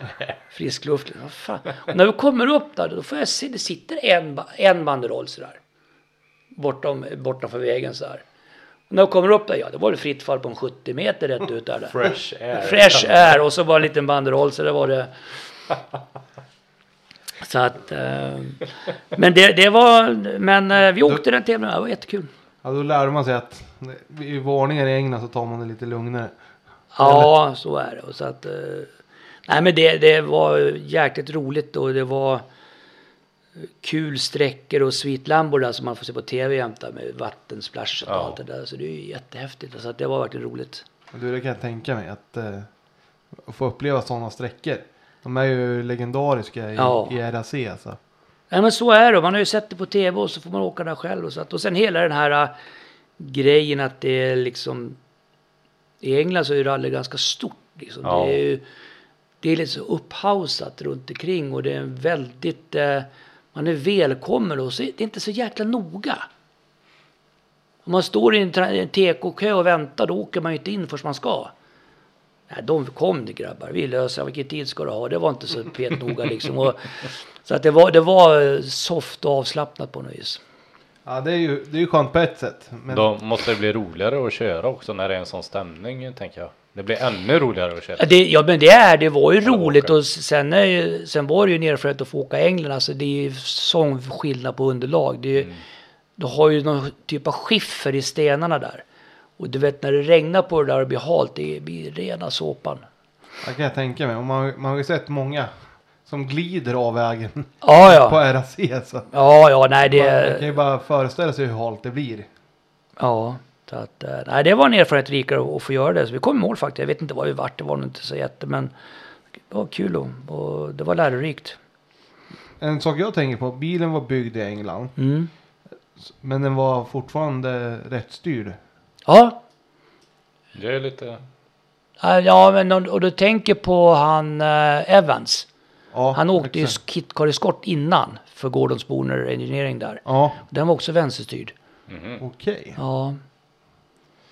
frisk luft. Vad fan. Och när vi kommer upp där, då får jag se, det sitter en, en banderoll sådär. Bortom, bortanför vägen så här. När jag kommer upp där, ja, det var det fritt fall på en 70 meter rätt ut där. där. Fresh air. Fresh air och så var det en liten banderoll så det var det. [laughs] Så att, eh, men det, det var, men eh, vi åkte den tävlingen, det var jättekul. Ja, då lärde man sig att i varningar i England så tar man det lite lugnare. Ja, så är det. Och så att, eh, nej men det, det var jäkligt roligt och det var kul sträckor och Sweet Lambo där som man får se på tv jämt där med vattensplash och Ja. allt det där. Så det är ju jättehäftigt. Så att det var verkligen roligt. Du, det kan jag tänka mig att eh, få uppleva sådana sträckor. De är ju legendariska i, Ja. i RAC alltså. Nej men så är det. Man har ju sett det på tv och så får man åka där själv. Och, så att, och sen hela den här äh, grejen att det är liksom... I England så är ju rally ganska stort. Liksom. Ja. Det är ju det är lite så upphausat runt omkring och det är en väldigt... Eh, man är välkommen och så är det inte så jäkla noga. Om man står i en, TK-kö och väntar då åker man ju inte in först man ska. Nej, de kom det grabbar, vi löser vilken tid ska du ha? Det var inte så petnoga liksom. Och, så att det var, det var eh, soft och avslappnat på något vis. Ja, det är ju, det är ju skönt på ett sätt. Men Då måste det bli roligare att köra också när det är en sån stämning tänker jag. Det blir ännu roligare att köra. Ja, det, ja men det är, det var ju Ja, roligt okej. och sen, sen var det ju nerfört att få åka England. Alltså det är ju sån skillnad på underlag. Det är, Mm. Du har ju någon typ av skiffer i stenarna där. Och du vet när det regnar på det där och blir halt, det blir rena såpan. det kan jag tänka mig. Och man, man har ju sett många som glider av vägen [laughs] Ja, på ja. RAC. Så. Ja, ja, nej Man, man kan det... ju bara föreställa sig hur halt det blir. Ja, så att, eh, nej, det var en erfarenhet rikare att få göra det. Så vi kom i mål faktiskt. Jag vet inte vad vi vart, det var nog inte så jätte, men det var kul och, och det var lärorikt. En sak jag tänker på, bilen var byggd i England. Mm. Men den var fortfarande rätt styrd. Ja, Det är lite... Ja, men och, och du tänker på han eh, Evans. Ja, Han åkte ju exakt. Kit Scott innan för Gordon Spooner Engineering där. Ja, Den var också vänsterstyrd. Mhm. okej. Ja.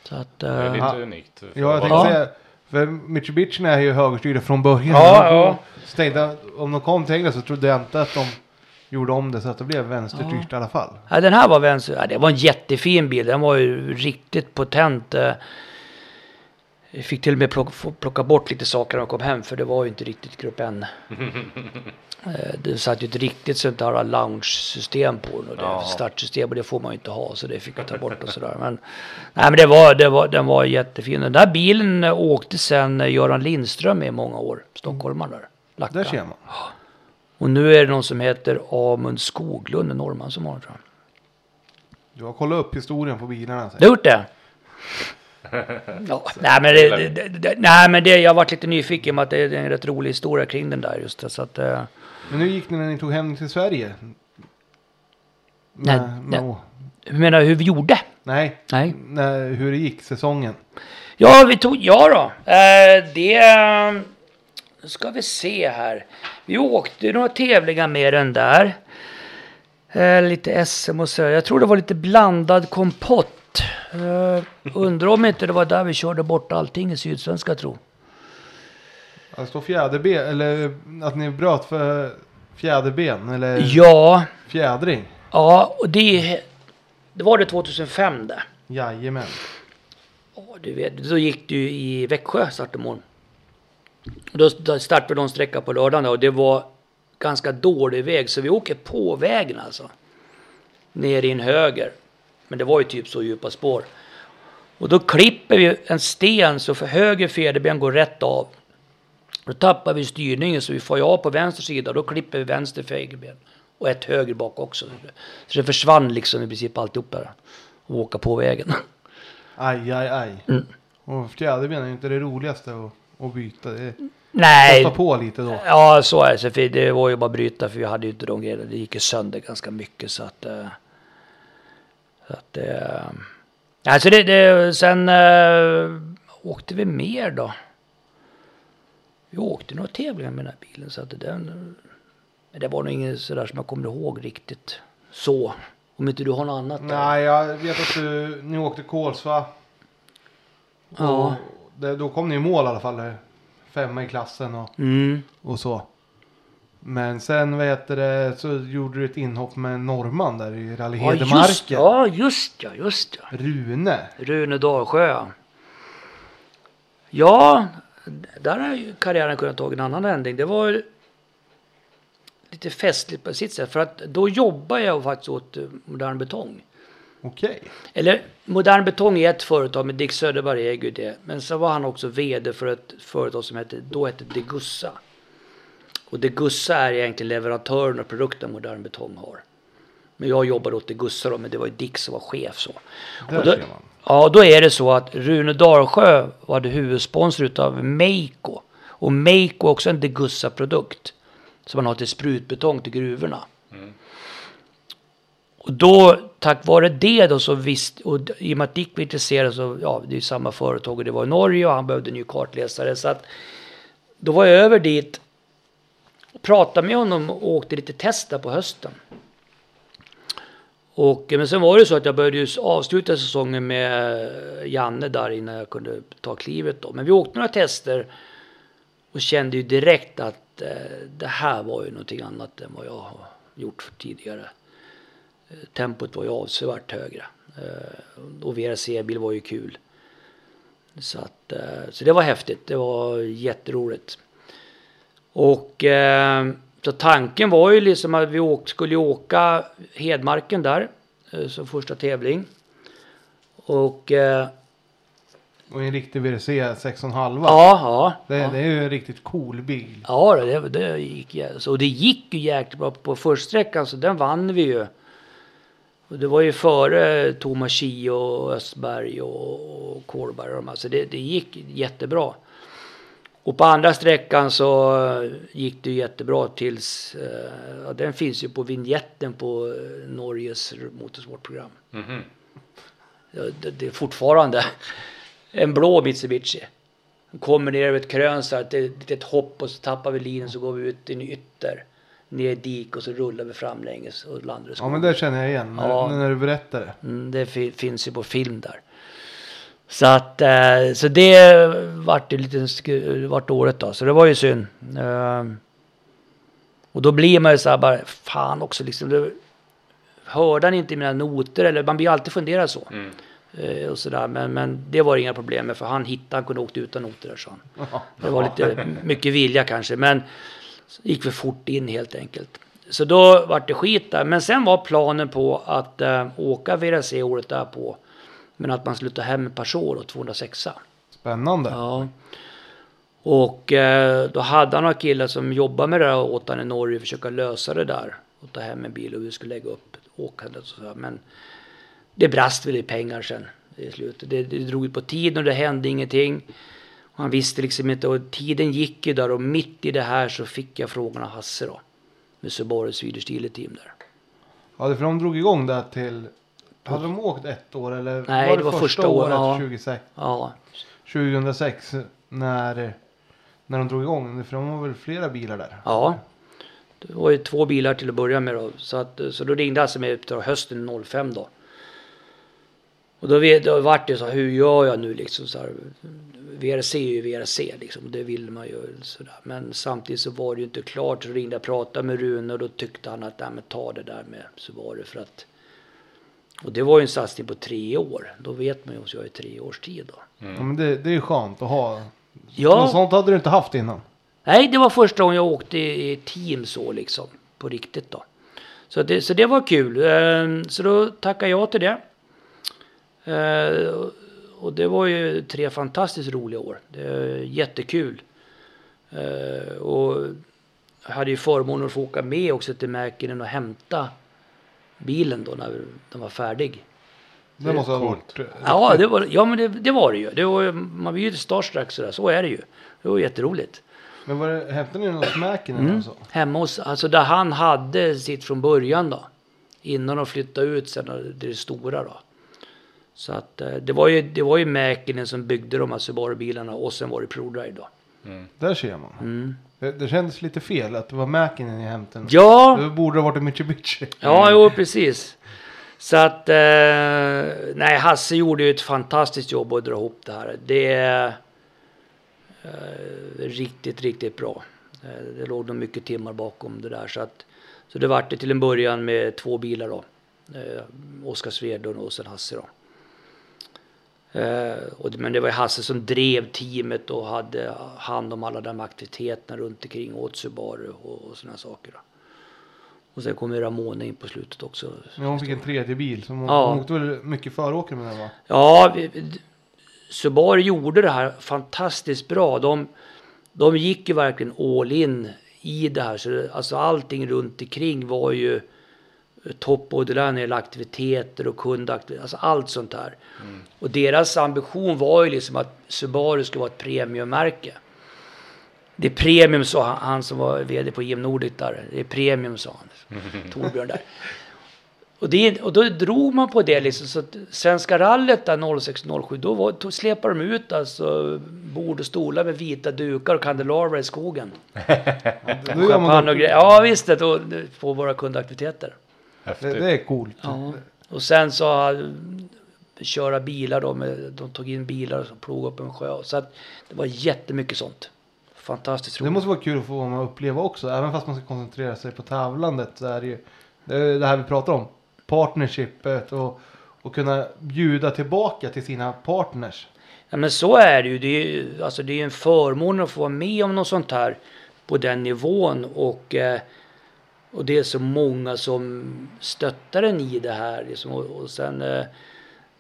Så att... Det är eh, lite Ja. unikt. för Ja, jag tänkte Ja. säga. För Mitsubishi är ju högerstyrda från början. Ja, ja. Så tänkte jag, om de kom till England så trodde jag inte att de gjorde om det så att det blev vänsterstyrt i alla fall. Ja, den här var vänster. Ja, det var en jättefin bil. Den var ju riktigt potent. Jag fick till och med plocka, plocka bort lite saker när jag kom hem för det var ju inte riktigt grupp N. [laughs] Eh, Det satt ju ett riktigt sånt här lounge-system på den och det Ja. startsystem och det får man ju inte ha så det fick jag ta bort och sådär. Men, nej, men det var, det var, den var jättefin. Den där bilen eh, åkte sen eh, Göran Lindström i många år. Stockholmaren där. Lacka. Där ser man. Och nu är det någon som heter Amund Skoglund, en norrman som har den. Du har kollat upp historien på bilarna. Du har gjort det? Ja, nej, men det, det, det, nej, men det, jag har varit lite nyfiken på att det är en rätt rolig historia kring den där just så att... eh, Men hur gick det när ni tog hem till Sverige? Nej, Med- med nej. å- Hur menar du hur vi gjorde? nej. Nej. Nej, hur det gick säsongen. Ja, vi tog, ja då. Eh, det ska vi se här. Vi åkte några tävlingar med den där. Eh, lite SM och så. Jag tror det var lite blandad kompott. Eh, undrar om inte det var där vi körde bort allting i Sydsvenska tro. Det står fjäderben, eller att ni bröt för fjäderben, eller Ja, fjädring. ja och det, det var det 2005 det. Jajamän. Ja, du vet, då gick du i Växjö startmål. Då startade någon sträcka på lördagen och det var ganska dålig väg så vi åker på vägen alltså. Ner i en höger. Men det var ju typ så djupa spår. Och då klipper vi en sten så för höger fjäderben går rätt av. Då tappar vi styrningen så vi får av på vänster sida. Då klipper vi vänster fjäderben. Och ett höger bak också. Så det försvann liksom i princip alltihop där. Och åka på vägen. Aj, aj, aj. Mm. Och fjäderben är ju inte det roligaste att, att byta. Det Nej, kostar på lite då. Ja, så är det. För Det var ju bara att bryta för vi hade ju inte de grejerna. Det gick ju sönder ganska mycket så att... eh, Så att det... Alltså det, det, sen uh, åkte vi mer då. Vi åkte några tävlingar med den här bilen så att den... Men det var nog inget sådär som jag kommer ihåg riktigt. Så. Om inte du har något annat där. Nej, jag vet att du, ni åkte Kolsva. Ja. Det, då kom ni i mål i alla fall. eh, Femma i klassen och, Mm. och så. Men sen vad heter det, så gjorde du ett inhopp med norrman där i Rally Ja, just, Hedmarken. ja, just ja, just ja. Rune. Rune Dalsjö. ja. Där har ju karriären kunnat ta en annan vändning. Det var lite festligt på sitt sätt. För att då jobbar jag faktiskt åt eh, Modern Betong. Okej. Eller Modern Betong är ett företag, men Dick Söderberg äger ju det. Men så var han också VD för ett företag som hette, då hette Degussa. Och Degussa är egentligen leverantören av produkten Modern Betong har. Men jag jobbade åt Degussa då, men det var ju Dick som var chef så. Där Och då, ser man. ja, då är det så att Rune Dalsjö var det huvudsponsor utav Meiko. Och Meiko är också en Degussa-produkt. Som man har till sprutbetong till gruvorna. Och då, tack vare det då så visste, och i och med att Dick var intresserad så, ja det är ju samma företag och det var i Norge och han behövde en ny kartläsare. Så att då var jag över dit, pratade med honom och åkte lite test där på hösten. Och, men sen var det så att jag började ju avsluta säsongen med eh, Janne där innan jag kunde ta klivet då. Men vi åkte några tester och kände ju direkt att eh, det här var ju någonting annat än vad jag har gjort tidigare. Eh, tempot var ju avsevärt högre. Eh, och VRC-bil var ju kul. Så, att, eh, så det var häftigt. Det var jätteroligt. Och eh, så tanken var ju liksom att vi skulle åka Hedmarken där. Eh, som första tävling. Och eh, Och en riktig WRC 6,5. ja, ja. Det, ja. det är ju en riktigt cool bil. Ja, det, det gick så det gick ju jäkligt bra på försträckan så den vann vi ju. Och det var ju före Thomas Ski och Östberg och, och Kårberg och de här, så det, det gick jättebra. Och på andra sträckan så gick det jättebra tills, eh, ja, den finns ju på vignetten på eh, Norges motorsportprogram. Ja, det, det är fortfarande en blå Mitsubishi. Kommer ner över ett krön så att det är ett hopp och så tappar vi linjen så går vi ut i en ytter. Ner i dik och så rullar vi fram länges och landar i Ja skogen. men det känner jag igen när, Ja. när du berättar det. Mm, det fi- finns ju på film där. Så att, eh, så det vart ju lite, vart året då. Så det var ju synd. Eh, och då blir man ju så här bara, fan också liksom. Hörde han inte mina noter? Eller man blir alltid fundera så. Eh, och sådär. Men, men det var inga problem med för han hittade, han kunde åkt utan noter där sa han. Det var lite [laughs] mycket vilja kanske. Men gick för fort in helt enkelt. Så då vart det skit där. Men sen var planen på att eh, åka VRC året därpå. Men att man ta hem en Peugeot då, 206. Spännande. Ja. Och eh, då hade han några killar som jobbade med det där åt han i Norge. Försöka lösa det där. Och ta hem en bil och vi skulle lägga upp åkandet och så. Men det brast väl i pengar sen. i slutet. Det, det drog ut på tiden och det hände ingenting. Och han visste liksom inte och tiden gick ju där och mitt i det här så fick jag frågan av Hasse då. Med Subaru Swedish Dealer Team där. Ja, det för de drog igång där till... Hade de åkt ett år eller Nej, var det det, var första året, ja. 2006, Ja, 2006 när, när de drog igång? För de var väl flera bilar där? ja. Det var ju två bilar till att börja med då. Så, att, så då ringde Hasse mig till hösten 05 då. Och då, vet- då vart det så här, hur gör jag nu liksom så här. VRC är ju VRC liksom, det vill man ju sådär. Men samtidigt så var det ju inte klart. Så ringde jag och pratade med Rune och då tyckte han att, nej men ta det där med Subaru för att. Och det var ju en satsning på tre år. Då vet man ju att jag är tre års tid då. Ja, men det, det är ju skönt att ha. Något Ja, sånt hade du inte haft innan. nej det var första gången jag åkte i team så liksom. På riktigt då. Så det, så det var kul. Eh, Så då tackade jag till det. Eh, och- Och det var ju tre fantastiskt roliga år. Det är jättekul. Eh, Och jag hade ju förmånen att få åka med också till Mäkinen och hämta bilen då när den var färdig. Det måste ha varit. Ja, det var, ja men det, det var det ju. Det var, man blir ju starstruck sådär, så är det ju. Det var jätteroligt. Men var det, hämtade ni någon smäken Mm. alltså? Hemma hos, alltså där han hade sitt från början då. Innan de flyttade ut sen det stora då. Så att eh, det var ju, det var ju Mäkinen som byggde de här Subaru-bilarna och sen var det ProDrive då. Där ser man. Det, det kändes lite fel att det var Mäkinen i hämten. Ja! Det borde ha varit en Mitsubishi. Ja, jo precis. Så att, eh, nej Hasse gjorde ju ett fantastiskt jobb att dra ihop det här. Det är eh, riktigt, riktigt bra. Eh, det låg nog mycket timmar bakom det där. Så, att, så det vart det till en början med två bilar då. Eh, Oskar Svedlund och sen Hasse då. Eh, men det var ju Hasse som drev teamet och hade hand om alla de aktiviteterna runt omkring åt Subaru och, sådana saker. Och sen kom ju Ramona in på slutet också. Ja, hon fick en tredje bil. Så hon, Ja. hon åkte väl mycket föråkare med den va? Ja, Subaru gjorde det här fantastiskt bra. De, de gick ju verkligen all in i det här. Så alltså allting runt omkring var ju topp både där när det gäller aktiviteter och kundaktiviteter. Alltså allt sånt där. Och deras ambition var ju liksom att Subaru skulle vara ett premiummärke. Det är premium sa han, han som var vd på IM Nordic där. Det är premium sa han. [laughs] Torbjörn där. Och, det, och då drog man på det liksom. Så att Svenska rallyt där 06-07 då var, tog, släpade de ut alltså bord och stolar med vita dukar och kandelabrar i skogen. [laughs] Då gör man Champagne och det, grejer. Ja visst, det, då, på våra kundaktiviteter. Det, Häftigt. det är coolt. Ja. Och sen så köra bilar då. Med, de tog in bilar och plogade upp en sjö. Så att det var jättemycket sånt. Fantastiskt Det roligt. måste vara kul att få vara med och uppleva också. Även fast man ska koncentrera sig på tävlandet så är det ju det, är det här vi pratar om. Partnershipet och, och kunna bjuda tillbaka till sina partners. Ja men så är det ju. Det är ju alltså, det är en förmån att få vara med om något sånt här på den nivån. Och, eh, och det är så många som stöttar en i det här. Liksom, och, och sen, eh,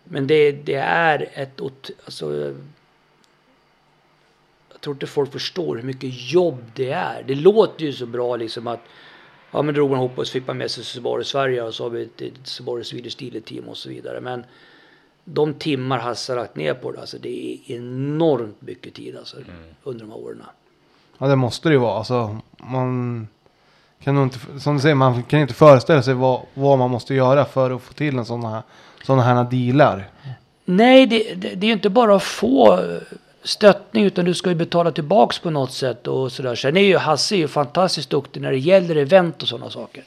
men det, det är ett... Alltså, jag tror inte folk förstår hur mycket jobb det är. Det låter ju så bra liksom att Ja men drog man ihop och så fick man med sig Subaru Sverige och så har vi ett, ett Subaru Swedish Dealer Team och så vidare. Men de timmar Hasse har lagt ner på det, alltså det är enormt mycket tid alltså, under de här åren. Ja det måste det ju vara. Alltså, man kan nog inte, som du säger, man kan inte föreställa sig vad, vad man måste göra för att få till en sån här, såna här dealar. Nej, det, det, det är ju inte bara att få stöttning utan du ska ju betala tillbaks på något sätt och sådär. Sen är ju Hasse är ju fantastiskt duktig när det gäller event och sådana saker.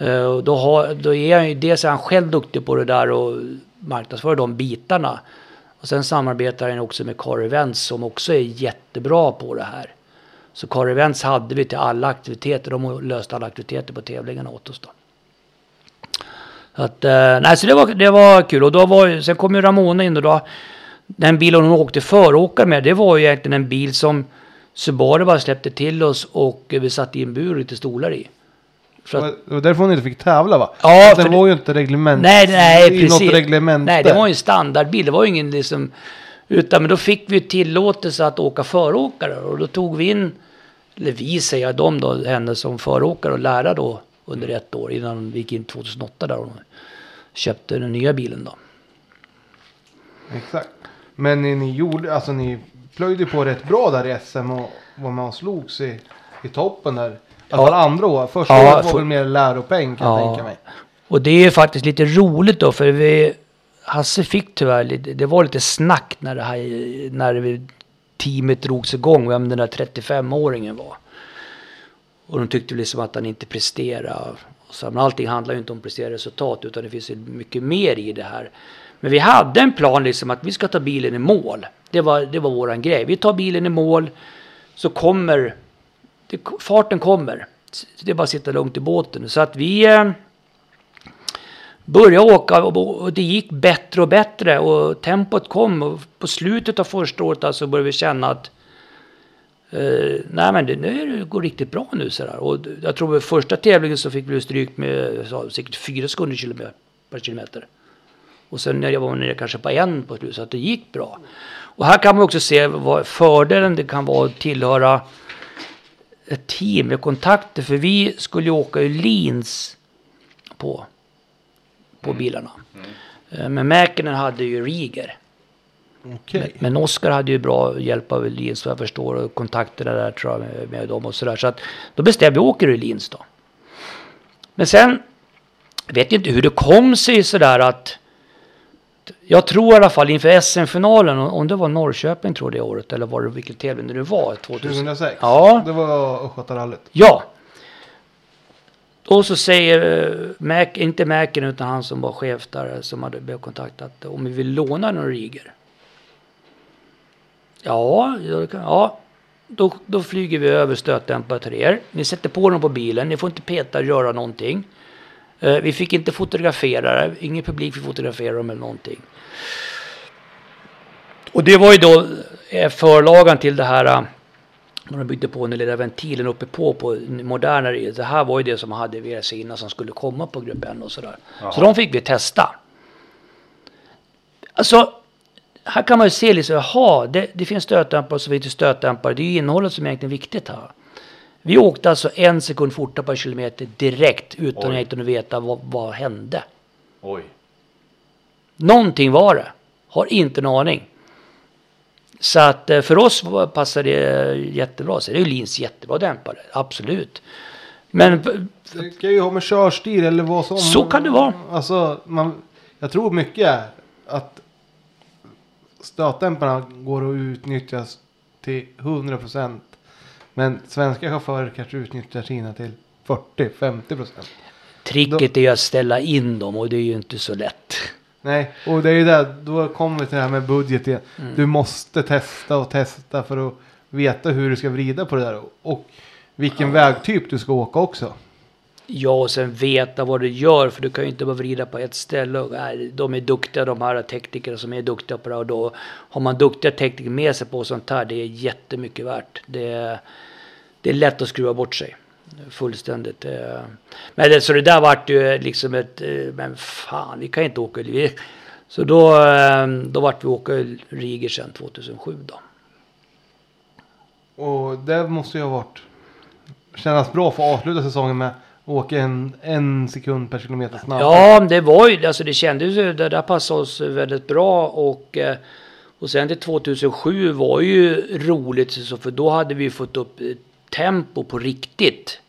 Uh, och då, har, då är han ju, dels är han själv duktig på det där och marknadsför de bitarna. Och sen samarbetar han också med Car Events som också är jättebra på det här. Så Car Events hade vi till alla aktiviteter. De löste alla aktiviteter på tävlingarna åt oss då. Så att, eh, nej, så det var, det var kul. Och då var, sen kom ju Ramona in och då, den bilen hon åkte föråkare med, det var ju egentligen en bil som Subaru bara släppte till oss och vi satte in bur och lite stolar i. För att, Det var därför hon inte fick tävla va? Ja, den för var ju inte reglement. nej, nej, precis. något reglement. Nej, det var ju en standardbil. Det var ju ingen liksom... Utan men då fick vi tillåtelse att åka föråkare och då tog vi in, eller vi säger jag, de då, henne som föråkare och lära då under ett år innan vi gick in 2008 där och köpte den nya bilen då. Exakt. Men ni, gjorde, alltså ni plöjde på rätt bra där i SM och var med och slogs i, i toppen där. Alla fall andra år. Första Ja, året var för- väl mer läropeng kan jag Ja. tänka mig. Och det är faktiskt lite roligt då för vi, Hasse fick tyvärr lite, det var lite snack när det här, när vi, teamet drogs igång, vem den där 35-åringen var. Och de tyckte liksom att han inte presterade. Så, men allting handlar ju inte om prestera resultat utan det finns ju mycket mer i det här. Men vi hade en plan liksom att vi ska ta bilen i mål. Det var, det var våran grej. Vi tar bilen i mål så kommer det, farten kommer. Det är bara att sitta lugnt i båten. Så att vi eh, började åka och, det gick bättre och bättre och tempot kom. Och på slutet av första året alltså började vi känna att eh, nej men det, nu går det riktigt bra nu så där. Och jag tror vid första tävlingen så fick vi stryk med så, säkert fyra sekunder kilometer, per kilometer. Och sen när jag var nere kanske på en på slutet så att det gick bra. Och här kan man också se vad fördelen det kan vara att tillhöra ett team med kontakter. För vi skulle ju åka i lins på, på bilarna. Eh, Men Mäkinen hade ju Riger. Okej. Men Oskar hade ju bra hjälp av Lins vad jag förstår och kontakterna där tror jag med, med dem och sådär. Så att då bestämde vi åker i Lins då. Men sen vet jag inte hur det kom sig sådär att jag tror i alla fall inför SM-finalen, om det var Norrköping tror jag det året eller var det vilken tävling det nu var? 2000. 2006? Ja. Det var Östgötarallyt. Ja. Och så säger eh, Mac, inte Mäken utan han som var chef där eh, som hade blivit kontaktat eh, om vi vill låna några rigor. Ja, ja. Då, då flyger vi över stötdämpare till er. Ni sätter på dem på bilen. Ni får inte peta eller göra någonting. Vi fick inte fotografera det. Ingen publik fick fotografera dem eller någonting. Och det var ju då förlagan till det här när de byggde på den lilla ventilen uppe på, på modernare. Det här var ju det som hade VRC innan som skulle komma på grupp N och sådär. Så de fick vi testa. Alltså, här kan man ju se liksom, jaha, det, det finns stötdämpare och så det stötdämpare. Det är ju innehållet som är egentligen viktigt här. Vi åkte alltså en sekund fortare per kilometer direkt utan Oj. att veta vad, vad hände. Oj. Någonting var det. Har inte en aning. Så att eh, för oss passar det jättebra. Så det är ju Lins jättebra dämpare, absolut. Men Det kan ju ha med körstil eller vad som. Så kan det vara. Alltså, man, jag tror mycket är att stötdämparna går att utnyttjas till 100%. Men svenska chaufförer kanske utnyttjar sina till 40-50%. tricket är ju att ställa in dem och det är ju inte så lätt. Nej, och det är ju där, då kommer vi till det här med budget igen. Mm. Du måste testa och testa för att veta hur du ska vrida på det där. Och vilken vägtyp du ska åka också. Ja, och sen veta vad du gör för du kan ju inte bara vrida på ett ställe. Och, nej, de är duktiga de här teknikerna som är duktiga på det och då har man duktiga tekniker med sig på sånt här. Det är jättemycket värt. Det är, det är lätt att skruva bort sig. Fullständigt. eh. Men det, så det där vart ju liksom ett, eh, men fan vi kan inte åka. Vi- Så då, eh, då vart vi åka Riger sen 2007 då. Och det måste ju ha varit kännas bra för att avsluta säsongen med åka en, en sekund per kilometer snabbare. Ja, det var ju, alltså det kändes ju, det där passade oss väldigt bra och, eh, och sen till 2007 var ju roligt så för då hade vi fått upp eh, tempo på riktigt.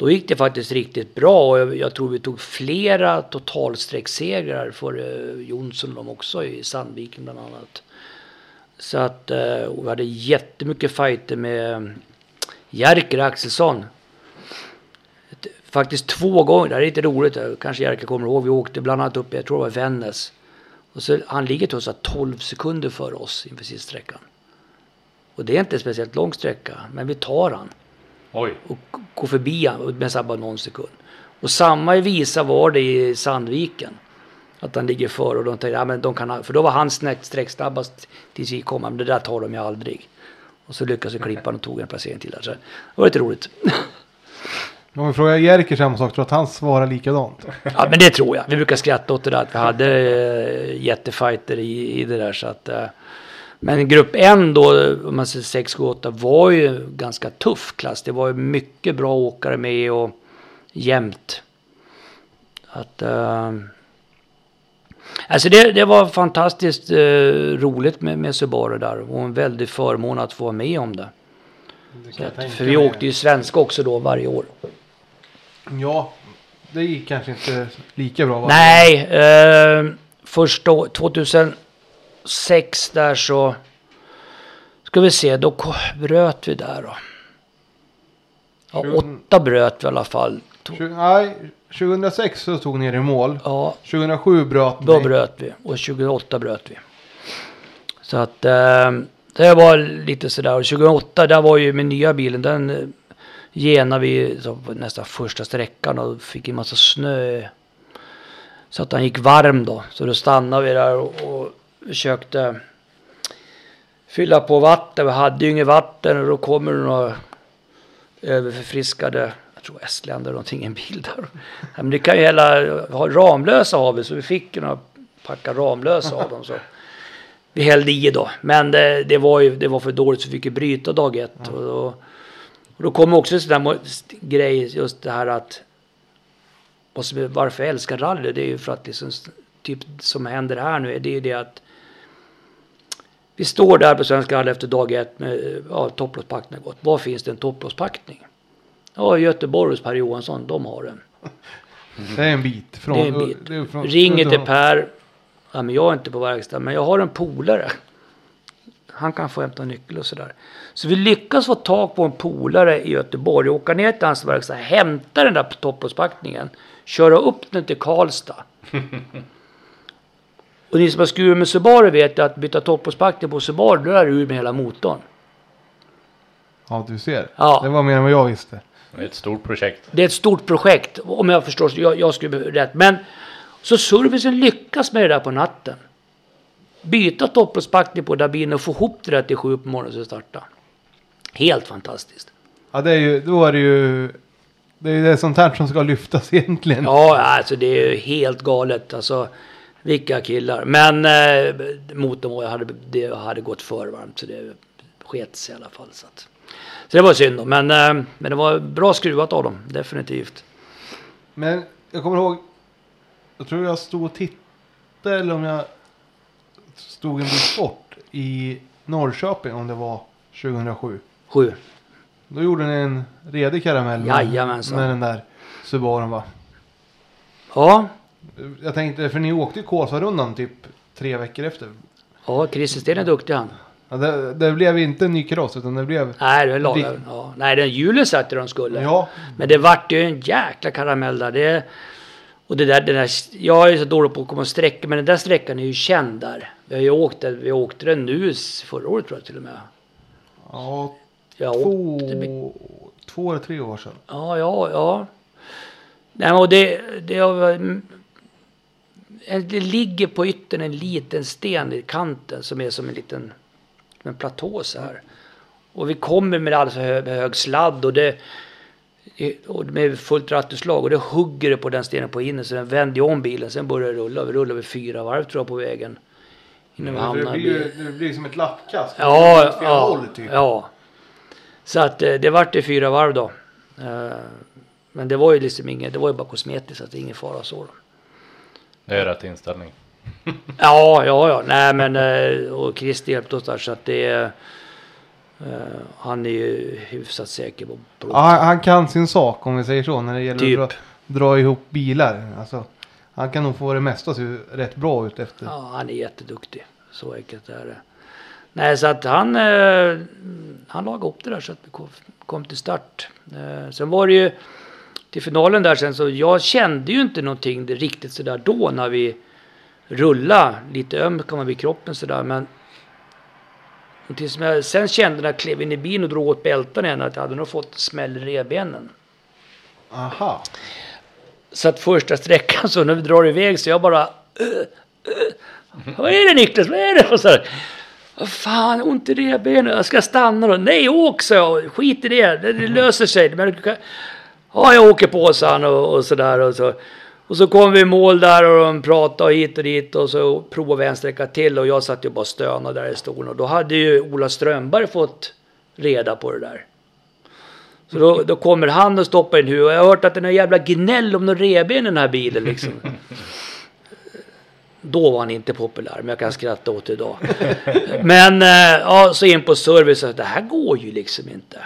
Då gick det faktiskt riktigt bra och jag, jag tror vi tog flera totalsträcksegrar för eh, Jonsson och dem också i Sandviken bland annat. Så att eh, och vi hade jättemycket fighter med eh, Jerker Axelsson. Faktiskt två gånger, det här är lite roligt, eh, kanske Jerker kommer ihåg. Vi åkte bland annat upp, jag tror det var Vännäs. Och så, han ligger till oss 12 sekunder före oss inför sista sträckan. Och det är inte en speciellt lång sträcka, men vi tar han Oj. och g- går förbi han med bara någon sekund. Och samma Visa var det i Sandviken. Att han ligger före och de tänkte, ja men de kan, för då var han sträcksnabbast tills vi kom, men det där tar de ju aldrig. Och så lyckades vi klippa och tog en placering till där. Så det var lite roligt. [laughs] Om vi frågar Jerker samma sak, tror att han svarar likadant? [laughs] Ja men det tror jag. Vi brukar skratta åt det där att vi hade eh, jättefighter i, i det där så att. Eh, men grupp 1 då, om man säger 6, 7, 8 var ju ganska tuff klass. Det var ju mycket bra åkare med och jämnt. Att, uh, alltså det, det, var fantastiskt uh, roligt med, med Subaru där och en väldig förmån att få vara med om det. det att, för vi åkte ju svenska också då varje år. Ja, det gick kanske inte lika bra. Nej, uh, första 2000 sex där så ska vi se, då bröt vi där då. Ja, åtta bröt vi i alla fall. Nej, 2006 så tog ni er i mål. Ja. 2007 bröt ni. Då bröt vi och 2008 bröt vi. Så att eh, det var lite sådär. Och 2008 där var ju med nya bilen. Den eh, genade vi nästan första sträckan och fick en massa snö. Så att den gick varm då. Så då stannade vi där och, och försökte fylla på vatten. Vi hade ju inget vatten och då kommer det några överförfriskade, jag tror Estland eller någonting, en bil där. Men det kan ju hela, ha ramlösa har vi så vi fick ju några packar ramlösa av dem. Så. Vi hällde i då. Men det, det, var ju det var för dåligt så vi fick ju bryta dag ett. Och, då, och då kom också en sån där grej just det här att varför jag älskar rally det är ju för att liksom, typ som händer här nu det är ju det att vi står där på Svenska rally efter dag ett med ja, topplåspackning gått. Var finns det en topplåspackning? Ja, Göteborg hos Per Johansson, de har den. [laughs] Det är en bit. Från, Det är en bit. är från- Ringer till Per. Ja, men jag är inte på verkstad, men jag har en polare. Han kan få hämta nyckel och sådär. Så vi lyckas få tag på en polare i Göteborg. Åka ner till hans verkstad, hämta den där topplåspackningen. Köra upp den till Karlstad. [laughs] och ni som har skurit med Subaru vet att byta topplåspackning på Subaru, då är det ur med hela motorn. Ja, du ser. Ja. Det var mer än vad jag visste. Det är ett stort projekt. Det är ett stort projekt, om jag förstår. Jag, jag skulle rätt. Men så servicen lyckas med det där på natten. Byta topplåspackning på där bilen och få ihop det där till sju på morgonen så starta. Helt fantastiskt. Ja, det är ju, då är det ju... Det är ju det sånt här som ska lyftas [laughs] egentligen. Ja, alltså det är ju helt galet. Alltså, vilka killar. Men eh, motorn hade, det hade gått för varmt så det sket sig i alla fall. Så, att, så det var synd då. Men, eh, men det var bra skruvat av dem, definitivt. Men jag kommer ihåg. Jag tror jag stod och tittade eller om jag stod en bit bort i Norrköping om det var 2007. Sju. Då gjorde ni en redig karamell med, Jajamensan. med den där Subaren va? Ja, Jag tänkte, för ni åkte ju Kåsarundan typ tre veckor efter. ja Christer Sten är duktig han. Ja, det, det blev inte en ny kross utan det blev... Nej, det lag, Det- ja. Nej, den hjulen satt där de skulle. Ja, Men det vart ju en jäkla karamell där. Det, och det där, den där, jag är så dålig på att komma och sträcka, men den där sträckan är ju känd där. Vi har ju åkt den, vi åkte den nu förra året tror jag till och med. ja Jag två, åkte, två eller tre år sedan. ja, ja, ja. Nej, och det, det, har- det ligger på yttern en liten sten i kanten som är som en liten en platå så här. Och vi kommer med alldeles för hög, hög sladd och det och med fullt rattuslag och det hugger det på den stenen på inne så den vänder ju om bilen. Sen börjar det rulla. Vi rullar väl fyra varv tror jag på vägen. Innan vi För det blir, det blir som ett lappkast. Ja, ja, håll, typ. ja. Så att eh, det vart det fyra varv då. Eh, Men det var ju liksom inget, det var ju bara kosmetiskt så att det är ingen fara så. Då. Det är rätt inställning. [laughs] Ja, ja, ja. Nej men eh, och Christer hjälpte oss där så att det är eh, han är ju hyfsat säker på på- Ja, han- han kan sin sak om vi säger så när det gäller Typ. att dra, dra ihop bilar. Alltså, han kan nog få det mesta se rätt bra ut efter. Ja, han är jätteduktig. Så enkelt är det. Nej, så att han, eh, han lagade upp det där så att vi kom, kom till start. Eh, sen var det ju till finalen där sen så jag kände ju inte någonting riktigt sådär då när vi rullade. Lite öm kan man vid kroppen sådär men och tills jag sen kände när jag klev in i bilen och drog åt bälten igen att jag hade nog fått smäll i revbenen. Aha. Så att första sträckan så när vi drar iväg så jag bara... "Ugh, ugh. Vad är det Niklas? Vad är det? Och så här, Vad fan, ont i revbenen. Jag ska stanna då. Nej, åk så jag. Skit i det. Det, det löser sig. Men, ja, jag åker på sa han och, och så där. Och så, och så kom vi i mål där och de pratade hit och dit och så provade vi en sträcka till och jag satt ju bara stönade där i stolen. Och då hade ju Ola Strömberg fått reda på det där. Så då, då kommer han och stoppar in huvudet. Jag har hört att det är jävla gnäll om någon revben i den här bilen liksom. [laughs] Då var han inte populär, men jag kan skratta åt det idag. men eh, ja, så in på service, det här går ju liksom inte.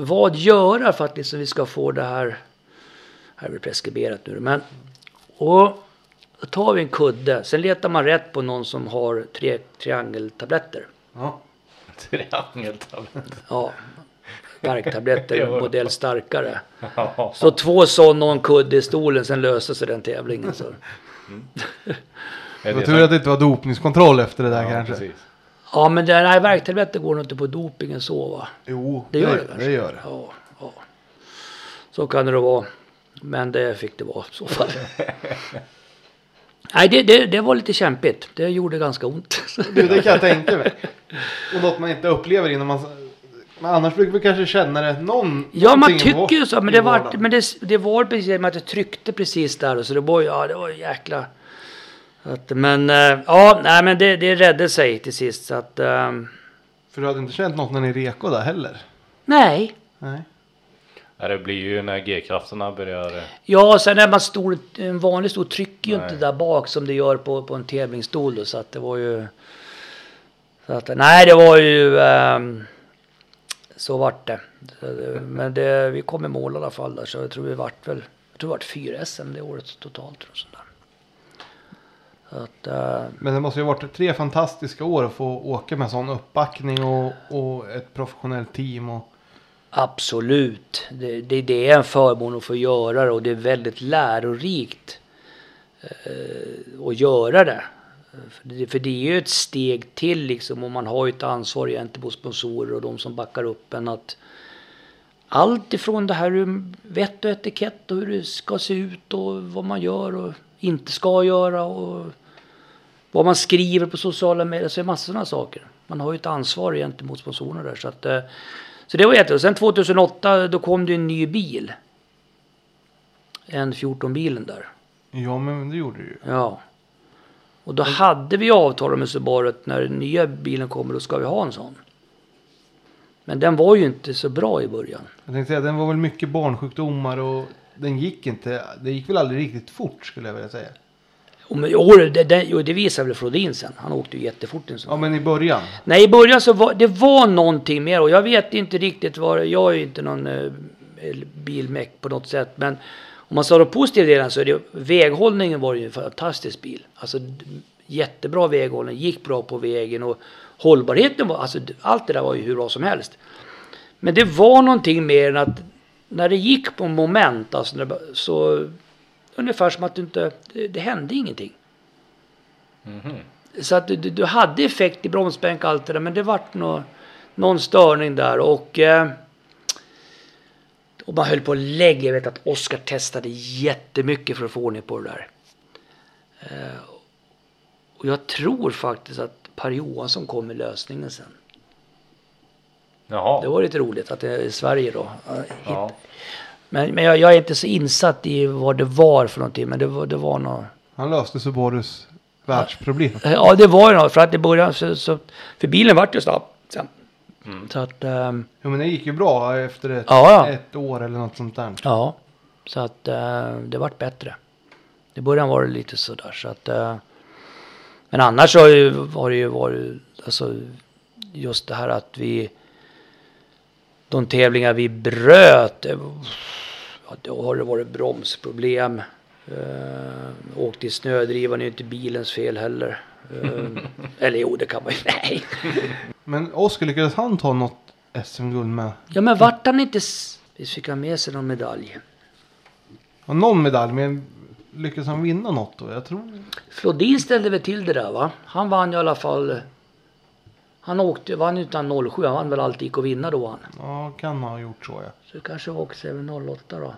Vad göra för att liksom vi ska få det här, här är det preskriberat nu men, och då tar vi en kudde, sen letar man rätt på någon som har tre triangeltabletter. Ja. [laughs] Triangeltablett. Ja, värktabletter, [laughs] Jo. modell starkare. Så två sådana och en kudde i stolen, sen löste sig den tävlingen. Så. Är [laughs] Det var tur att det inte var dopningskontroll efter det där ja, kanske. precis. Ja, men det, nej, värktabletter går nog inte på dopingen så va? Jo, Det gör det, det gör det. Ja, ja. Så kan det då vara. Men det fick det vara i så fall. [laughs] Nej, det, det, det var lite kämpigt. Det gjorde ganska ont. Du, det kan jag tänka mig. Och något man inte upplever innan man... Men annars brukar vi kanske känna det någon... Ja, man tycker ju så. Men det var, men det, det var precis med att det tryckte precis där. Och så det var, ja, det var jäkla... Att, men eh, ja, nej, men det, det räddade sig till sist. Så att, ehm, För du hade inte känt något när ni reko där heller? nej. Nej. Ja, det blir ju när G-krafterna börjar. eh, Ja, sen är man stor, en vanlig stor trycker ju Nej. inte där bak som det gör på, på en tävlingsstol. Då, så att det var ju... Så att, nej, det var ju... ehm, så vart det. Men det, vi kom i mål i alla fall där, så jag tror vi vart väl... Jag tror det vart fyra SM det året totalt. Där. Så att, eh, Men det måste ju ha varit tre fantastiska år att få åka med sån uppbackning och, och ett professionellt team. Och, Absolut. Det, det, det är en förmån att få göra det och det är väldigt lärorikt eh, att göra det. För, det. för det är ju ett steg till liksom och man har ju ett ansvar gentemot sponsorer och de som backar upp en att allt ifrån det här med vett och etikett och hur det ska se ut och vad man gör och inte ska göra och vad man skriver på sociala medier, så är det massor sådana saker. Man har ju ett ansvar gentemot sponsorerna där. Så, att, eh, så det var jättebra. Sen 2008 då kom det en ny bil. En 14-bilen där. ja, men det gjorde du ju. Ja. Och då hade vi avtal med Subaru att när den nya bilen kommer då ska vi ha en sån. Men den var ju inte så bra i början. Jag tänkte säga, den var väl mycket barnsjukdomar och den gick inte. Det gick väl aldrig riktigt fort skulle jag vilja säga. Men, jo, det, det, det visade väl Flodin sen. Han åkte ju jättefort i en sån. Ja, men i början. Nej, i början så var det var någonting mer och jag vet inte riktigt vad Jag är ju inte någon eh, bilmäck på något sätt, men om man sa de positiva delarna så är det väghållningen var ju en fantastisk bil. Alltså jättebra väghållning, gick bra på vägen och hållbarheten var, alltså allt det där var ju hur bra som helst. Men det var någonting mer än att när det gick på moment, alltså så ungefär som att det inte, det, det hände ingenting. Så att du, du du hade effekt i bromsbänk och allt det där, men det vart nå, någon störning där och, eh, och man höll på att lägga. Jag vet att Oskar testade jättemycket för att få ordning på det där. Eh, och jag tror faktiskt att Per Johansson kom med lösningen sen. Jaha. Det var lite roligt att det är i Sverige då. hit- Ja. Men, men jag, jag är inte så insatt i vad det var för någonting, men det var, det var något. Han löste Subarus världsproblem. Ja, det var ju något. För att i början så, så för bilen vart ju snabb sen. Så att, ehm, Jo, men det gick ju bra efter ett, Ja, ja. ett år eller något sånt där. ja. Så att eh, det vart bättre. I början var det lite sådär så att. eh, men annars har ju, har det ju varit, alltså just det här att vi. De tävlingar vi bröt. Ja, då har det varit bromsproblem. Uh, åkte i snödrivan, är ju inte bilens fel heller. Eh, eller jo, det kan man ju. [laughs] Nej. Men Oskar, lyckades han ta något SM-guld med? Ja, men vart han inte... Visst fick han med sig någon medalj? Ja, någon medalj, men lyckades han vinna något då? Jag tror... Flodin ställde väl till det där va? Han vann i alla fall. Han åkte, vann utan 07. Han vann väl allt gick att vinna då han. Ja, kan ha gjort så ja. Så det kanske var också även 08 då.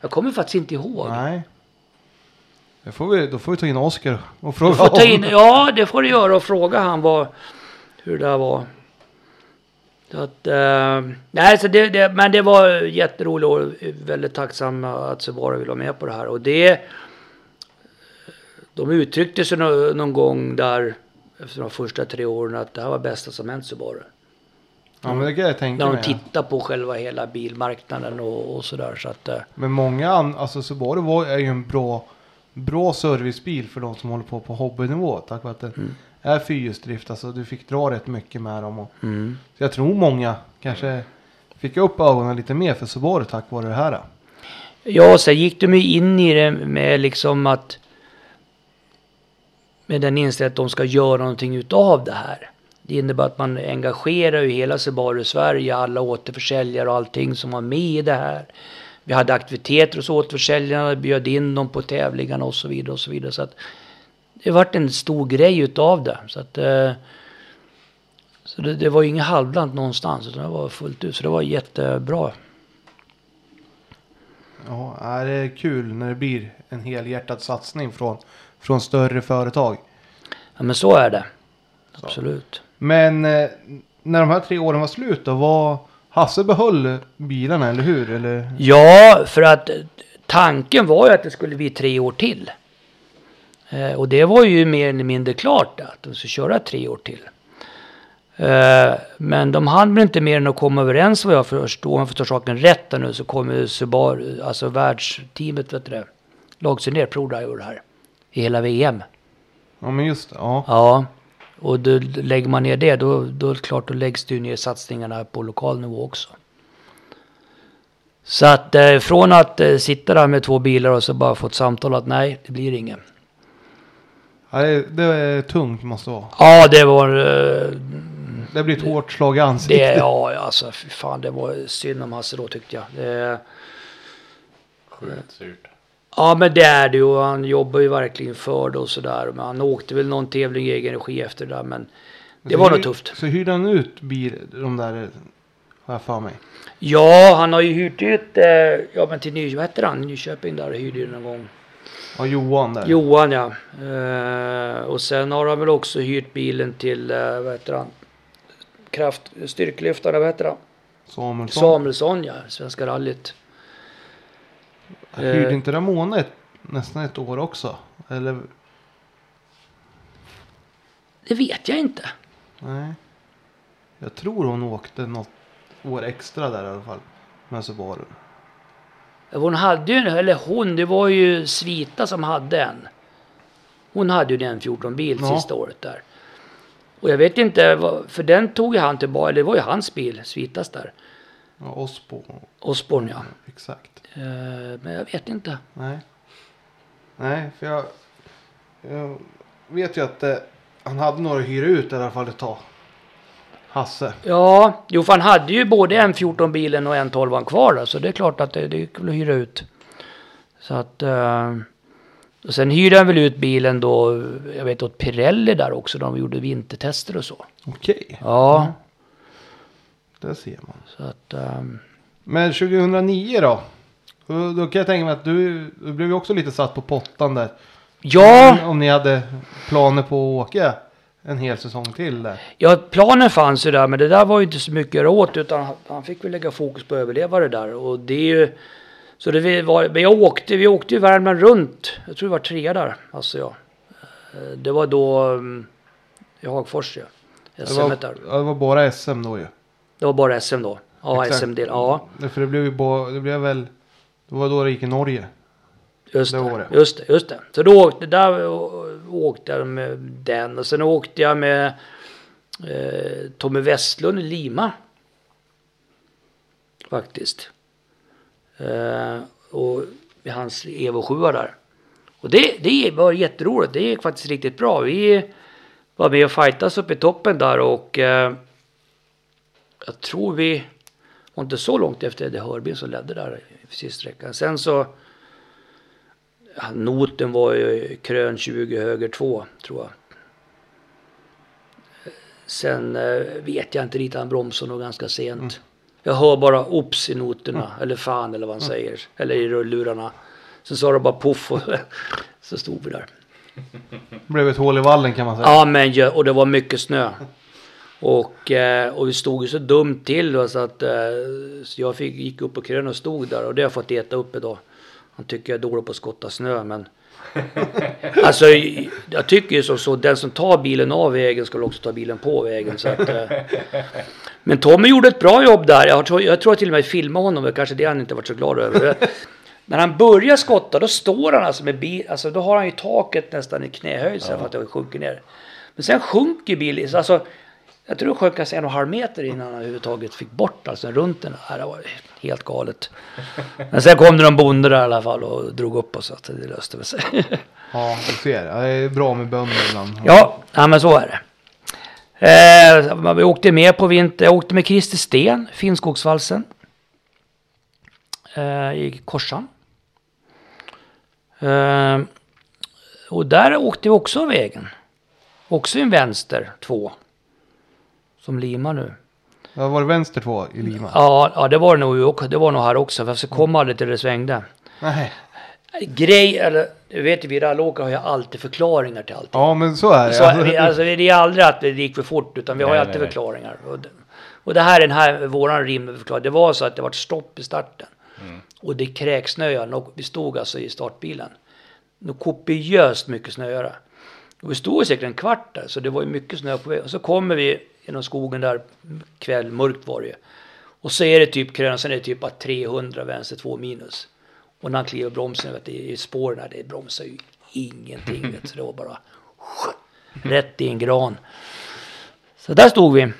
Jag kommer faktiskt inte ihåg. Nej. Det får vi, då får vi ta in Oskar och fråga får ta in, ja det får du göra och fråga han vad, hur det var. Så att, eh, nej, så det, det, men det var jätteroligt och väldigt tacksam att Subaru ville vara med på det här. Och det, de uttryckte sig nå- någon gång där efter de första tre åren att det här var bästa som hänt Subaru. Ja, men det kan jag tänka När de tittar på själva hela bilmarknaden och, och sådär. Så att, eh, Men många, alltså Subaru var, är ju en bra bra servicebil för de som håller på på hobbynivå. Tack vare att den är fyrhjulsdrift. Alltså du fick dra rätt mycket med dem. Och, Mm. så jag tror många kanske fick upp ögonen lite mer för Subaru tack vare det här. Ja, sen gick de ju in i det med liksom att med den inställningen att de ska göra någonting utav det här. Det innebär att man engagerar ju hela Subaru Sverige, alla återförsäljare och allting som var med i det här. Vi hade aktiviteter hos återförsäljarna, bjöd in dem på tävlingarna och så vidare och så vidare. Så att det vart en stor grej utav det. Så att eh, så det, det var ju inget halvdant någonstans utan det var fullt ut. Så det var jättebra. Ja, det är kul när det blir en helhjärtad satsning från, från större företag. Ja men så är det. Absolut. Men eh, när de här tre åren var slut då, var Hasse behöll bilarna, eller hur? Eller? Ja, för att tanken var ju att det skulle bli tre år till. Eh, och det var ju mer eller mindre klart att de skulle köra tre år till. Eh, men de hann väl inte mer än att komma överens vad jag förstår. Om jag förstår saken rätt nu så kommer Subaru, alltså världsteamet, vet du det, lag sig ner ProDriver här. I hela VM. Ja, men just det. Ja. Ja, och då lägger man ner det då, då är det klart då läggs det ju ner satsningarna på lokal nivå också. Så att eh, från att eh, sitta där med två bilar och så bara få ett samtal att nej, det blir ingen. Ja, det, det är tungt måste det vara. Ja, det var... Eh, Det blir ett hårt slag i det, ansiktet. ja, alltså fy fan, det var synd om Hasse då tyckte jag. Det, Sjukt surt. Ja, men det är det ju. och Han jobbar ju verkligen för det och sådär. Men han åkte väl någon tävling i egen regi efter det där. Men det Så var hyr- nog tufft. Så hyrde han ut bil, de där, har jag för mig. Ja, han har ju hyrt ut, eh, ja men till Ny, vad heter han? Nyköping där hyrde ju någon gång. Ja, Johan där. Johan ja. Eh, och sen har han väl också hyrt bilen till, eh, vad heter han? Kraft, styrkelyftarna, vad heter han? Samuelsson. Samuelsson ja, Svenska rallyt. Hyrde eh, inte Ramona ett, nästan ett år också? Eller? Det vet jag inte. Nej. Jag tror hon åkte något år extra där i alla fall. Med Subaru. Hon hade ju, eller hon, det var ju Svita som hade en. Hon hade ju en 14 bil Ja. sista året där. Och jag vet inte, för den tog ju han tillbaka, eller det var ju hans bil, Svitas där. Ja, Osbo. Osborn ja. Exakt. Eh, men jag vet inte. Nej. Nej, för jag, jag vet ju att eh, han hade några att hyra ut i alla fall ett tag. Hasse. Ja, jo för han hade ju både en 14 bilen och en 12 kvar där, så det är klart att det, det gick väl att hyra ut. Så att... Eh, och sen hyrde han väl ut bilen då, jag vet åt Pirelli där också, de gjorde vintertester och så. Okej. Ja, Där ser man. så att... ehm, Men 2009 då? Då, kan jag tänka mig att du, du blev ju också lite satt på pottan där. ja, Om ni hade planer på att åka en hel säsong till där. ja, planen fanns ju där, men det där var ju inte så mycket åt, utan han, fick väl lägga fokus på att överleva det där. Och det är ju... Så det var, men jag åkte, vi åkte ju Värmland runt. Jag tror det var trea där, alltså jag. Eh, Det var då mm, i Hagfors ja. Det SM var, där. ja, det var bara SM då ju. Det var bara SM då. Ja. SM-del. Ja, Det- För det blev ju bara, det blev väl, det var då det gick i Norge. just Det det. Just det, just det. Så då åkte, där åkte jag med den. Och sen åkte jag med eh, Tommy Westlund i Lima. Faktiskt. Eh, och med hans Evo 7 där. Och det, det var jätteroligt. Det gick faktiskt riktigt bra. Vi var med och fightas uppe i toppen där och eh, jag tror vi var inte så långt efter Eddie Hörbin som ledde där i sista sträckan. Sen så ja, noten var ju krön 20 höger 2 tror jag. Sen eh, vet jag inte riktigt, han bromsade nog ganska sent. Jag hör bara ops i noterna, eller fan eller vad han säger, eller i lurarna. Sen sa det bara poff och [laughs] så stod vi där. Det blev ett hål i vallen kan man säga. Ja men och det var mycket snö. Och, eh, och vi stod ju så dumt till då, så att eh, så jag fick, gick upp på krön och stod där och det har jag fått äta upp idag. Han tycker jag är dålig på att skotta snö men [laughs] Alltså jag tycker ju som så, den som tar bilen av vägen ska också ta bilen på vägen. Så att, eh. Men Tommy gjorde ett bra jobb där. Jag tror, jag tror till och med filmade honom, det kanske det han inte varit så glad över. [laughs] När han börjar skotta då står han alltså med bil, alltså då har han ju taket nästan i knähöjd så här för att det har sjunkit ner. Men sen sjunker bilen, alltså jag tror det sjönk en och en halv meter innan han överhuvudtaget fick bort alltså runt den. Ja, Det var helt galet. Men sen kom det någon bonde där i alla fall och drog upp oss så att det löste sig. [laughs] Ja, du ser. Det är bra med bönder ibland. Ja, ja men så är det. Eh, vi åkte med på vinter. Jag åkte med Christer Sten, Finnskogsvalsen. Eh, I Korsan. Eh, och där åkte vi också vägen. Också en vänster, två. Som limar nu. Ja, var det vänster två i Lima? Ja, ja det var det nog, det var nog här också. Fast jag kom aldrig till det svängde. Nej. Grej, eller du vet ju vi rallåkare har ju alltid förklaringar till allt. Ja, men så är det. Så, vi, alltså, det är aldrig att det gick för fort utan vi har ju alltid nej, förklaringar. Och det, och det här är den här våran rimförklaring. Det var så att det var stopp i starten. Och det kräksnöade. Och vi stod alltså i startbilen. Något kopiöst mycket snöare. Och vi stod säkert en kvart där så det var ju mycket snö på väg. Och så kommer vi genom skogen där kväll, mörkt var det ju. Och så är det typ krön, sen är det typ bara 300 vänster 2 minus. Och när han kliver bromsen, vet du, i spåren där, det bromsar ju ingenting. Vet, så det var bara [laughs] rätt i en gran. Så där stod vi.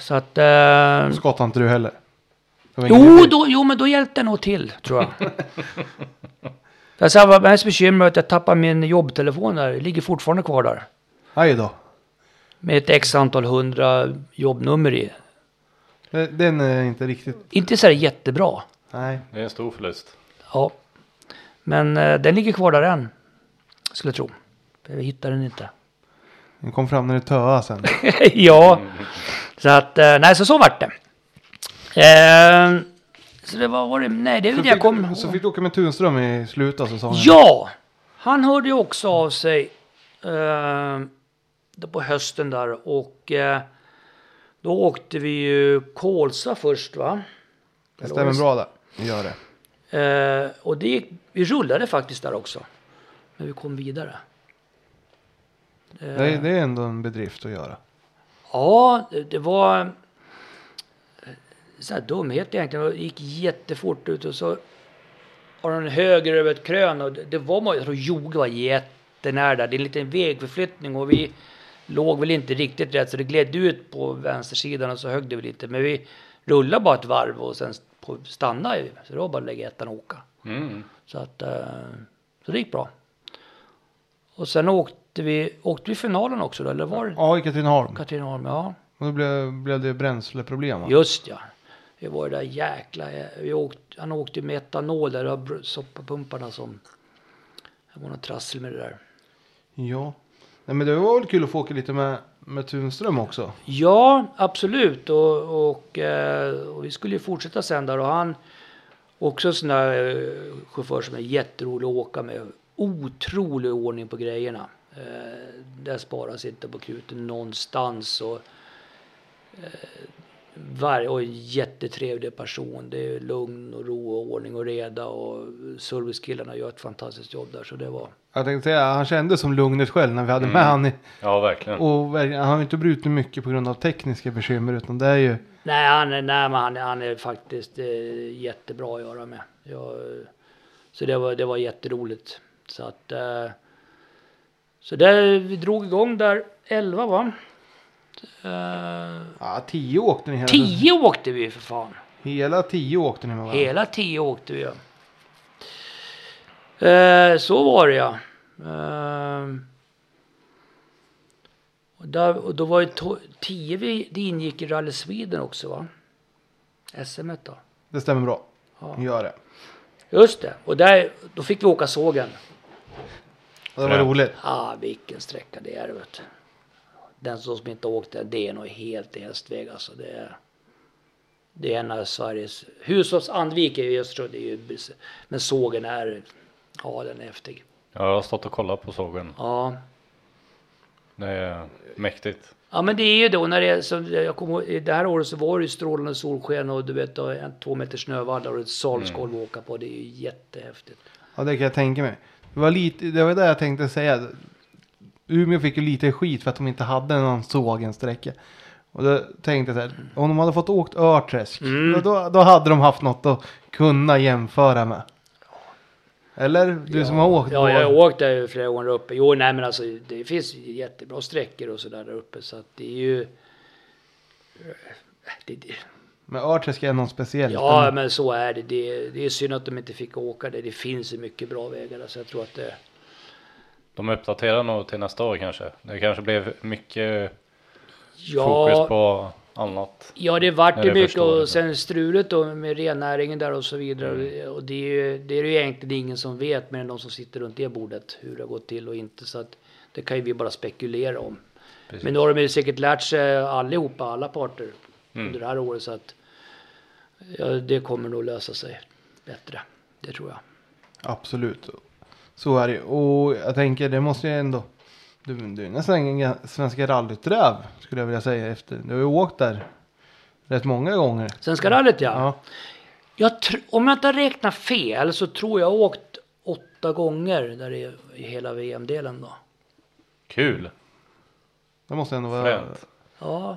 Så att... Eh, Skottade inte du heller? Var jo, då, jo, men då hjälpte det nog till, tror jag. jag vad mest bekymmer är att jag tappade min jobbtelefon där. Det ligger fortfarande kvar där. Aj då. Med ett x antal hundra jobbnummer i. Det- Den är inte riktigt... Inte så här jättebra. Nej. Det är en stor förlust. Ja. Men eh, den ligger kvar där än. Skulle jag tro. Jag hittar den inte. Den kom fram när det töade sen. [laughs] ja. Så att, eh, nej så så vart det. Eh, så det var, var det, nej det är Så det jag fick, kom. så fick du åka med Tunström i slutet av säsongen? Ja! Han hörde ju också av sig eh, på hösten där och eh, då åkte vi ju Kolsva först va? Det stämmer bra där. Det gör det. Eh, och det gick, vi rullade faktiskt där också. Men vi kom vidare. Eh, Det är, det är ändå en bedrift att göra. Ja, det, det var eh, så här dumhet egentligen. Det gick jättefort ut och så har den höger över ett krön och det, var, jag tror Joge var jättenära där. Det är en liten vägförflyttning och vi låg väl inte riktigt rätt så det gled ut på vänstersidan och så högg det väl lite. Men vi rullade bara ett varv och sen stannade vi. Så det var bara att lägga ettan och åka. Mm. Så att, eh, så det gick bra. Och sen åkte vi, åkte vi finalen också då, eller var det Ja, i Katrineholm. Katrineholm? Ja. Och då blev, blev det bränsleproblem va? Just ja. Det var det där jäkla... Vi åkte, han åkte med etanol där, soppapumparna som... Det var något trassel med det där. Ja. Nej men det var väl kul att få åka lite med, med Tunström också. Ja, absolut. Och, och, eh, och vi skulle ju fortsätta sen där och han... Också en sån där eh, chaufför som är jätterolig att åka med. Otrolig ordning på grejerna. Eh, där sparas inte på kruten någonstans. Och, eh, var, och jättetrevlig person. Det är lugn och ro och ordning och reda. Och servicekillarna gör ett fantastiskt jobb där. Så det var... Jag tänkte säga, han kändes som lugnet själv när vi hade Mm. med han i, Ja, verkligen. Och han har ju inte brutit mycket på grund av tekniska bekymmer utan det är ju Nej, han är, nej, men han, är- han är faktiskt eh, jättebra att göra med. Jag, så det var, det var jätteroligt. Så att... Eh, så där, vi drog igång där 11 va? Eh, Ja, tio åkte ni hela 10 åkte vi för fan. Hela tio åkte ni med varandra. Hela 10 åkte vi ja. Eh, så var det ja. Eh, och, där, och då var ju 10 vi, det ingick i Rally Sweden också va? SM då. Det stämmer bra. Ja. Gör det. Just det. Och där, då fick vi åka sågen. Och det var roligt. Ah, vilken sträcka det är vet du. Den som inte åkt där, det är nog helt i hästväg alltså. Det är, det är en av Sveriges... Husås Andvik är ju just det är ju, Men sågen är... Ja, den är häftig. Ja, jag har stått och kollat på sågen. Ja. Det är mäktigt. Ja men det är ju då när det är som jag kommer det här året så var det ju strålande solsken och du vet en två meter snövallar och ett salsgolv att åka på. Det är ju jättehäftigt. Ja, det kan jag tänka mig. Det var lite, det var det jag tänkte säga. Umeå fick ju lite skit för att de inte hade någon sågensträcka. Och då tänkte jag så här, om de hade fått åkt Örträsk, Mm. då, då, hade de haft något att kunna jämföra med. Eller? Du som har åkt Ja, jag har åkt där flera gånger uppe. Jo, nej men alltså det finns jättebra sträckor och sådär där uppe så att det är ju... Det, det, Men Örträsk är någon speciell. ja, men så är det. det. Det är synd att de inte fick åka där. Det finns ju mycket bra vägar där så jag tror att det... De uppdaterar nog till nästa år kanske. Det kanske blev mycket Ja, fokus på annat. Ja, det vart ju mycket och det. sen strulet då med rennäringen där och så vidare. Mm. Och det är ju det är ju egentligen ingen som vet mer än de som sitter runt det bordet hur det har gått till och inte. Så att det kan ju vi bara spekulera om. Precis. Men nu har de ju säkert lärt sig allihopa, alla parter Mm. under det här året så att ja, det kommer nog lösa sig bättre. Det tror jag. Absolut. Så är det Och jag tänker det måste ju ändå. Du, du är nästan ingen svenska rallyträv skulle jag vilja säga efter. Du har ju åkt där rätt många gånger. Svenska rallyt ja. Ja. Jag tr- om jag inte har räknat fel så tror jag åkt åtta gånger där i, i hela VM-delen då. Kul! Det måste ändå vara. Fränt. Ja,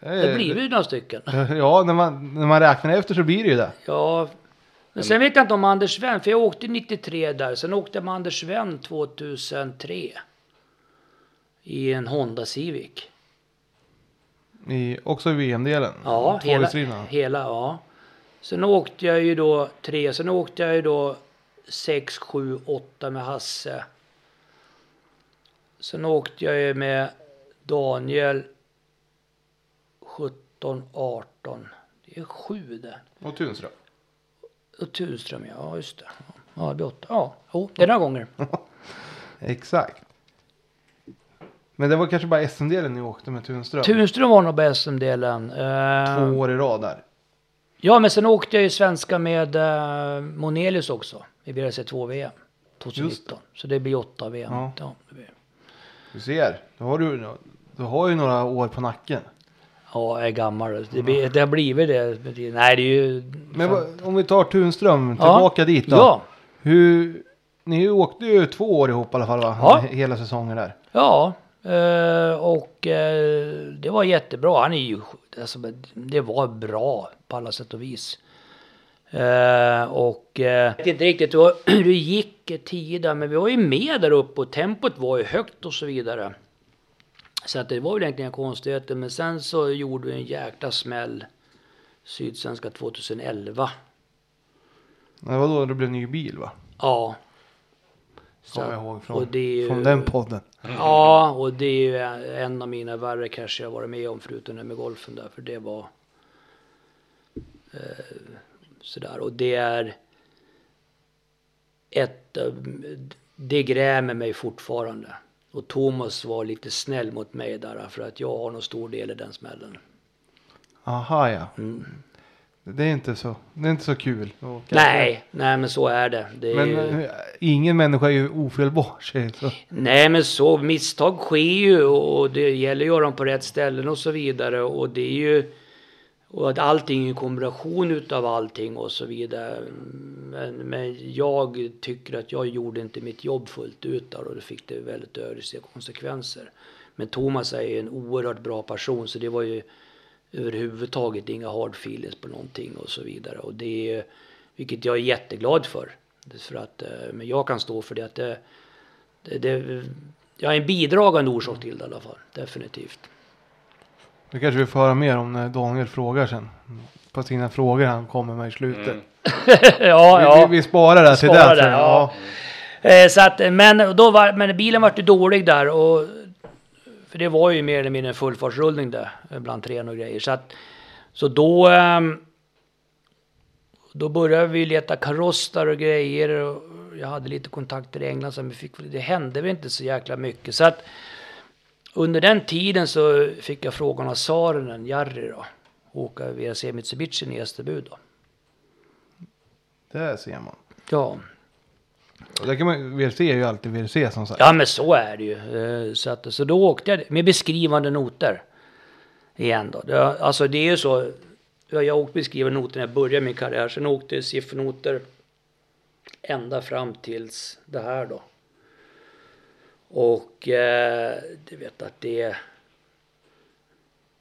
Eh, det blir ju några stycken. [laughs] Ja, när man, när man räknar efter så blir det ju det. Ja, men sen vet jag inte om Anders Sven, för jag åkte 93 där. Sen åkte jag med Anders Sven 2003. I en Honda Civic. I, också i VM-delen. Ja, hela, hela, ja. Sen åkte jag ju då tre, sen åkte jag ju då 6, 7, 8 med Hasse. Sen åkte jag ju med Daniel 17, 18. Det är sju det. Och Tunström. Och Tunström, ja just det. Ja, det blir åtta. Ja, jo, det är några gånger. [laughs] Exakt. Men det var kanske bara SM-delen ni åkte med Tunström. Tunström var nog bäst som delen. Eh, Två år i rad där. ja, men sen åkte jag ju svenska med uh, Monelius också. I BRC2 VM 2019. Så det blir åtta VM. Ja. Ja. det blir. Du ser. Då har du, du har ju några år på nacken. Ja, är gammal. Det, blir, det har blivit det. Nej, det är ju... Men vad, om vi tar Tunström tillbaka dit då. Ja, Hur, ni åkte ju två år ihop i alla fall va? Ja. Hela säsongen där. ja. eh, och eh, det var jättebra. Han är ju... Alltså, det var bra på alla sätt och vis. Eh, och eh, jag vet inte riktigt hur [clears throat] hur det gick tio där, men vi var ju med där uppe och tempot var ju högt och så vidare. Så att det var väl egentligen konstigheter, men sen så gjorde vi en jäkla smäll Sydsvenska 2011. Det var då det blev ny bil va? Ja. Så Kommer jag ihåg från, och det är ju- från den podden. Ja, och det är ju en av mina värre krascher jag varit med om förutom den med golfen där, för det var eh, sådär. Och det är ett, det grämer mig fortfarande. Och Thomas var lite snäll mot mig där för att jag har nog stor del i den smällen. Aha ja. Mm. Det är inte så, det är inte så kul. Nej, nej men så är det. det är Men ju... eh, ingen människa är ju ofelbar. [laughs] Så. Nej men så, misstag sker ju och det gäller att göra dem på rätt ställen och så vidare och det är ju och att allting är en kombination utav allting och så vidare. Men, men jag tycker att jag gjorde inte mitt jobb fullt ut där och det fick det väldigt ödesdigra konsekvenser. Men Thomas är ju en oerhört bra person så det var ju överhuvudtaget inga hard feelings på någonting och så vidare. Och det är, vilket jag är jätteglad för. För att, eh, men jag kan stå för det att det, det, det jag är en bidragande orsak till det i alla fall. Definitivt. Det kanske vi får höra mer om när Daniel frågar sen. På sina frågor han kommer med i slutet. Mm. [laughs] ja, Vi, vi, vi sparar det till Sparar det. det, sen. ja. Eh, Så att, men, då var, men bilen vart ju dålig där och för det var ju mer eller mindre en fullfartsrullning där eh, bland trän och grejer. Så, att, så då, ehm, då började vi leta kaross där och grejer. Och jag hade lite kontakter i England så vi fick, det hände väl inte så jäkla mycket. Så att under den tiden så fick jag frågan av Saarinen, Jari då, åka VRC Mitsubishi i Österby då. Det ser man. Ja. Och det kan man, VRC är ju alltid VRC som sagt. Ja men så är det ju. Eh, Så, att, så då åkte jag med beskrivande noter. Igen då. Det, alltså det är ju så. ja, Jag åkte beskrivande noter när jag började min karriär. Sen åkte jag siffernoter ända fram tills det här då. Och eh, du vet att det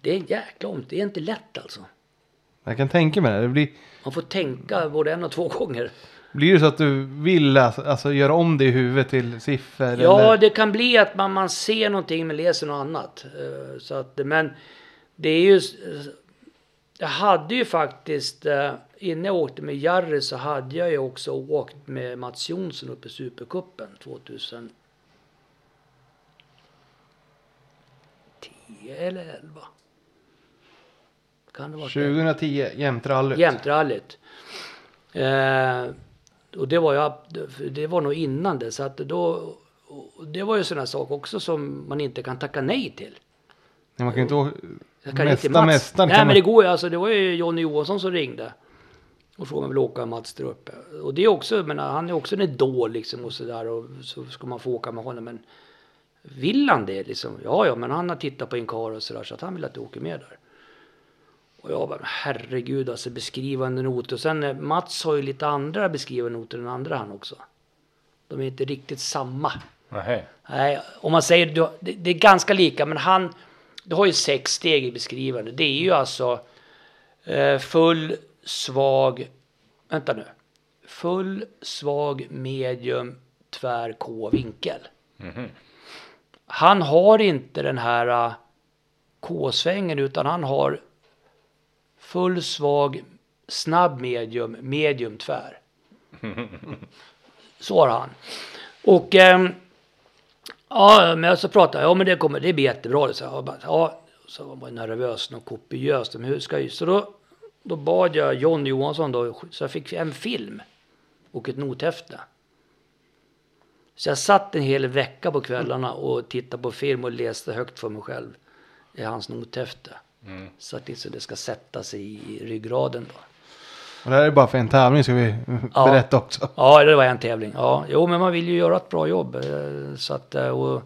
det är en jäkla om. Det är inte lätt alltså. Jag kan tänka mig det. Det blir, Man får tänka både en och två gånger. Blir det så att du vill alltså göra om det i huvudet till siffror? Ja, eller? det kan bli att man, man ser någonting men läser något annat. Eh, Så att, men det är ju... Jag hade ju faktiskt, eh, innan jag åkte med Jarry så hade jag ju också åkt med Mats Jonsson uppe i Supercupen 2010 eller 11. Kan det vara 2010, jämtrallyt. Jämtrallyt. Eh, och det var, ju, det var nog innan det. Så att då, det var ju sådana saker också som man inte kan tacka nej till. Nej, man kan inte. Jag kan Mästa inte Mats. mästaren Nej men man- det går ju alltså. Det var ju Jonny Johansson som ringde. Och frågade om jag ville åka med Mats där uppe. Och det är också, jag menar, han är också en idol liksom och sådär. Och så ska man få åka med honom. Men vill han det liksom? Ja, ja, men han har tittat på Inkar och sådär. Så att han vill att du åker med där. Och jag bara, herregud alltså beskrivande noter. Och sen eh, Mats har ju lite andra beskrivande noter än andra han också. De är inte riktigt samma. Nej. Nej, om man säger det, det är ganska lika, men han, du har ju sex steg i beskrivande. Det är ju alltså eh, full, svag, vänta nu. Full, svag, medium, tvär, K, vinkel. Han har inte den här eh, K-svängen utan han har full, svag, snabb, medium, medium, tvär. [laughs] Så har han. Och ehm, Ja, men så pratade jag, ja men det kommer, det blir jättebra. Så jag bara, ja, så var man nervös och kopiöst. Men hur ska jag, så då, då bad jag John Johansson då, så jag fick en film och ett nothäfte. Så jag satt en hel vecka på kvällarna och tittade på film och läste högt för mig själv i hans nothäfte. Så att liksom det ska sätta sig i ryggraden då. Och det här är bara för en tävling ska vi Ja. berätta också. Ja, det var en tävling. Ja, jo, men man vill ju göra ett bra jobb. eh, Så att, eh, och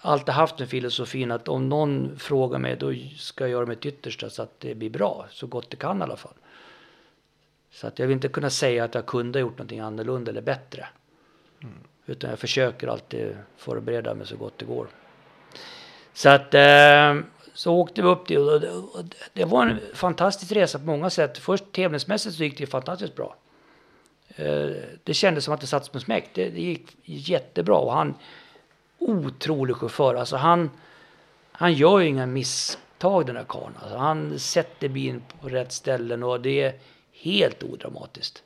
alltid haft den filosofin att om någon frågar mig då ska jag göra mitt yttersta så att det blir bra. Så gott det kan i alla fall. Så att jag vill inte kunna säga att jag kunde ha gjort någonting annorlunda eller bättre. Utan jag försöker alltid förbereda mig så gott det går. Så att eh, så åkte vi upp dit och det, och det var en fantastisk resa på många sätt. Först tävlingsmässigt så gick det fantastiskt bra. Eh, det kändes som att det satt som en smäck. Det, det gick jättebra och han otrolig chaufför. Alltså han, han gör ju inga misstag den där karln. Alltså han sätter bilen på rätt ställen och det helt odramatiskt.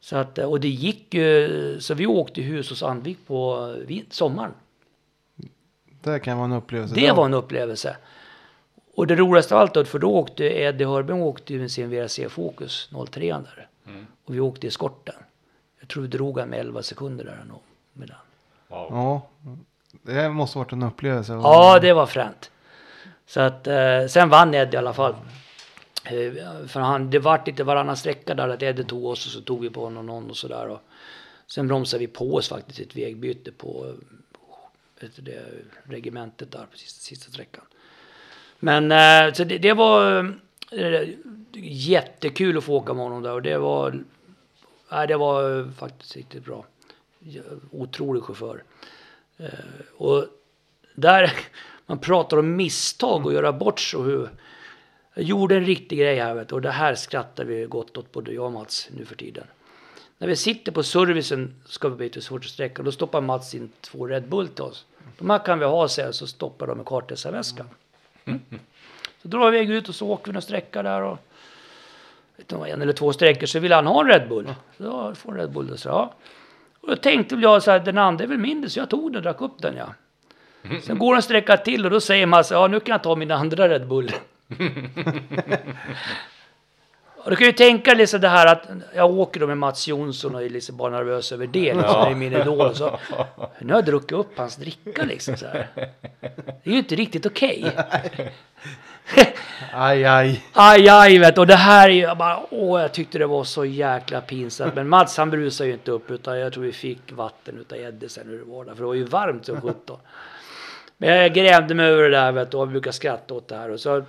Så att, och det gick ju, så vi åkte hus hos Andvik på vin- sommaren. Det kan vara en upplevelse. Det var en upplevelse. Och det roligaste av allt då, för då åkte Eddie Hörberg åkte med sin VRC Focus 03 där. Och vi åkte i skorten. Jag tror vi drog han med 11 sekunder där nog. Med den. Wow. Ja, det måste varit en upplevelse. Ja, det var fränt. Så att, eh, sen vann Eddie i alla fall. Eh, för han, det vart lite varannan sträcka där att Eddie tog oss och så tog vi på honom någon och sådär. Sen bromsade vi på oss faktiskt i ett vägbyte på det, regementet där på sista, sista sträckan. Men eh, så det, det var eh, jättekul att få åka med honom där och det var, nej, det var faktiskt riktigt bra. Otrolig chaufför. Och där, [laughs] man pratar om misstag och göra bort sig och hur jag gjorde en riktig grej här vet du, och det här skrattar vi gott åt både jag och Mats nu för tiden. När vi sitter på servicen ska vi byta till sträcka då stoppar Mats in två Red Bull till oss. De här kan vi ha säger så stoppar de i kartläsarväskan. Så drar vi ut och så åker vi någon sträcka där och vet du, en eller två sträckor så vill han ha en Red Bull. Så då får en Red Bull. Och så, ja. Och då tänkte jag så här, den andra är väl mindre så jag tog den och drack upp den ja. Sen går en sträcka till och då säger Mats, ja nu kan jag ta min andra Red Bull. [laughs] och du kan ju tänka liksom det här att jag åker då med Mats Jonsson och är liksom bara nervös över det. Liksom, det är min idol. Så, nu har jag druckit upp hans dricka liksom så här. Det är ju inte riktigt okej. [laughs] Aj, aj. Aj, aj, vet du. Och det här är ju bara, åh, jag tyckte det var så jäkla pinsamt. Men Mats han brusar ju inte upp utan jag tror vi fick vatten utav Eddie sen hur det var där. För det var ju varmt som sjutton. Men jag grämde mig över det där vet du och brukar skratta åt det här. Och så,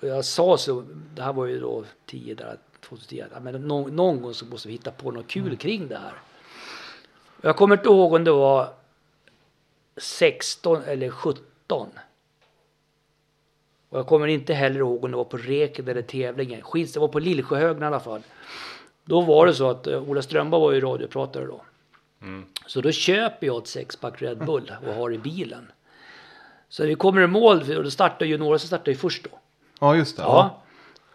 och jag sa så, det här var ju då 10 där, 2010. ja, Men någon, någon gång så måste vi hitta på något kul kring det här. Jag kommer inte ihåg om det var 16 eller 17. Och Och jag kommer inte heller ihåg om det var på Reket eller tävlingen. Skits, det var på Lillsjöhögen i alla fall. Då var det så att uh, Ola Strömberg var ju radiopratare då. Så då köper jag ett sexpack Red Bull och har i bilen. Så vi kommer i mål, och då startar ju några som startar ju först då. Ja, just det. Ja.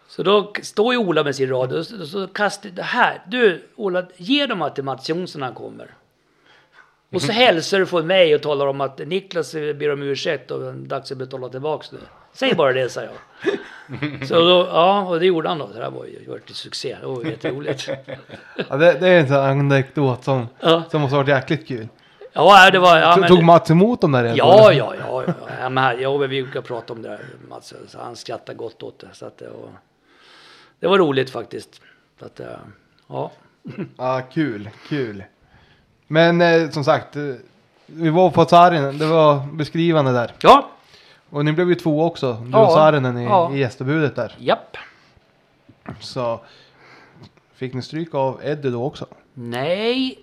Så då står ju Ola med sin radio och så, så kastar det här. Du Ola, ge dem att till Mats Jonsson när han kommer. Och så hälsar du från mig och talar om att Niklas ber om ursäkt och det är dags att betala tillbaks nu. Säg bara det, sa jag. [laughs] Så då, ja, och det gjorde han då. Det här var ju varit en succé. Det var jätteroligt. Ja, det, det är en sån anekdot som, Ja. som måste ha varit jäkligt kul. Ja, det var... Ja, Tog- men, Tog Mats emot dem där? Ja, ja, ja. ja. ja, men, ja men vi brukar prata om det där, Mats. Så han skrattar gott åt det. Så att det, var, det var roligt faktiskt. Så att, eh, ja. Ja, kul, kul. Men eh, som sagt, eh, vi var på Saarinen, det var beskrivande där. Ja, Och ni blev ju två också, du Ja, och Saarinen i, ja. i gästebudet där. japp. Så fick ni stryk av Eddie då också? Nej.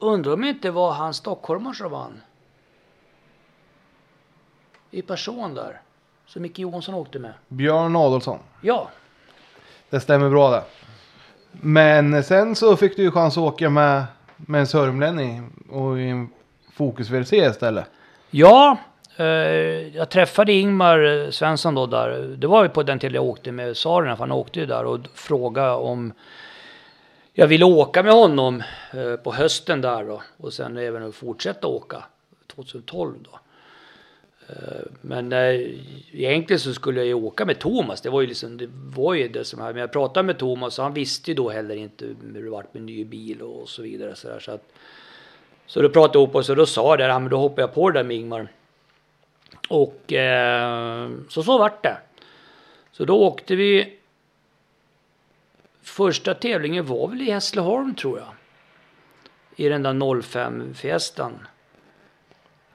Undrar om inte var han stockholmare som vann. I person där. Som Micke Johansson åkte med. Björn Adolfsson. Ja, Det stämmer bra det. Men sen så fick du ju chans att åka med, med en sörmlänning och i en Focus VRC istället. Ja, eh, jag träffade Ingmar eh, Svensson då där. Det var ju på den tiden jag åkte med Sarerna, för han åkte ju där och frågade om jag ville åka med honom eh, på hösten där då. Och sen även fortsätta åka 2012 då. Eh, men eh, egentligen så skulle jag ju åka med Thomas. Det var ju liksom, det var ju det som här. Men jag pratade med Thomas och han visste ju då heller inte hur det vart med ny bil och så vidare. Så, där, så att så då pratade jag ihop oss och då sa jag det, men då hoppar jag på det där med Ingmar. Och eh, så så vart det. Så då åkte vi. Första tävlingen var väl i Hässleholm tror jag. I den där 05 Fiestan.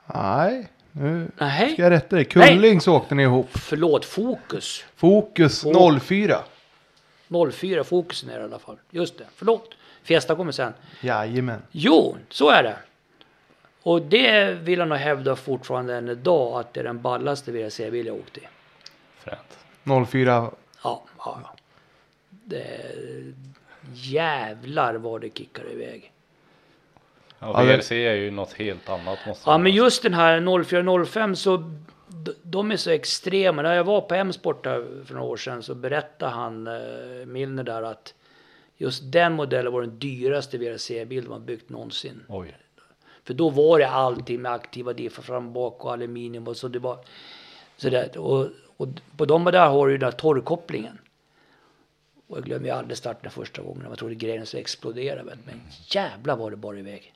Nej, nu Nej, ska jag rätta dig. Kullings åkte ni ihop. förlåt, Fokus. Fokus Fo- 04. 04 Fokusen är det i alla fall. Just det, förlåt. Fiesta kommer sen. Jajamän. Jo, så är det. Och det vill jag nog hävda fortfarande än idag att det är den ballaste VRC-bil jag åkt i. Fränt. 04. Ja, ja, ja. Det, jävlar vad det kickar iväg. Ja, VRC är ju något helt annat måste Ja, men just den här 0405 så de är så extrema. När jag var på M-sport för några år sedan så berättade han eh, Milner där att just den modellen var den dyraste VRC-bil man byggt någonsin. Oj. För då var det allting med aktiva diffar fram och bak och aluminium och så det var så där. Och, och på de där har du den där torrkopplingen. Och jag glömmer ju aldrig starten första gången. Man trodde grejen skulle explodera. Men, men jävlar var det bara iväg.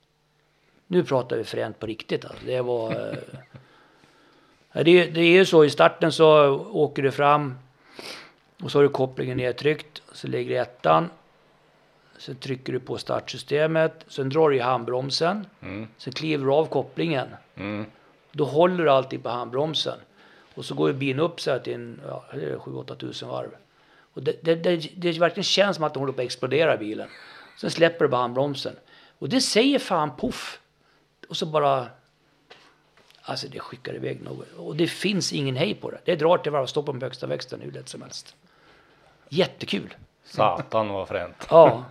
Nu pratar vi fränt på riktigt alltså. Det var... eh, [laughs] det, det är ju så i starten så åker du fram och så har du kopplingen nedtryckt. Så lägger du ettan. Sen trycker du på startsystemet. Sen drar du i handbromsen. Mm. Sen kliver du av kopplingen. Mm. Då håller du alltid på handbromsen. Och så går ju bilen upp så här till en, ja, 7-8 tusen varv. Och det, det, det, det verkligen känns som att den håller på att explodera bilen. Sen släpper du på handbromsen. Och det säger fan poff. Och så bara... Alltså det skickar iväg något. Och det finns ingen hej på det. Det drar till varv och stoppar på högsta växeln hur lätt som helst. Jättekul. Satan vad fränt. Ja.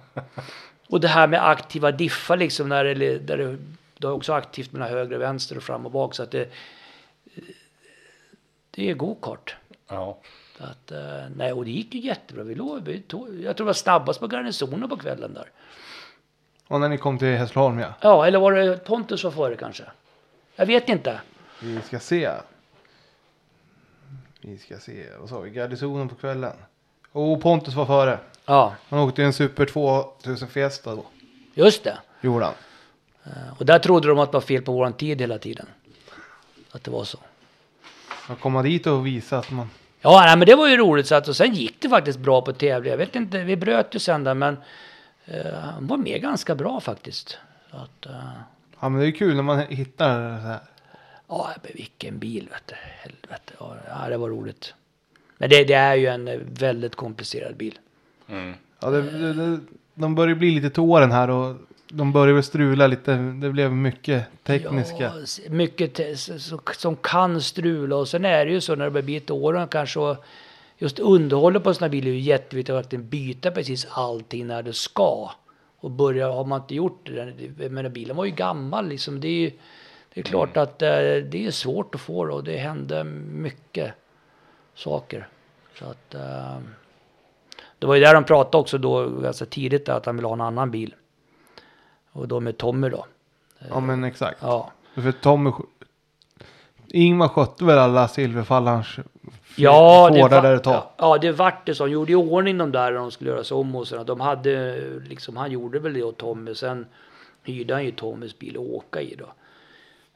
Och det här med aktiva diffar liksom när det, där det, det är också aktivt mellan höger och vänster och fram och bak så att det det är go-kart. Ja. Så Att, eh, nej, och det gick ju jättebra. Vi låg, vi tog, jag tror det var snabbast på garnisonen på kvällen där. Och när ni kom till Hässleholm ja. Ja, eller var det Pontus var före kanske? Jag vet inte. Vi ska se. Vi ska se. Vad sa vi? Garnisonen på kvällen. Och Pontus var före. Ja, Han åkte en Super 2000 Fiesta då. just det. Gjorde han. Eh, Och där trodde de att det var fel på våran tid hela tiden. Att det var så. Han kom dit och visade att man... Ja, nej, men det var ju roligt. Så att, och sen gick det faktiskt bra på tävling. Jag vet inte, vi bröt ju sen där, men eh, han var med ganska bra faktiskt. Så att, eh, Ja men det är kul när man hittar så här. ja, men vilken bil vet du. Helvete. Ja, ja, det var roligt. Men det, det är ju en eh, väldigt komplicerad bil. Mm. Ja, det, det, det, de börjar bli lite till åren här och de började strula lite. Det blev mycket tekniska. Ja, mycket te- som kan strula och sen är det ju så när det börjar bli ett åren kanske och just underhållet på en sån här bil är ju jätteviktigt att verkligen byta precis allting när det ska. Och börja, har man inte gjort det, men bilen var ju gammal liksom. Det är ju det är klart att eh, det är svårt att få det och det hände mycket saker. Så att eh, det var ju där de pratade också då ganska tidigt där, att han ville ha en annan bil. Och då med Tommy då. Ja men exakt. Ja. För Tommy... Ingmar skötte väl alla silverfallarns Ja, det, fårdar va- där ett tag. ja, ja, det vart det. De gjorde i ordning de där när de skulle göras om och så. De hade liksom, han gjorde väl det åt Tommy. Sen hyrde han ju Tommys bil att åka i då.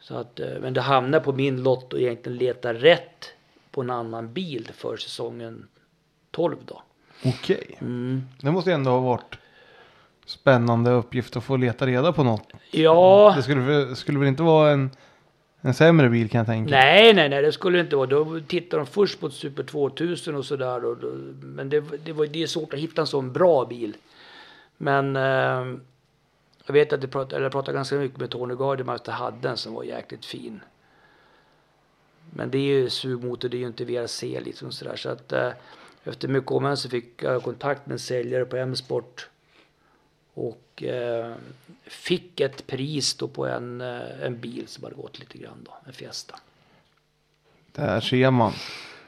Så att, eh, men det hamnade på min lott och egentligen leta rätt på en annan bil för säsongen 12 då. Okej. Mm. Det måste ändå ha varit spännande uppgift att få leta reda på något. Ja, Det skulle, skulle väl inte vara en, en sämre bil kan jag tänka. nej, nej, nej, det skulle det inte vara. Då tittade de först på Super 2000 och sådär. och Men det, det, var, det är svårt att hitta en sån bra bil. Men eh, jag vet att jag pratade, eller jag pratade ganska mycket med Tony Gardner att jag hade en som var jäkligt fin. Men det är ju sugmotor, det är ju inte VRC liksom sådär. Så att eh, efter mycket om så fick jag kontakt med en säljare på M-sport. Och eh, fick ett pris då på en, eh, en bil som hade gått lite grann då, en Fiesta. Där ser man.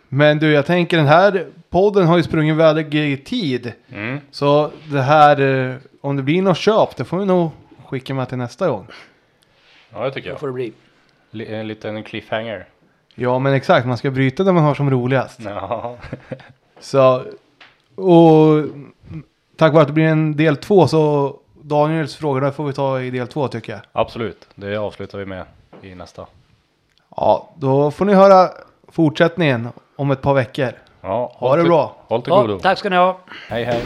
Men du, jag tänker den här podden har ju sprungit iväg i tid. Mm. Så det här, eh, om det blir något köp, det får vi nog skicka med till nästa gång. Ja, det tycker jag. får det bli. Li- En liten cliffhanger. Ja, men exakt, man ska bryta det man har som roligast. Ja. [laughs] Så, och tack vare att det blir en del två så Daniels frågor där får vi ta i del två tycker jag. Absolut, det avslutar vi med i nästa. Ja, då får ni höra fortsättningen om ett par veckor. Ja, Ha det till- bra. Håll till Ja, godo. tack ska ni ha. Hej hej.